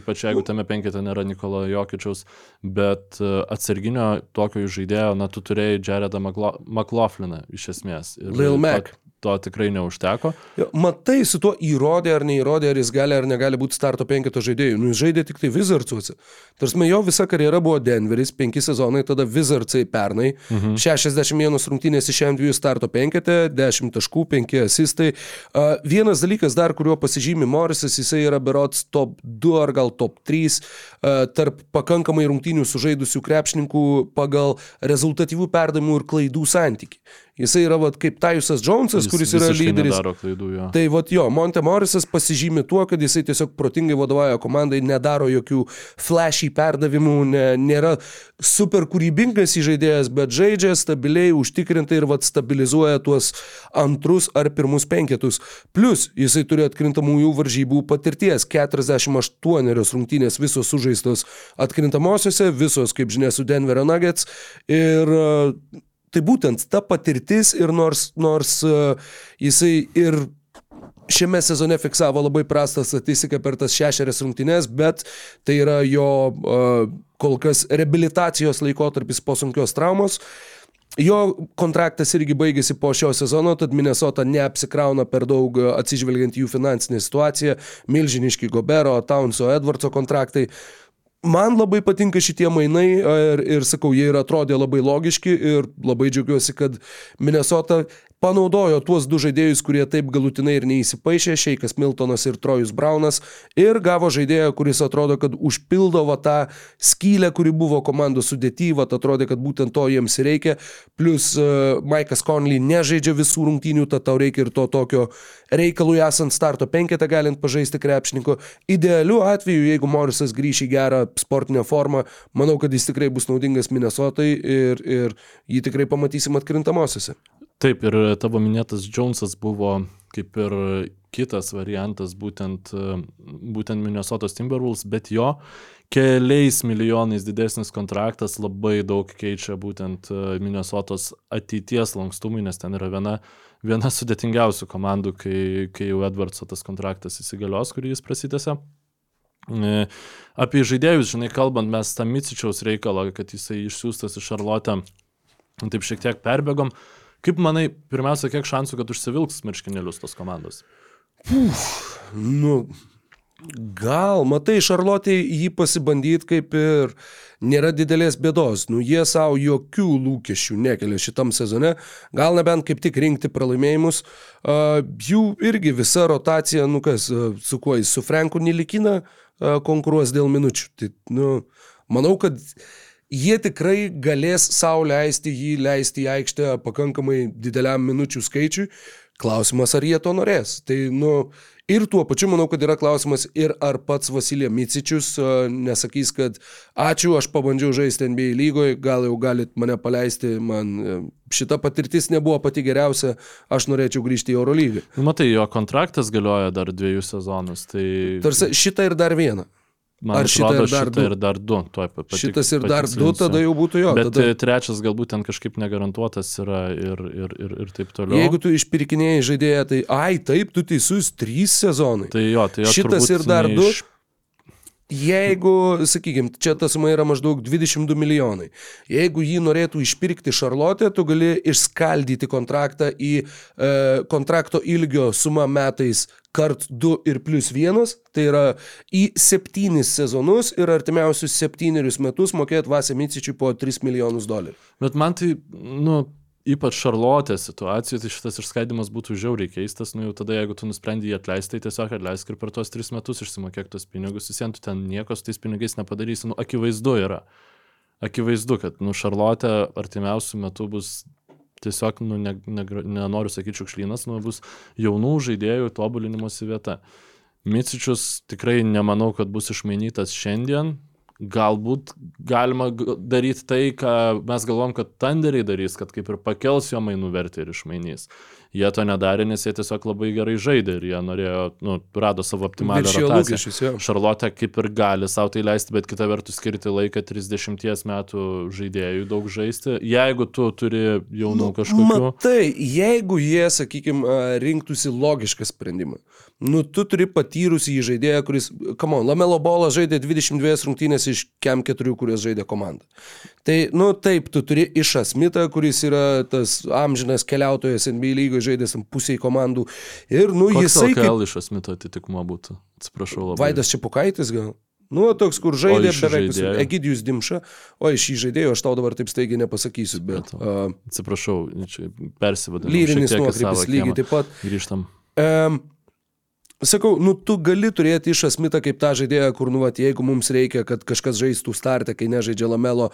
E: ypač jeigu tame penkete nėra Nikolo Jokičiaus, bet e, atsarginio tokio žaidėjo, na, tu turėjai Jaredą McLaughliną iš esmės.
D: Ir Lil Mac
E: to tikrai neužteko.
D: Matai, su tuo įrodė ar neįrodė, ar jis gali ar negali būti starto penketo žaidėjų. Nu, jis žaidė tik tai Wizardsuose. Tarsi jo visa karjera buvo Denveris, penki sezonai, tada Wizardsai pernai, mhm. 61 rungtynės iš M2 starto penkete, 10 taškų, 5 asistai. Uh, vienas dalykas dar, kuriuo pasižymi Morisas, jisai yra berots top 2 ar gal top 3 uh, tarp pakankamai rungtynių sužaidusių krepšininkų pagal rezultatyvių perdavimų ir klaidų santyki. Jisai yra vat, kaip Tajusas Jonesas,
E: Jis
D: kuris yra lyderis.
E: Klaidų, jo.
D: Tai vat jo, Monte Morisas pasižymi tuo, kad jisai tiesiog protingai vadovauja komandai, nedaro jokių flashy perdavimų, ne, nėra super kūrybingas įžaidėjas, bet žaidžia stabiliai, užtikrintai ir vat stabilizuoja tuos antrus ar pirmus penketus. Plus jisai turi atkrintamųjų varžybų patirties. 48 rungtynės visos sužaistos atkrintamosiose, visos, kaip žinia, su Denverio Nuggets. Ir tai būtent ta patirtis ir nors, nors e, jisai ir šiame sezone fiksavo labai prastą statistiką per tas šešerias rungtynes, bet tai yra jo uh, kol kas reabilitacijos laikotarpis po sunkios traumos. Jo kontraktas irgi baigėsi po šio sezono, tad Minnesota neapsikrauna per daug e, atsižvelgiant jų finansinę situaciją. Milžiniški Gobero, Townso, Edwardso kontraktai. Man labai patinka šitie mainai ir, ir sakau, jie ir atrodė labai logiški ir labai džiaugiuosi, kad Minnesota panaudojo tuos du žaidėjus, kurie taip galutinai ir neįsipaišė, Šeikas Miltonas ir Trojus Braunas, ir gavo žaidėją, kuris atrodo, kad užpildo va tą skylę, kuri buvo komandos sudėtyva, atrodė, kad būtent to jiems reikia, plus uh, Maikas Conley nežaidžia visų rungtynių, tad tau reikia ir to tokio reikalui esant starto penketą galint pažaisti krepšininko. Idealiu atveju, jeigu Morisas grįš į gerą sportinę formą, manau, kad jis tikrai bus naudingas Minnesotai ir, ir jį tikrai pamatysim atkrintamosiose.
E: Taip, ir tavo minėtas Jonesas buvo kaip ir kitas variantas, būtent, būtent Minnesotos Timberwolves, bet jo keliais milijonais didesnis kontraktas labai daug keičia būtent Minnesotos ateities lankstumui, nes ten yra viena, viena sudėtingiausių komandų, kai, kai jau Edwardso tas kontraktas įsigalios, kurį jis prasitėse. Apie žaidėjus, žinai, kalbant, mes tą Micičiaus reikalą, kad jisai išsiųstas į Šarlotę, taip šiek tiek perbėgom. Kaip manai, pirmiausia, kiek šansų, kad užsivilks marškinėlius tos komandos?
D: Puf, nu, gal, matai, Šarlotė jį pasibandyti kaip ir nėra didelės bėdos. Nu, jie savo jokių lūkesčių nekelia šitam sezone. Gal nebent kaip tik rinkti pralaimėjimus. Uh, jų irgi visa rotacija, nu kas, uh, su kuo jis, su Franku Nilikina uh, konkuruos dėl minučių. Tai, nu, manau, kad jie tikrai galės savo leisti jį leisti į aikštę pakankamai dideliam minučių skaičiui. Klausimas, ar jie to norės. Tai, nu, ir tuo pačiu manau, kad yra klausimas ir ar pats Vasilija Micičius nesakys, kad ačiū, aš pabandžiau žaisti NBA lygoje, gal jau galit mane paleisti, man uh, šita patirtis nebuvo pati geriausia, aš norėčiau grįžti į Eurolygą.
E: Nu, matai, jo kontraktas galioja dar dviejus sezonus. Tai...
D: Tarsi šitą ir dar vieną.
E: Man
D: Ar šitą
E: atrodo,
D: ir dar
E: šitą
D: du?
E: ir dar du. Tuoj patik,
D: Šitas ir dar du, tada jau būtų jo.
E: Bet
D: tada...
E: tada... trečias galbūt ten kažkaip negarantuotas yra ir, ir, ir, ir taip toliau.
D: Jeigu tu išpirkinėjai žaidėją, tai ai, taip, tu teisus, trys sezonai.
E: Tai jo, tai jo
D: Šitas ir dar
E: ne
D: du.
E: Iš...
D: Jeigu, sakykime, čia ta suma yra maždaug 22 milijonai. Jeigu jį norėtų išpirkti Šarlotė, tu gali išskaldyti kontraktą į e, kontrakto ilgio sumą metais kart 2 ir plus 1, tai yra į 7 sezonus ir artimiausius 7 metus mokėti Vasė Micičiui po 3 milijonus dolerių.
E: Bet man tai, nu, ypač Šarlotės situacijoje, tai šitas išskaidimas būtų žiauriai keistas, nu jau tada, jeigu tu nusprendai jį atleisti, tai tiesiog atleisk ir per tuos tris metus išsimokėk tos pinigus, vis vien tu ten nieko su tais pinigais nepadarysi, nu, akivaizdu yra. Akivaizdu, kad, nu, Šarlotė artimiausių metų bus tiesiog, nu, ne, ne, nenoriu sakyti šiukšlynas, nu, bus jaunų žaidėjų tobulinimosi vieta. Micičius tikrai nemanau, kad bus išmainytas šiandien, galbūt galima daryti tai, ką mes galvom, kad Tanderiai darys, kad kaip ir pakels jo mainų vertę ir išmainys. Jie to nedarė, nes jie tiesiog labai gerai žaidė ir jie norėjo, nu, rado savo optimalią rotaciją. Šarlotė kaip ir gali savo tai leisti, bet kita vertus skirti laiką 30 metų žaidėjui daug žaisti. Jeigu tu turi jaunų kažkokių...
D: Matai, jeigu jie, sakykime, rinktųsi logišką sprendimą, nu tu turi patyrusį į žaidėją, kuris, kamon, Lamelo Bolas žaidė 22 rungtynės iš kem 4, kurias žaidė komanda. Tai, nu taip, tu turi Išą Smitą, kuris yra tas amžinas keliautojas NBA lygoje žaidęs pusiai komandų. Ir, nu,
E: Koks
D: jisai kaip
E: LKL iš asmito atitikmo būtų? Atsiprašau labai.
D: Vaidas Čiapukaitis gal. Nu, toks, kur žaidė beveik? Egidijus Dimša. O iš šį žaidėjo aš tau dabar taip staigiai nepasakysiu, bet... Uh,
E: Atsiprašau, čia persivadinu.
D: lyrinis nuokrypis lygiai taip pat.
E: Grįžtam.
D: Um, sakau, nu tu gali turėti iš asmitą kaip tą žaidėją, kur, nu, vat, jeigu mums reikia, kad kažkas žaistų startę, kai nežaidžia lamelo,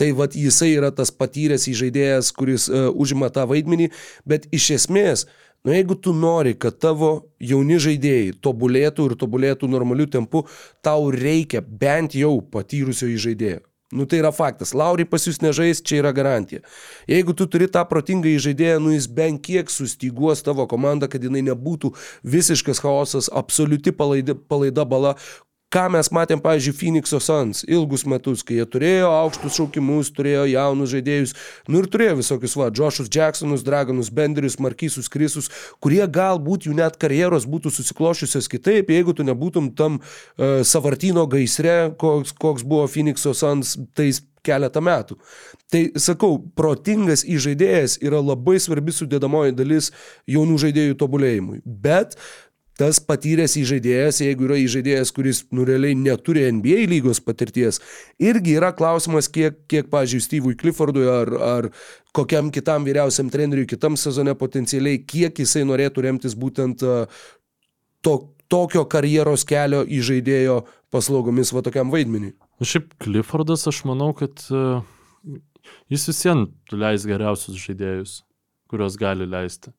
D: tai vat, jisai yra tas patyręs žaidėjas, kuris uh, užima tą vaidmenį, bet iš esmės, nu jeigu tu nori, kad tavo jauni žaidėjai tobulėtų ir tobulėtų normaliu tempu, tau reikia bent jau patyrusio žaidėjo. Nu tai yra faktas. Lauri pas jūs nežais, čia yra garantija. Jeigu tu turi tą protingą įžaidėją, nu jis bent kiek sustiguos tavo komandą, kad jinai nebūtų visiškas chaosas, absoliuti palaida, palaida bala, ką mes matėm, pavyzdžiui, Phoenix'o Suns ilgus metus, kai jie turėjo aukštus šaukimus, turėjo jaunus žaidėjus, nu ir turėjo visokius, va, Joshus Jacksonus, Dragonus, Benderius, Markysus, Krisus, kurie galbūt jų net karjeros būtų susiklošiusios kitaip, jeigu tu nebūtum tam uh, savartino gaisre, koks, koks buvo Phoenix'o Suns tais keletą metų. Tai sakau, protingas įžaidėjas yra labai svarbi sudėdamoji dalis jaunų žaidėjų tobulėjimui. Bet tas patyręs įžaidėjas, jeigu yra įžaidėjas, kuris nu realiai neturi NBA lygos patirties, irgi yra klausimas, kiek, kiek pažiūrėjau, Steve'ui Cliffordui ar, ar kokiam kitam vyriausiam treneriui kitam sezone potencialiai, kiek jisai norėtų remtis būtent to, tokio karjeros kelio įžaidėjo paslaugomis va tokiam vaidmeniui.
E: Šiaip Cliffordas, aš manau, kad jis visiems leis geriausius žaidėjus, kuriuos gali leisti.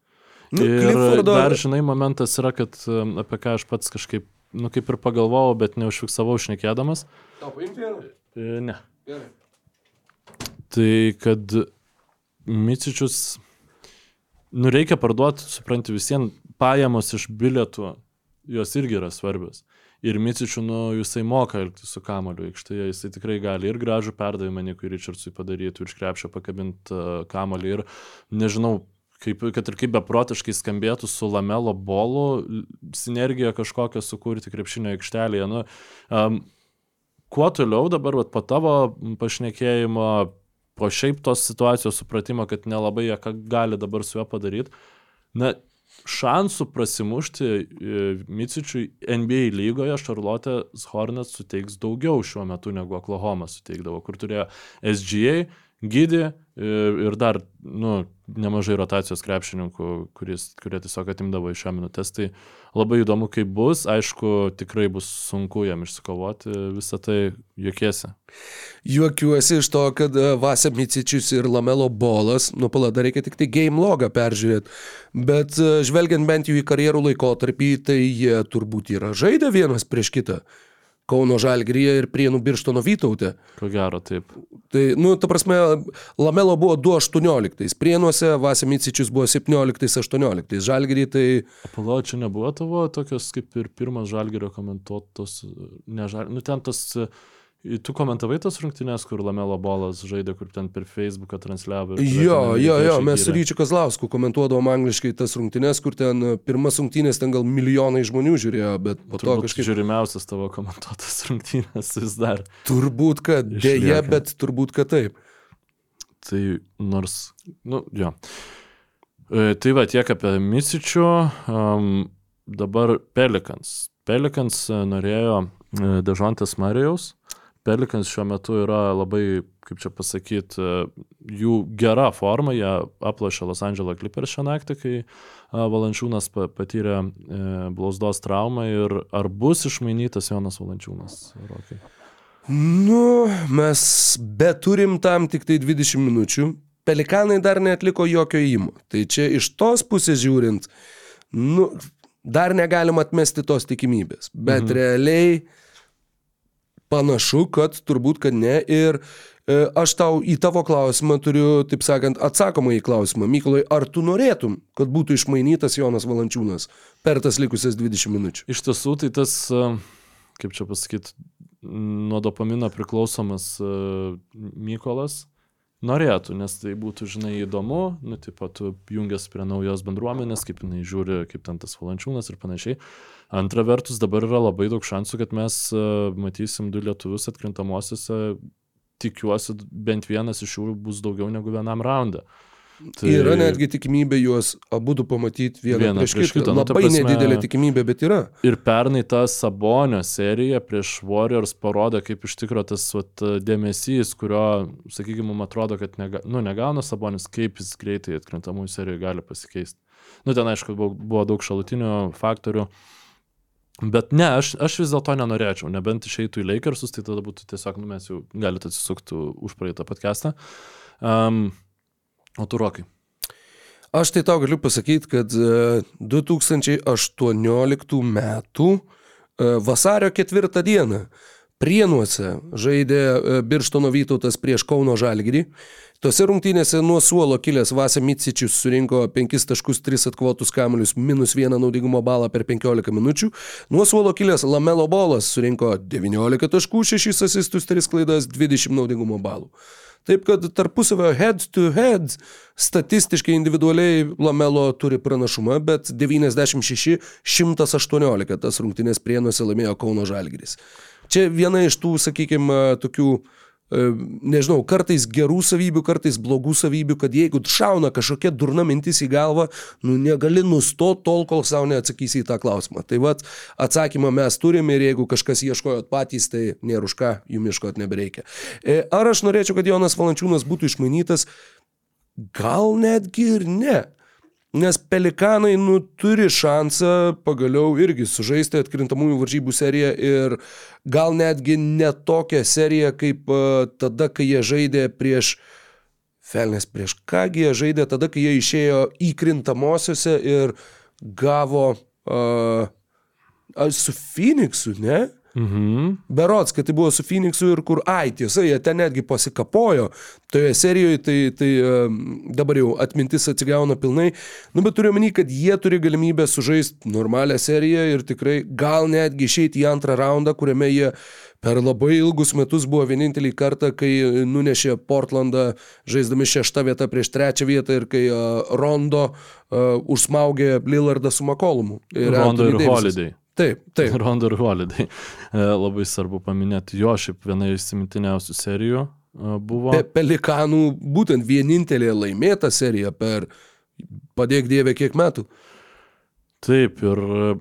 E: Nu, ir Cliffordo... dar, žinai, momentas yra, kad um, apie ką aš pats kažkaip, nu, kaip ir pagalvojau, bet neužfiksavau šnekėdamas.
D: Tau paimti vieną?
E: E, ne.
D: Gerai.
E: Tai kad Micičius, nu, reikia parduoti, supranti, visiems pajamos iš bilietų, jos irgi yra svarbios. Ir Micičių, nu, jisai moka elgtis su kamoliu aikštėje, jisai tikrai gali ir gražų perdavimą Nikui Richardsui padaryti, iš krepšio pakabinti uh, kamolį ir, nežinau, kaip, kad ir kaip beprotiškai skambėtų su lamelo bolu, sinergiją kažkokią sukurti krepšinio aikštelėje. Nu, um, kuo toliau dabar, vat, po tavo pašnekėjimo, po šiaip tos situacijos supratimo, kad nelabai jie ką gali dabar su juo padaryti, na, šansų prasimušti e, Micičiui NBA lygoje Charlotte Hornets suteiks daugiau šiuo metu negu Oklahoma suteikdavo, kur turėjo SGA, Gydį ir dar nu, nemažai rotacijos krepšininkų, kuris, kurie tiesiog atimdavo iš šią minutės. Tai labai įdomu, kaip bus. Aišku, tikrai bus sunku jam išsikovoti visą tai juokiesi.
D: Juokiuosi iš to, kad e, Vasė Micičius ir Lamelo Bolas, nu palada reikia tik tai game logą peržiūrėti, bet e, žvelgiant bent jau į karjerų laikotarpį, tai jie turbūt yra žaidę vienas prieš kitą. Kauno Žalgryje ir Prienų Birštono Vytautė.
E: Ko gero, taip.
D: Tai, nu, ta prasme, Lamelo buvo 2.18, Prienuose Vasimicičius buvo 17.18, Žalgry tai...
E: Apalo, čia nebuvo tavo tokios kaip ir pirmas Žalgirio komentuotos, ne Žalgirio, nu ten tas... Uh, Tu komentavai tas rungtynės, kur Lamelo bolas žaidė, kur ten per Facebooką transliavo?
D: Jo, jo, jo, mes su Ryčiu Kazlausku komentuodavom angliškai tas rungtynės, kur ten e, pirmas rungtynės ten gal milijonai žmonių žiūrėjo, bet po
E: Turbūt
D: to kažkaip...
E: Žiūrimiausias tavo komentuotas rungtynės vis dar.
D: Turbūt, kad dėja, bet turbūt, kad taip.
E: Tai nors, nu, jo. E, tai va, tiek apie Misičių. Um, dabar Pelikans. Pelikans e, norėjo e, Dežontas Marijaus. Pelikans šiuo metu yra labai, kaip čia pasakyti, jų gera forma, jie aplašė Los Angeles Clippers šią naktį, kai Valančiūnas patyrė e, blausdos traumą ir ar bus išmainytas Jonas Valančiūnas? Rokai?
D: Nu, mes beturim tam tik tai 20 minučių. Pelikanai dar netliko jokio įmo. Tai čia iš tos pusės žiūrint, nu, dar negalim atmesti tos tikimybės. Bet mhm. realiai Panašu, kad turbūt, kad ne. Ir e, aš tau į tavo klausimą turiu, taip sakant, atsakomą į klausimą. Mykolai, ar tu norėtum, kad būtų išmainytas Jonas Valančiūnas per tas likusias 20 minučių?
E: Iš tiesų, tai tas, e, kaip čia pasakyti, nuo dopamino priklausomas e, Mykolas norėtų, nes tai būtų, žinai, įdomu, nu, taip pat jungiasi prie naujos bendruomenės, kaip jinai žiūri, kaip ten tas valančiūnas ir panašiai. Antra vertus, dabar yra labai daug šansų, kad mes uh, matysim du lietuvius atkrintamosiose, tikiuosi, bent vienas iš jų bus daugiau negu vienam raundą.
D: Tai yra netgi tikimybė juos abu du pamatyti vieną, vieną prieš, prieš kitą. kitą. Nu, Labai prasme, nedidelė tikimybė, bet yra.
E: Ir pernai ta Sabonio serija prieš Warriors parodė, kaip iš tikrųjų tas vat, dėmesys, kurio, sakykime, man atrodo, kad nega, nu, negauna Sabonis, kaip jis greitai atkrintamųjų serijoje gali pasikeisti. Nu, ten aišku, buvo, daug šalutinių faktorių. Bet ne, aš, aš vis dėlto nenorėčiau, nebent išeitų į Lakersus, tai tada būtų tiesiog, nu mes jau galite atsisukti už praeitą podcastą. Um, o tu rokai.
D: Aš tai tau galiu pasakyti, kad e, 2018 metų e, vasario ketvirtą dieną Prienuose žaidė e, Birštono Vytautas prieš Kauno Žalgirį. Tose rungtynėse nuo suolo kilęs Vasė Mitsičius surinko 5 taškus 3 atkovotus kamuolius, minus 1 naudingumo balą per 15 minučių. Nuo suolo kilęs Lamelo Bolas surinko 19 taškų, 6 asistus, 3 klaidas, 20 naudingumo balų. Taip kad tarpusavio head to head statistiškai individualiai Lamelo turi pranašumą, bet 96-118 tas rungtynės prienuose laimėjo Kauno Žalgiris. Čia viena iš tų, sakykime, tokių e, nežinau, kartais gerų savybių, kartais blogų savybių, kad jeigu šauna kažkokia durna mintis į galvą, nu negali nustoti tol, kol savo neatsakysi į tą klausimą. Tai vad, atsakymą mes turime ir jeigu kažkas ieškojot patys, tai nėra už ką, jums ieškoti nebereikia. E, Ar aš norėčiau, kad Jonas Valančiūnas būtų išmainytas? Gal netgi ir ne. Nes pelikanai nu, turi šansą pagaliau irgi sužaisti atkrintamųjų varžybų seriją ir gal netgi ne tokią seriją kaip uh, tada, kai jie žaidė prieš Felnes, prieš kągi jie žaidė tada, kai jie išėjo į krintamosiose ir gavo uh, su Phoenixu, ne?
E: Mhm.
D: Berots, kad tai buvo su Phoenixu ir kur, ai, tiesa, jie ten netgi pasikapojo toje serijoje, tai, tai dabar jau atmintis atsigauna pilnai. Nu, bet turiu menį, kad jie turi galimybę sužaisti normalią seriją ir tikrai gal netgi išeiti į antrą raundą, kuriame jie per labai ilgus metus buvo vienintelį kartą, kai nunešė Portlandą žaisdami šeštą vietą prieš trečią vietą ir kai uh, Rondo uh, užsmaugė Lillardą su Makolumu.
E: Rondo ir Holiday.
D: Taip, taip.
E: Rondo ir Holiday. E, Labai svarbu paminėti, jo šiaip viena iš įsimintiniausių serijų e, buvo.
D: Pe Pelikanų būtent vienintelė laimėta serija per, padėk Dievė, kiek metų.
E: Taip, ir e,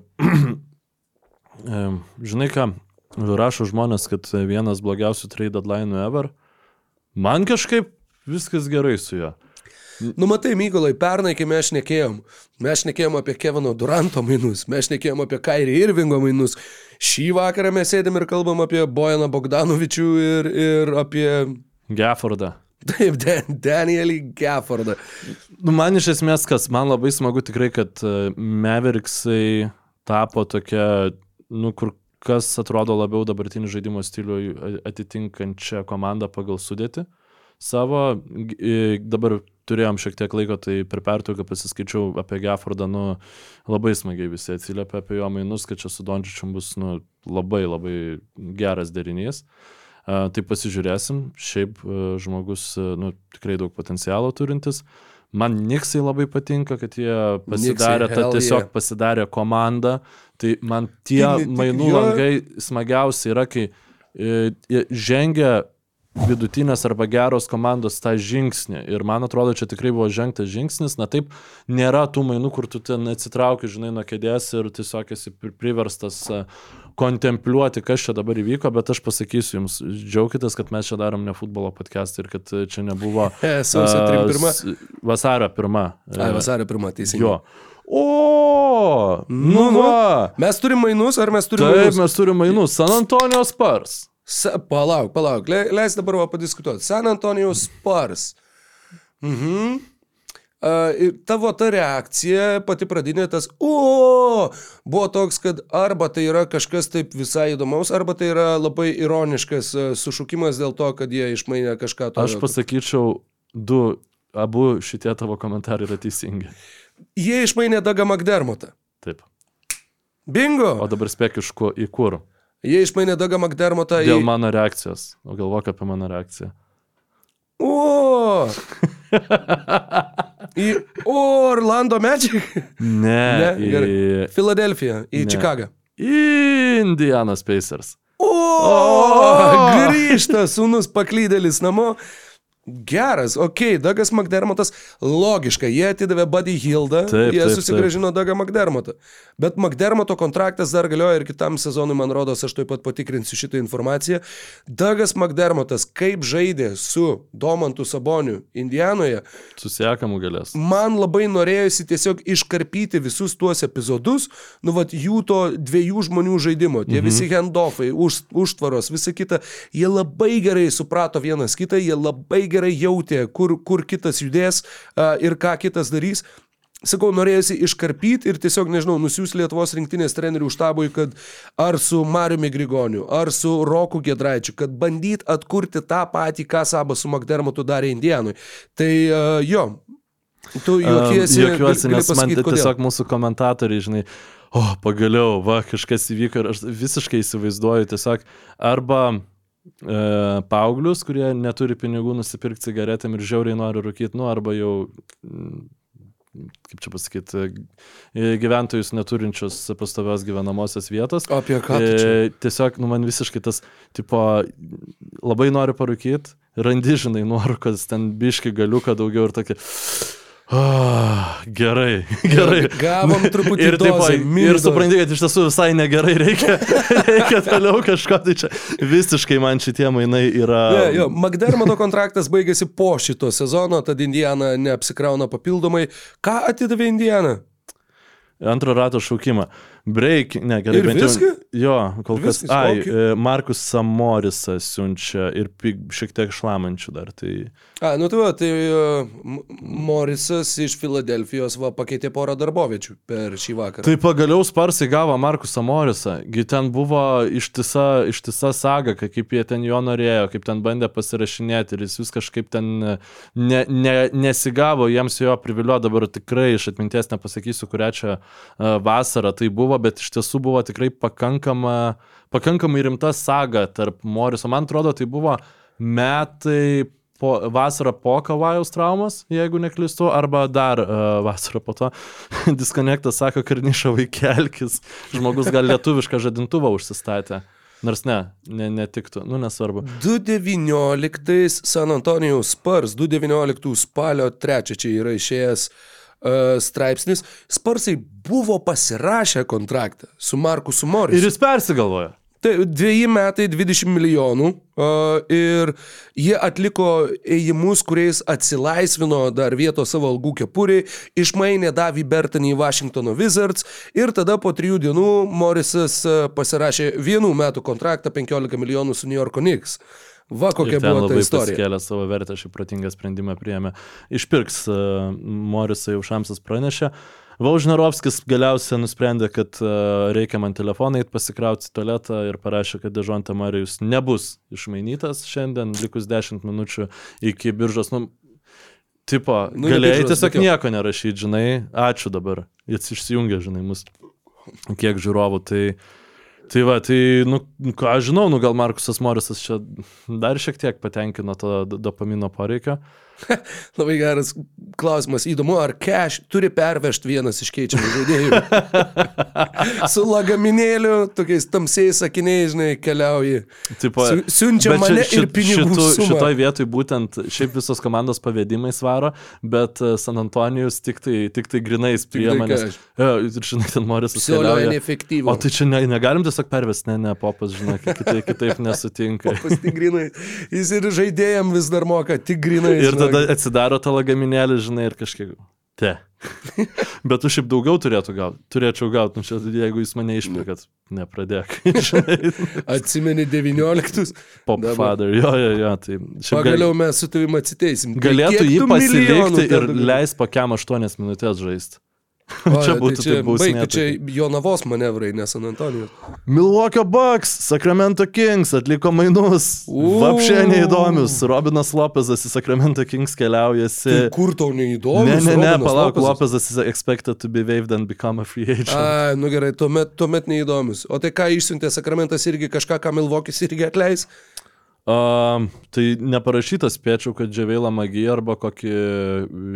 E: žinai ką, rašo žmonės, kad vienas blogiausių trade deadline ever. Man kažkaip viskas gerai su juo.
D: Nu matai, Mykolai, pernai, kai mes šnekėjom, mes šnekėjom apie Kevino Duranto mainus, mes šnekėjom apie Kairį Irvingo mainus. Šį vakarą mes sėdėm ir kalbam apie Bojaną Bogdanovičių ir, ir apie...
E: Geffordą.
D: Taip, Dan, Danielį Geffordą.
E: Nu, man iš esmės, kas man labai smagu tikrai, kad e, Mavericksai tapo tokia, nu, kur kas atrodo labiau dabartinį žaidimo stilių atitinkančią komandą pagal sudėti savo. Dabar turėjom šiek tiek laiko, tai per pertrauką pasiskaičiau apie Geffordą, nu, labai smagiai visi atsiliepia apie jo mainus, kad čia su Dončičium bus, nu, labai labai geras derinys. Uh, tai pasižiūrėsim. Šiaip uh, žmogus, uh, nu, tikrai daug potencialo turintis. Man Niksai labai patinka, kad jie pasidarė, ta
D: hell
E: tiesiog
D: yeah.
E: pasidarė komandą. Tai man tie mainų langai smagiausi yra, kai e, žengia vidutinės arba geros komandos tą žingsnį. Ir man atrodo, čia tikrai buvo žengtas žingsnis. Na taip, nėra tų mainų, kur tu ten atsitrauki, žinai, nuo kėdės ir tiesiog esi pri- priverstas e, kontempliuoti, kas čia dabar įvyko, bet aš pasakysiu jums, džiaukitės, kad mes čia darom ne futbolo podcastą ir kad e, čia nebuvo...
D: E, sausio
E: a,
D: 31.
E: s- Vasario pirmą.
D: Ai, vasario pirmą, teisingai.
E: Jo. O, nu va.
D: Mes turim mainus, ar mes turim
E: Taip,
D: mainus?
E: mes turime mainus. San Antonijos Spars.
D: Sa, palauk, palauk, Le, leis dabar va padiskutuoti. San Antonijos Spars. Mhm. Uh, ir tavo ta reakcija, pati pradinė tas, o, buvo toks, kad arba tai yra kažkas taip visai įdomaus, arba tai yra labai ironiškas sušukimas dėl to, kad jie išmainė kažką to.
E: Aš pasakyčiau, du, abu šitie tavo komentarai yra teisingi.
D: Jie išmainė Dagą McDermottą.
E: Taip.
D: Bingo!
E: O dabar spėk iš ko, į kur.
D: Jie išmainė Dagą McDermottą į...
E: Dėl mano reakcijos. O galvok apie mano reakciją.
D: O! į Orlando Magic?
E: Ne.
D: Ne,
E: į...
D: gerai. Filadelfiją, į
E: Ne.
D: Čikagą.
E: į Indianas Pacers.
D: O!
E: O!
D: Grįžta sūnus paklydėlis namo. Geras, ok, Dagas McDermottas, logiška, jie atidavė Buddy Hildą,
E: Taip,
D: jie
E: taip,
D: susigražino Dagą McDermottą. Bet McDermotto kontraktas dar galioja ir kitam sezonui, man rodos, aš taip pat patikrinsiu šitą informaciją. Dagas McDermottas, kaip žaidė su Domantu Saboniu Indianoje,
E: Susiekamų galės.
D: man labai norėjosi tiesiog iškarpyti visus tuos epizodus, nu vat jų to dviejų žmonių žaidimo, tie mhm. visi handoffai, už, užtvaros, visa kita, jie labai gerai suprato vienas kitą, jie labai gerai jautė, kur, kur kitas judės ir ką kitas darys. Sakau, norėjusi iškarpyti ir tiesiog, nežinau, nusiųs Lietuvos rinktinės trenerių štabui, kad ar su Mariumi Grigoniu, ar su Roku Gedraičiu, kad bandyt atkurti tą patį, ką Sabas su McDermottu darė Indijanui. Tai uh, jo, tu juokiesi.
E: Um, Juokiuosi, nes man tai
D: kodėl.
E: tiesiog mūsų komentatoriai, žinai, o, pagaliau, va, kažkas įvyko ir aš visiškai įsivaizduoju tiesiog arba paauglius, kurie neturi pinigų nusipirkti cigaretėm ir žiauriai nori rūkyti, nu, arba jau, mm, kaip čia pasakyti, gyventojus neturinčius pastovios gyvenamosios vietos.
D: Apie ką?
E: E, Tiesiog, nu, man visiškai tas, tipo, labai nori parūkyti, randi, žinai, nuorukos, ten biški galiuką daugiau ir tokį. Ah, gerai, gerai.
D: Gavom truputį
E: ir, taip,
D: dozę,
E: ir supranti, kad iš tiesų visai negerai, reikia, reikia toliau kažko, tai čia visiškai man šitie mainai yra...
D: Ne, jo, McDermotto kontraktas baigėsi po šito sezono, tad Indiana neapsikrauna papildomai. Ką atidavė Indiana?
E: Antro rato šaukimą. Break, ne, gerai,
D: Ir
E: bent jau-
D: viską?
E: Jo, kol kas.
D: Viskas,
E: Ai,
D: kokį?
E: e, Markus Samorisas siunčia ir pig- šiek tiek šlamančių dar. Tai...
D: A, nu tai va, tai uh, M- Morisas iš Filadelfijos va pakeitė porą darboviečių per šį vakarą.
E: Tai pagaliau Sparsai gavo Markusą Morisą. Gi ten buvo ištisa, ištisa saga, ka- kaip jie ten jo norėjo, kaip ten bandė pasirašinėti ir jis vis kažkaip ten ne, ne, nesigavo, jiems jo privilio, dabar tikrai iš atminties nepasakysiu, kurią čia vasarą tai buvo, bet iš tiesų buvo tikrai pakankama, pakankamai rimta saga tarp Moriso. Man atrodo, tai buvo metai po, vasarą po Kavajaus traumos, jeigu neklystu, arba dar uh, vasarą po to. Disconnectas sako, karniša vaikelkis. Žmogus gal lietuvišką žadintuvą užsistatė. Nors ne, ne netiktų, nu nesvarbu.
D: 2019 San Antonijaus Spurs, 2019 spalio 3 čia yra išėjęs uh, straipsnis. Sparsai buvo pasirašę kontraktą su Markusu Morisu.
E: Ir jis persigalvojo.
D: Tai dviejį metai 20 milijonų uh, ir jie atliko ėjimus, kuriais atsilaisvino dar vietos savo algų kepuriai, išmainė Davį Bertonį į Washingtono Wizards ir tada po trijų dienų Morisas uh, pasirašė vienų metų kontraktą 15 milijonų su New York Knicks. Va kokia buvo ta istorija.
E: pasikėlė savo vertę, šį protingą sprendimą priėmė. Išpirks uh, Morisą jau Šamsas pranešė. Vaužnarovskis galiausiai nusprendė, kad uh, reikia man telefoną įt pasikrauti tualetą ir parašė, kad Dežonta Marijus nebus išmainytas šiandien, likus 10 minučių iki biržos. Nu, tipo,
D: Nu,
E: galėjai
D: biržos,
E: tiesiog
D: bet
E: nieko nerašyti, žinai, ačiū dabar. Jis išsijungia, žinai, mus kiek žiūrovų. Tai, tai va, tai, nu, ką aš žinau, nu gal Markusas Morisas čia dar šiek tiek patenkino to dopamino poreikio.
D: Labai geras klausimas. Įdomu, ar cash turi pervežti vienas iš keičiamų žaidėjų. Su lagaminėliu, tokiais tamsiais sakiniais, žinai, keliauji.
E: Tipo,
D: Su- siunčia mane
E: ši-
D: ir pinigų
E: šitu, šitoj vietoj būtent šiaip visos komandos pavedimai svaro, bet e, San Antonijus tik tai, tik tai grinais
D: tai
E: jo, ir žinai, ten Morisas
D: Psiolio
E: keliauja.
D: neefektyvu.
E: O tai čia ne, negalim tiesiog pervesti, ne, ne, popas, žinai, kitaip, kitaip nesutinka.
D: Pas tik grinai. Jis ir žaidėjim vis dar moka, tik grinai.
E: Ir tada atsidaro tą lagaminėlį, žinai, ir kažkiek. Te. Bet tu šiaip daugiau turėtų gauti. Turėčiau gauti, nu čia, jeigu jūs mane išpirkat, nepradėk.
D: Atsimeni 19.
E: Pop
D: Dabar.
E: father, jo, jo, jo. Tai šiaip gal-
D: Pagaliau mes su tavimi atsiteisim.
E: Galėtų jį pasilikti ir leis po kiam 8 minutės žaisti.
D: O,
E: čia
D: tai
E: būtų taip bausmė
D: baigtų, Čia
E: tokia.
D: Jonavos manevrai, ne San Antonijos.
E: Milwaukee Bucks, Sacramento Kings atliko mainus. Vapšė neįdomius. Robinas Lopezas į Sacramento Kings keliaujasi.
D: Tai kur tau neįdomu?
E: Ne, ne, ne, palauk, Lopezas is expected to be waived and become a free agent.
D: A, nu gerai, tuomet, tuomet neįdomus. O tai ką išsiuntė Sakramentas irgi kažką, ką Milvokis irgi atleis?
E: Um, tai neparašyta, spėčiau, kad Džiavėlą Magija arba kokį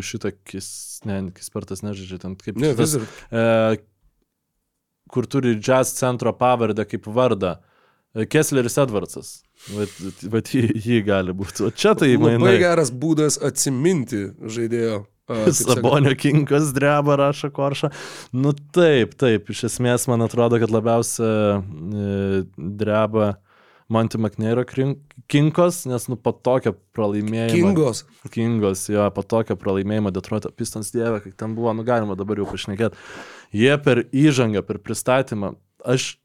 E: šitą kis, ne, kispartas nežaidžia ten kaip
D: Ne,
E: šitas, e, kur turi jazz centro pavardę kaip vardą. Kessleris Edvardsas. Vat, vat jį, jį gali būti. O čia tai
D: Labai
E: mainai.
D: geras būdas atsiminti žaidėjo. sakant,
E: Sabonio kinkas dreba, rašo Korša. Nu taip, taip, iš esmės man atrodo, kad labiausia e, dreba Monty McNairo kinkos, nes nu po tokio pralaimėjimo.
D: Kingos.
E: Kingos, jo, po tokio pralaimėjimo Detroito Pistons dievė, kai ten buvo, nu galima dabar jau pašnekėti. Jie per įžangą, per pristatymą, aš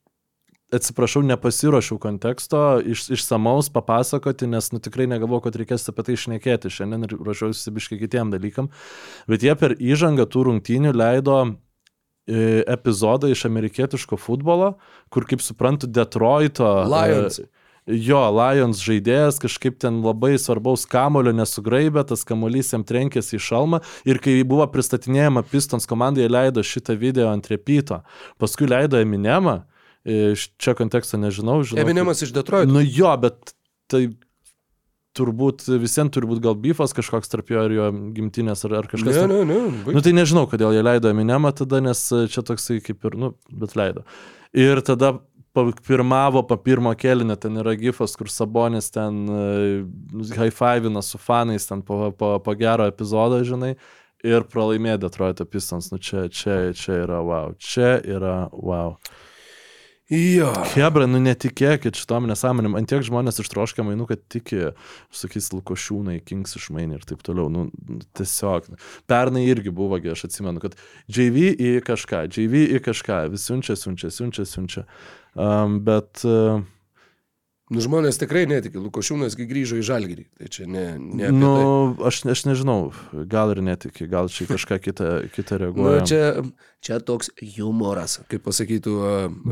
E: atsiprašau, nepasiruošiau konteksto iš, išsamaus papasakoti, nes nu, tikrai negalvoju, kad reikės apie tai išnekėti šiandien ir ruošiausi biškai kitiem dalykam. Bet jie per įžangą tų rungtynių leido e, epizodą iš amerikietiško futbolo, kur, kaip suprantu, Detroito. e,
D: Lions.
E: Jo, Lions žaidėjas kažkaip ten labai svarbaus kamulio nesugraibė, tas kamuolys jam trenkėsi į šalmą ir kai buvo pristatinėjama Pistons komandai, leido šitą video ant repito. Paskui leido Eminemą, iš čia konteksto nežinau, žinau.
D: Eminemas iš Detroito.
E: Nu jo, bet tai turbūt visiems turi būti gal bifas kažkoks tarp jo ir jo gimtinės ar, ar kažkas.
D: Ne, ne, ne.
E: Nu tai nežinau, kodėl jie leido Eminemą tada, nes e, čia toksai kaip ir, nu, bet leido. Ir tada pirmavo po pirmo kelinio, ten yra gifas, kur Sabonis ten uh, high-fivina su fanais ten po, po, po gero epizodo, žinai, ir pralaimėjo Detroito Pistons. Nu čia, čia, čia yra wow. Čia yra wow.
D: Jo.
E: Hebra, nu netikėkit šitom nesąmonėm. Antiek žmonės ištroškia mainų, kad tiki, sakys, Lukošiūnai, Kings išmainė ir taip toliau. Nu, tiesiog. Pernai irgi buvo, aš atsimenu, kad JV į kažką, JV į kažką, vis siunčia, siunčia, siunčia, siunčia. Um, bet uh,
D: Nu, žmonės tikrai netiki. Lukošiūnas grįžo į Žalgirį. Tai čia ne, ne
E: nu,
D: tai.
E: aš, aš nežinau, gal ir netiki, gal čia kažką kitą, kitą
D: Nu,
E: reaguoja.
D: čia, čia toks humoras, kaip pasakytų.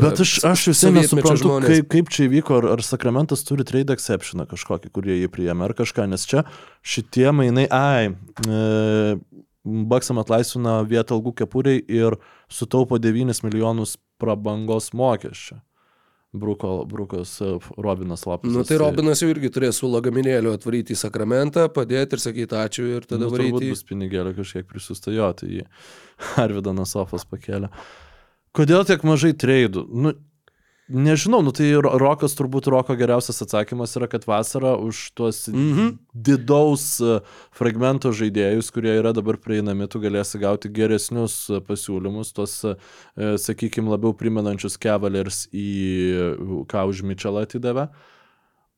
E: Bet aš, aš vis
D: sovietmečio
E: nesuprantu,
D: žmonės.
E: kaip, kaip čia įvyko, ar, ar Sakramentas turi trade exceptioną kažkokį, kurie jį priėmė, ar kažką, nes čia šitie mainai, ai, e, Baksam atlaisvina vietą algų kepuriai ir sutaupo 9 milijonus prabangos mokesčio. Bruko, Brukas e, Robinas Lapas.
D: Nu, tai Robinas jau irgi turės su lagaminėliu atvaryti į Sakramentą, padėti ir sakyti ačiū ir tada
E: nu,
D: varyti.
E: bus pinigėlio kažkiek prisusta jo, tai jį Arvidą Nasofas pakėlė. Kodėl tiek mažai treidų? Nu, nežinau, nu tai Ro- Rokas turbūt Roko geriausias atsakymas yra, kad vasarą už tuos
D: Mhm.
E: didaus e, fragmento žaidėjus, kurie yra dabar prieinami, tu galėsi gauti geresnius e, pasiūlymus, tuos, sakykime, labiau primenančius Cavaliers į e, ką už Mitchellą atidavė.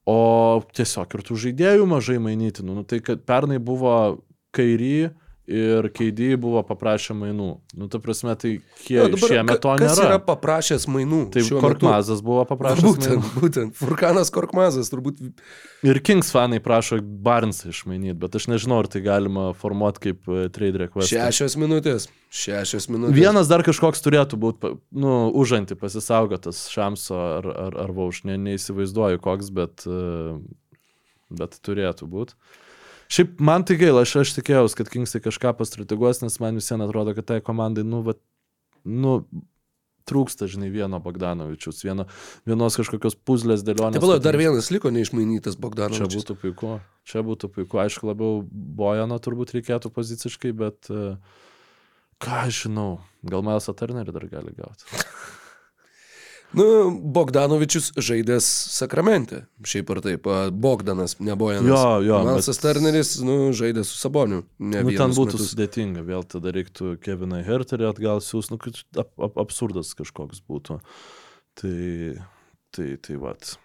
E: O tiesiog ir tų žaidėjų mažai mainytinų. Nu, tai kad pernai buvo kairį ir keidį buvo paprašę mainų. Nu, ta prasme, tai kie,
D: Jo, dabar
E: šiemet to nėra.
D: yra paprašęs mainų?
E: Tai
D: šiuo metu?
E: Korkmazas buvo paprašęs
D: Būtent,
E: mainų.
D: būtent. Furkanas Korkmazas turbūt.
E: Ir Kings fanai prašo Barnsą išmainyti, bet aš nežinau, ar tai galima formuoti kaip e, trade request.
D: Šešios minutės. Šešios minutės.
E: Vienas dar kažkoks turėtų būti, nu, užanti pasisaugotas Šamso ar, ar, ar Vauš, ne, neįsivaizduoju koks, bet, e, bet turėtų būti. Šiaip man tai gaila, aš, aš tikėjausi, kad Kingsai kažką pastrateguos, nes man visiems atrodo, kad tai komandai, nu, va, nu, trūksta, žinai, vieno Bogdanovičius, vieno, vienos kažkokios puzlės dėlionės.
D: Taip, palauk, dar vienas liko neišmainytas
E: Čia
D: Bogdanovas.
E: būtų puiku, čia būtų puiku, aišku, labiau Bojano turbūt reikėtų poziciškai, bet e, ką aš žinau, gal Milesą Turnerį dar gali gauti.
D: Nu, Bogdanovičius žaidęs Sakramente. Šiaip ar taip. Bogdanas, ne Bojanas.
E: Jo, jo,
D: Malsas
E: bet-
D: Turneris, nu, žaidė su Saboniu. Ne
E: Nu, ten būtų
D: metus.
E: sudėtinga, vėl tada reiktų Keviną Herterį atgal siūs, nu, ap, ap, absurdas kažkoks būtų. Tai, tai, tai vat.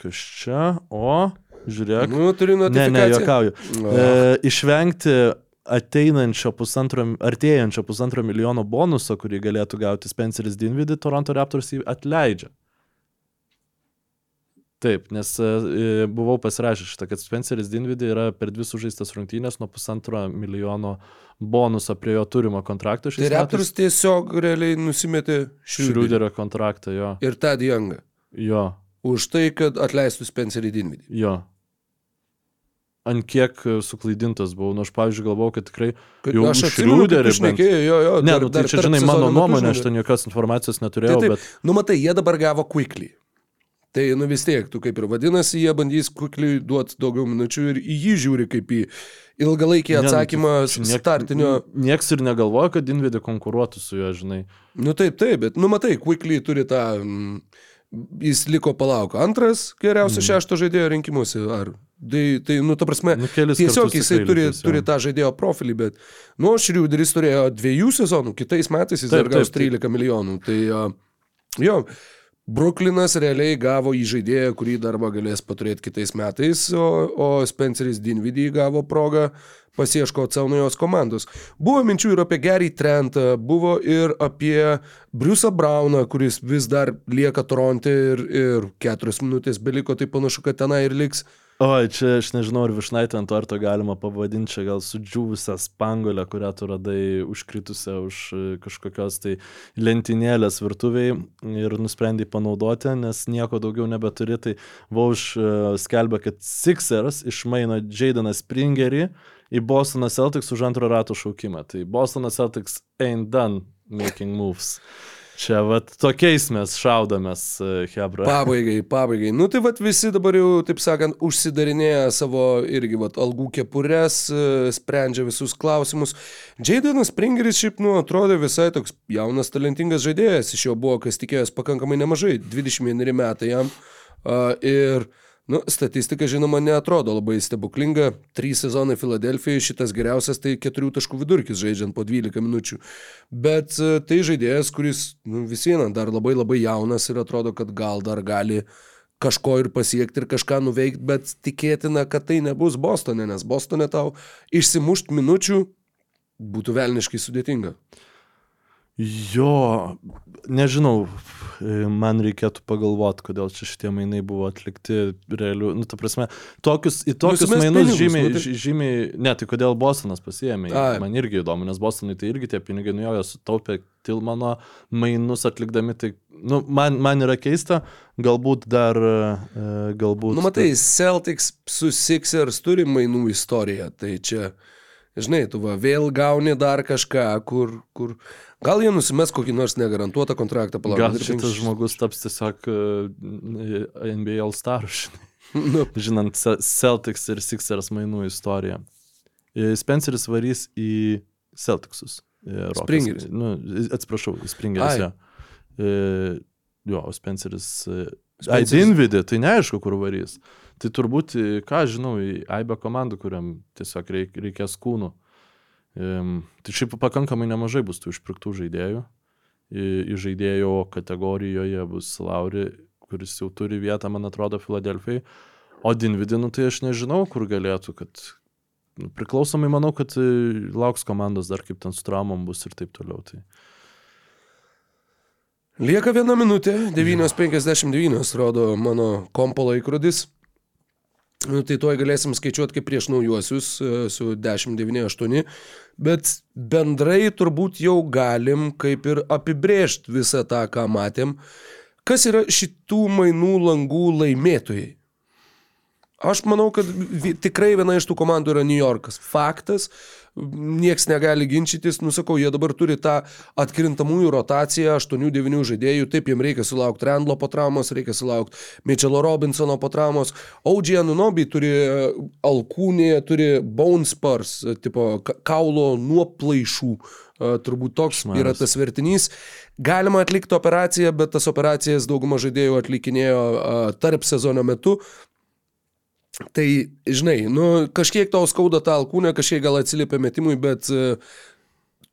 E: Kas čia, o, žiūrėk.
D: Nu, turiu
E: ne, ne,
D: notifikaciją.
E: juokauju.
D: O.
E: E, išvengti ateinančio pusantro, artėjančio pusantro milijono bonuso, kurį galėtų gauti Spenceris Dinvidį, Toronto Raptors jį atleidžia. Taip, nes e, buvau pasirašęs šitą, kad Spenceris Dinvidį yra per dvi sužaistas rungtynės nuo pusantro milijono bonuso prie jo turimo kontrakto.
D: Tai Raptors tiesiog realiai nusimetė
E: Šriuderio kontraktą, jo.
D: ir Tad Youngą.
E: Jo,
D: Už tai, kad atleistų Spencerį Dinvidį.
E: jo. Ant kiek e, suklaidintas buvau, nu aš, pavyzdžiui, galvojau, kad tikrai
D: Kad-
E: jau
D: Aš
E: Šriuderį. Ne, nu, tai čia, žinai, mano nuomonė, aš ten jokios informacijos
D: Tai
E: neturėjau,
D: taip,
E: bet
D: nu matai, jie dabar gavo quickly. Tai, nu vis tiek, tu kaip ir vadinasi, jie bandys quickly duoti daugiau minučių ir į jį žiūri kaip į ilgalaikį
E: Ne, nu,
D: atsakymą
E: tai niek-
D: startinio.
E: Niekas ir negalvoja, kad Invidė konkuruotų su juo, žinai.
D: Nu taip, taip, bet, nu matai, quickly turi tą mm, jis liko palauk antras geriausio šešto žaidėjo rinkimuose. Ar Tai, tai, nu, ta prasme,
E: Nu,
D: tiesiog jisai turi,
E: jo.
D: turi tą žaidėjo profilį, bet, nu, Šriuderis turėjo dviejų sezonų, kitais metais jis
E: Taip,
D: dar gaus
E: taip, taip.
D: 13 milijonų. Tai, jo, Bruklinas realiai gavo į žaidėją, kurį darbą galės paturėti kitais metais, o, o Spenceris Dinvidį gavo progą pasieškoti savo naujos komandos. Buvo minčių ir apie Gary Trentą, buvo ir apie Briusą Brauną, kuris vis dar lieka Toronte ir, ir keturios minutės beliko, tai panašu, kad tenai ir liks.
E: Oi, čia aš nežinau, ar višnaitę ant torto galima pavadinti, čia gal sudžiūvusią spangolę, kurią tu radai užkritusią už e, kažkokios tai lentynėlės virtuviai ir nusprendai panaudoti, nes nieko daugiau nebeturi. Tai Vauš e, skelbia, kad Sixers išmaino Jadeną Springerį į Bostoną Celtics už antro rato šaukimą. Tai Bostonas Celtics ain't done making moves. Čia vat tokiais mes šaudomės, e, Hebra.
D: Pabaigai, pabaigai. Nu tai vat visi dabar jau, taip sakant, užsidarinėja savo irgi vat algų kepures, e, sprendžia visus klausimus. Jaydenas Springeris šiaip, nu, atrodė visai toks jaunas, talentingas žaidėjas. Iš jo buvo, kas tikėjęs, pakankamai nemažai. 21 metai jam. A, ir, nu, statistika, žinoma, neatrodo labai stebuklinga. Trys sezonai Filadelfijoje, šitas geriausias tai keturių taškų vidurkis žaidžiant po 12 minučių. Bet e, tai žaidėjas, kuris nu, vis viena dar labai labai jaunas ir atrodo, kad gal dar gali kažko ir pasiekti ir kažką nuveikti, bet tikėtina, kad tai nebus Bostone, nes Bostone tau išsimušt minučių būtų velniškai sudėtinga.
E: Jo, nežinau, e, man reikėtų pagalvoti, kodėl čia šitie mainai buvo atlikti realiu. Nu, ta prasme, tokius, į tokius
D: Nusimest
E: mainus
D: pinigus,
E: žymiai,
D: nu tai-
E: žymiai, ne, tai kodėl Bostonas pasiėmė,
D: Ai.
E: man irgi įdomu, nes Bostonui tai irgi tie pinigai nujojo, sutaupė Tilmano mainus atlikdami, tai, nu, man, man yra keista, galbūt dar, e, galbūt...
D: Nu, matai, Celtics su Sixers turi mainų istoriją, tai čia, žinai, tu va, vėl gauni dar kažką, kur, kur gal jie nusimes kokį nors negarantuotą kontraktą, palauk.
E: Gal šitas žmogus taps tiesiog e, NBA All Star, žinai.
D: Nu,
E: žinant Ce- Celtics ir Sixers mainų istoriją. E, Spenceris varys į Celticsus. e, Rokas.
D: Springeris.
E: Nu, atsiprašau, Springeris. Jo, e, jo Spenceris. e, Ai,
D: Spenceris-
E: Dinvidį, tai neaišku, kur varys. Tai turbūt, į- ką aš žinau, į AIB komandų, kuriam tiesiog reik, reikės kūnų. Um, tai šiaip pakankamai nemažai bus tų išpirktų žaidėjų. Į, žaidėjo kategorijoje bus Lauri, kuris jau turi vietą, man atrodo, Filadelfijai. O Dinvidinu tai aš nežinau, kur galėtų, kad nu, priklausomai manau, kad e, lauks komandos dar kaip ten su traumom bus ir taip toliau. Tai.
D: Lieka viena minutė, 9.59 rodo mano kompo laikrodis. Nu, tai tuoj galėsim skaičiuoti kaip prieš naujuosius e, su 10.98, bet bendrai turbūt jau galim kaip ir apibrėžti visą tą, ką matėm. Kas yra šitų mainų langų laimėtojai? Aš manau, kad tikrai viena iš tų komandų yra New Yorkas. Faktas, nieks negali ginčytis, nusakau, jie dabar turi tą atkrintamųjų rotaciją, 8-9 žaidėjų, taip jiems reikia sulaukti Randlo po traumos, reikia sulaukti Mitchello Robinsono po traumos, OG Anunobi turi e, alkūnį, turi bone spurs, e, tipo ka- kaulo nuoplaišų, E, turbūt toks
E: Šmaras.
D: yra tas vertinys. Galima atlikti operaciją, bet tas operacijas dauguma žaidėjų atlikinėjo tarp sezono metu, Tai, žinai, nu, kažkiek tau skauda tą alkūnę, kažkiek gal atsiliepia metimui, bet uh,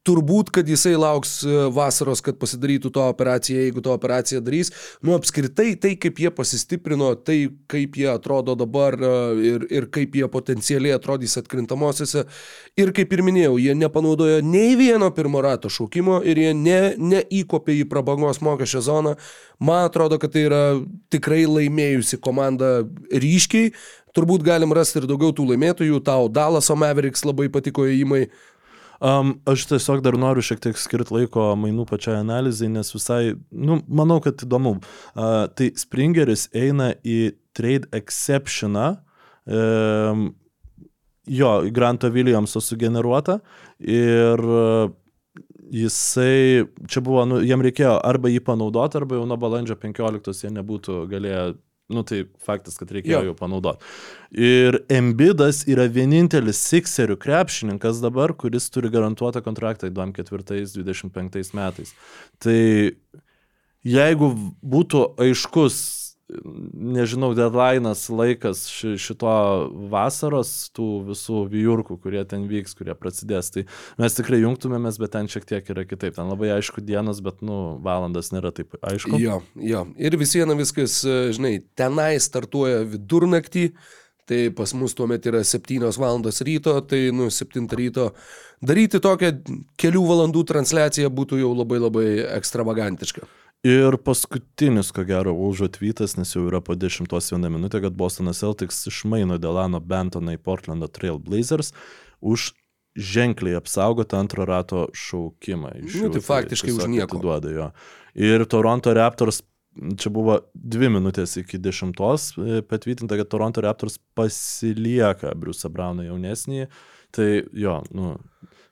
D: turbūt, kad jisai lauks e, vasaros, kad pasidarytų tą operaciją, jeigu tą operaciją darys. Nu, apskritai, tai kaip jie pasistiprino, tai kaip jie atrodo dabar e, ir, ir kaip jie potencialiai atrodys atkrintamosiose. Ir kaip ir minėjau, jie nepanaudojo nei vieno pirmo rato šaukimo ir jie ne, neįkopė į prabangos mokesčio zoną. Man atrodo, kad tai yra tikrai laimėjusi komanda ryškiai. Turbūt galim rasti ir daugiau tų laimėtojų. Tau Dalaso Mavericks labai patiko įimai.
E: Um, aš tiesiog dar noriu šiek tiek skirti laiko mainų pačiai analizai, nes visai, nu, manau, kad įdomu. Uh, tai Springeris eina į trade exceptioną, um, jo, Granto Williamso sugeneruota ir uh, jisai, čia buvo, nu, jam reikėjo arba jį panaudoti, arba jau nuo balandžio 15 jie nebūtų galėję Nu tai faktas, kad reikėjo
D: Jo.
E: jau panaudoti. Ir Embidas yra vienintelis Sixerių krepšininkas dabar, kuris turi garantuotą kontraktą 24-25 metais. Tai jeigu būtų aiškus, nežinau, deadline'as, laikas ši, šito vasaros, tų visų vyjurkų, kurie ten vyks, kurie prasidės, tai mes tikrai jungtumėmės, bet ten šiek tiek yra kitaip. Ten labai aišku dienas, bet, nu, valandas nėra taip aišku.
D: Jo, jo. Ir vis viena viskas, e, žinai, tenai startuoja vidurnaktį, tai pas mus tuomet yra 7 val. ryto, tai, nu, 7 ryto daryti tokią kelių valandų transliaciją būtų jau labai labai ekstravagantiška.
E: Ir paskutinis, ko gero, užatvytas, nes jau yra po 10 minutę, kad Bostonas Celtics išmaino Delano Bentoną į Portlando Trail Blazers už ženkliai apsaugotą antro rato šaukimą. Iš
D: Nu,
E: jų,
D: tai faktiškai už nieko.
E: atiduoda jo. Ir Toronto Raptors, čia buvo dvi minutės iki dešimtos, e, patvirtinta, kad Toronto Raptors pasilieka Briusą Brauną jaunesnį. Tai jo, nu,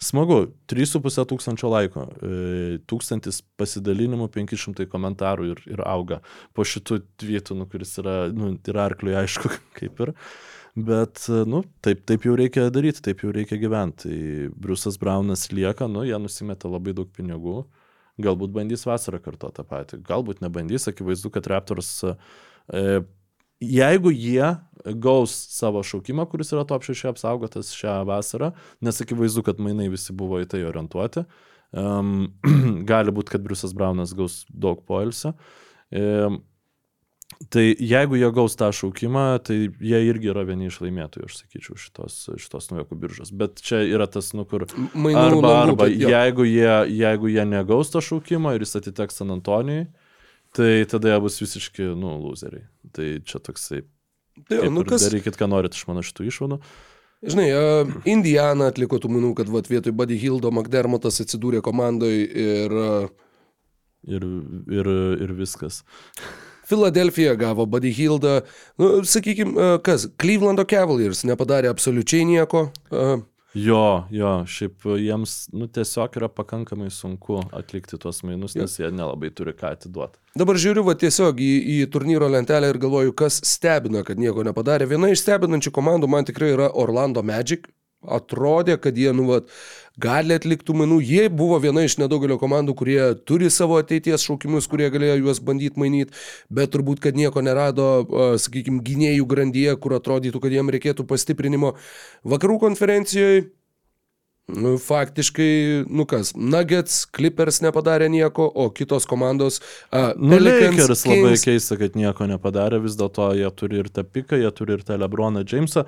E: smagu, 3,5 tūkstančio laiko, e, tūkstantis pasidalinimų, 500 komentarų ir, ir auga po šitų tweetų, nu, kuris yra, nu, yra arkliui aišku, kaip ir. Bet, e, nu, taip, taip jau reikia daryti, taip jau reikia gyventi. Tai Briusas Braunas lieka, nu, jie nusimeta labai daug pinigų. Galbūt bandys vasarą kartu tą patį, galbūt nebandys, akivaizdu, kad Raptors, e, jeigu jie gaus savo šaukimą, kuris yra top 6 apsaugotas šią vasarą, nes akivaizdu, kad mainai visi buvo į tai orientuoti, um, gali būti, kad Briusas Braunas gaus daug poilsio. Um, Tai jeigu jie gaus tą šaukimą, tai jie irgi yra vieni iš laimėtojų, aš sakyčiau, šitos, šitos naujokų biržos. Bet čia yra tas, nu kur...
D: Mainų
E: Arba, arba jeigu jie, jeigu jie negaus to šaukimo ir jis atiteks San Antonijai, tai tada jie bus visiški, nu, loseriai. Tai čia toksai...
D: Tai,
E: kaip
D: nu, kas,
E: Darykit, ką norit iš mano šitų išvadų.
D: Žinai, uh, Indiana atliko tų minų, kad vat, vietoj Buddy Hildo McDermottas atsidūrė komandoje ir uh,
E: Ir, ir, ir viskas.
D: Filadelfija gavo Buddy Hildą. Nu, sakykime, uh, kas, Clevelando Cavaliers nepadarė absoliučiai nieko. Uh,
E: Jo, jo, šiaip jiems, nu, tiesiog yra pakankamai sunku atlikti tuos mainus, nes jie nelabai turi ką atiduoti.
D: Dabar žiūriu va, tiesiog į, į turnyro lentelę ir galvoju, kas stebina, kad nieko nepadarė. Viena iš stebinančių komandų man tikrai yra Orlando Magic. Atrodė, kad jie, nu, vat, gali atlikti mainų. Jie buvo viena iš nedaugelio komandų, kurie turi savo ateities šaukimus, kurie galėjo juos bandyti mainyti, bet turbūt, kad nieko nerado, sakykime, gynėjų grandyje, kur atrodytų, kad jiem reikėtų pastiprinimo. Vakarų konferencijoje Nu, faktiškai, nu kas, Nuggets, Clippers nepadarė nieko, o kitos komandos... Uh,
E: Nu, Lakers labai keista, kad nieko nepadarė, vis dėlto jie turi ir tą piką, jie turi ir tą Lebroną Jamesą.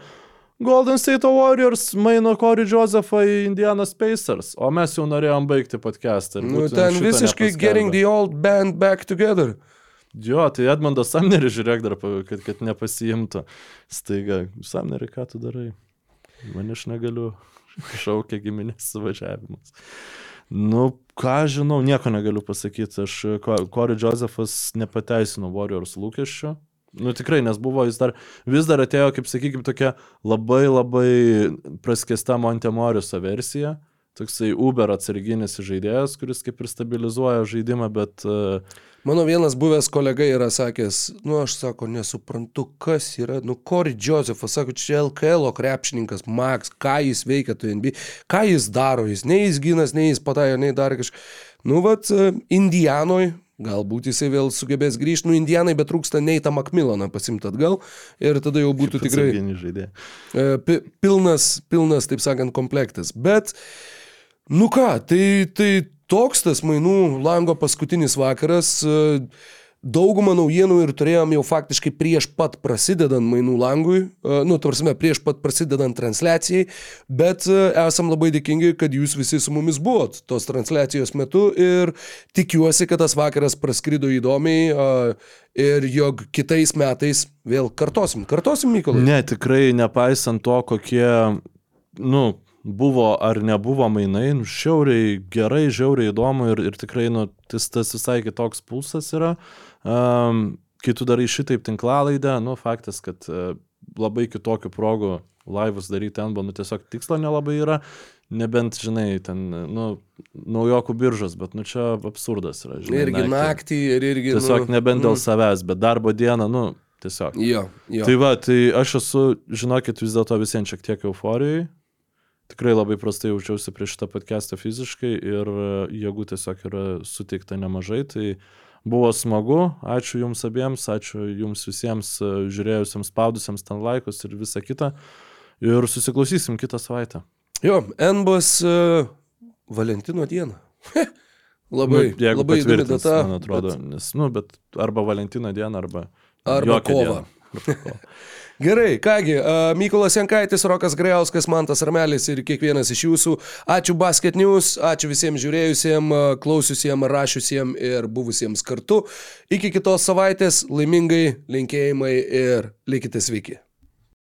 E: Golden State Warriors maino Corey Josephą į Indiana Pacers, o mes jau norėjom baigti podcastą.
D: Nu, ten visiškai getting the old band back together.
E: Jo, tai Edmundas Samneris žiūrėk dar, kad, kad nepasiimtų. Staiga, Samneri, ką tu darai? Man aš negaliu. Šaukia giminės suvažiavimas. Nu, ką žinau, nieko negaliu pasakyti. Aš, Corey Josephas nepateisino Warriors lūkesčių. Nu tikrai, nes buvo jis dar, vis dar atėjo, kaip sakykime, tokia labai labai praskesta Montemoriuso versija. Toksai Uber atsarginis žaidėjas, kuris kaip ir stabilizuoja žaidimą, bet uh,
D: Mano vienas buvęs kolega yra sakęs, nu aš sako, nesuprantu, kas yra, nu Corey Josephas, sako, čia LKL krepšininkas, Max, ką jis veikia tu NBA, ką jis daro, jis nei jis gynas, nei jis patajo, nei dar kažką. Nu, vat, e, Indianoj, galbūt jisai vėl sugebės grįžti, nu, Indianai, bet trūksta Neitą Makmiloną pasimti atgal ir tada jau būtų tikrai e, pi- pilnas, pilnas, taip sakant, komplektas. Bet, nu ką, tai, tai toks tas mainų lango paskutinis vakaras. e, Daugumą naujienų ir turėjom jau faktiškai prieš pat prasidedant mainų langui, e, nu, tarsi prieš pat prasidedant transliacijai, bet e, esam labai dėkingi, kad jūs visi su mumis buvot tos transliacijos metu ir tikiuosi, kad tas vakaras praskrido įdomiai e, ir jog kitais metais vėl kartosim. Kartosim, Mykolai?
E: Ne, tikrai nepaisant to, kokie, nu, buvo ar nebuvo mainai, nu, šiauriai gerai, žiauriai įdomu ir, ir tikrai, nu, tas, tas visai kitoks pulsas yra. Um, kai tu darai šitaip tinklalaidę, nu, faktas, kad uh, labai kitokių progų laivus daryti ten, nu, tiesiog tikslo nelabai yra. Nebent, žinai, ten, nu, naujokų biržos, bet, nu, čia absurdas yra, žinai.
D: Irgi naktį ir irgi...
E: Tiesiog
D: nu,
E: nebent dėl
D: mm.
E: savęs, bet darbo dieną, nu, tiesiog.
D: Jo, jo.
E: Tai va, tai aš esu, žinokit, vis dėlto visiems šiek tiek euforijai. Tikrai labai prastai jaučiausi prieš šitą podcastą fiziškai ir e, jėgų tiesiog yra suteikta nemažai. Tai Buvo smagu, ačiū jums abiems, ačiū jums visiems e, žiūrėjusiems, spaudusiems ten laikus ir visa kita. Ir susiklausysim kitą savaitę.
D: Jo, N bus uh, Valentino diena. labai,
E: nu,
D: labai įdomi data.
E: man atrodo,
D: bet-
E: nes, nu, bet arba Valentino diena, arba...
D: Arba
E: jokią
D: kovą.
E: dieną. Arba kovą.
D: Gerai, kągi, Mykolas Jankaitis, Rokas Grejauskas, Mantas Armelis ir kiekvienas iš jūsų. Ačiū Basket News, ačiū visiems žiūrėjusiems, klausiusiems, rašiusiems ir buvusiems kartu. Iki kitos savaitės, laimingai linkėjimai ir likite sveiki.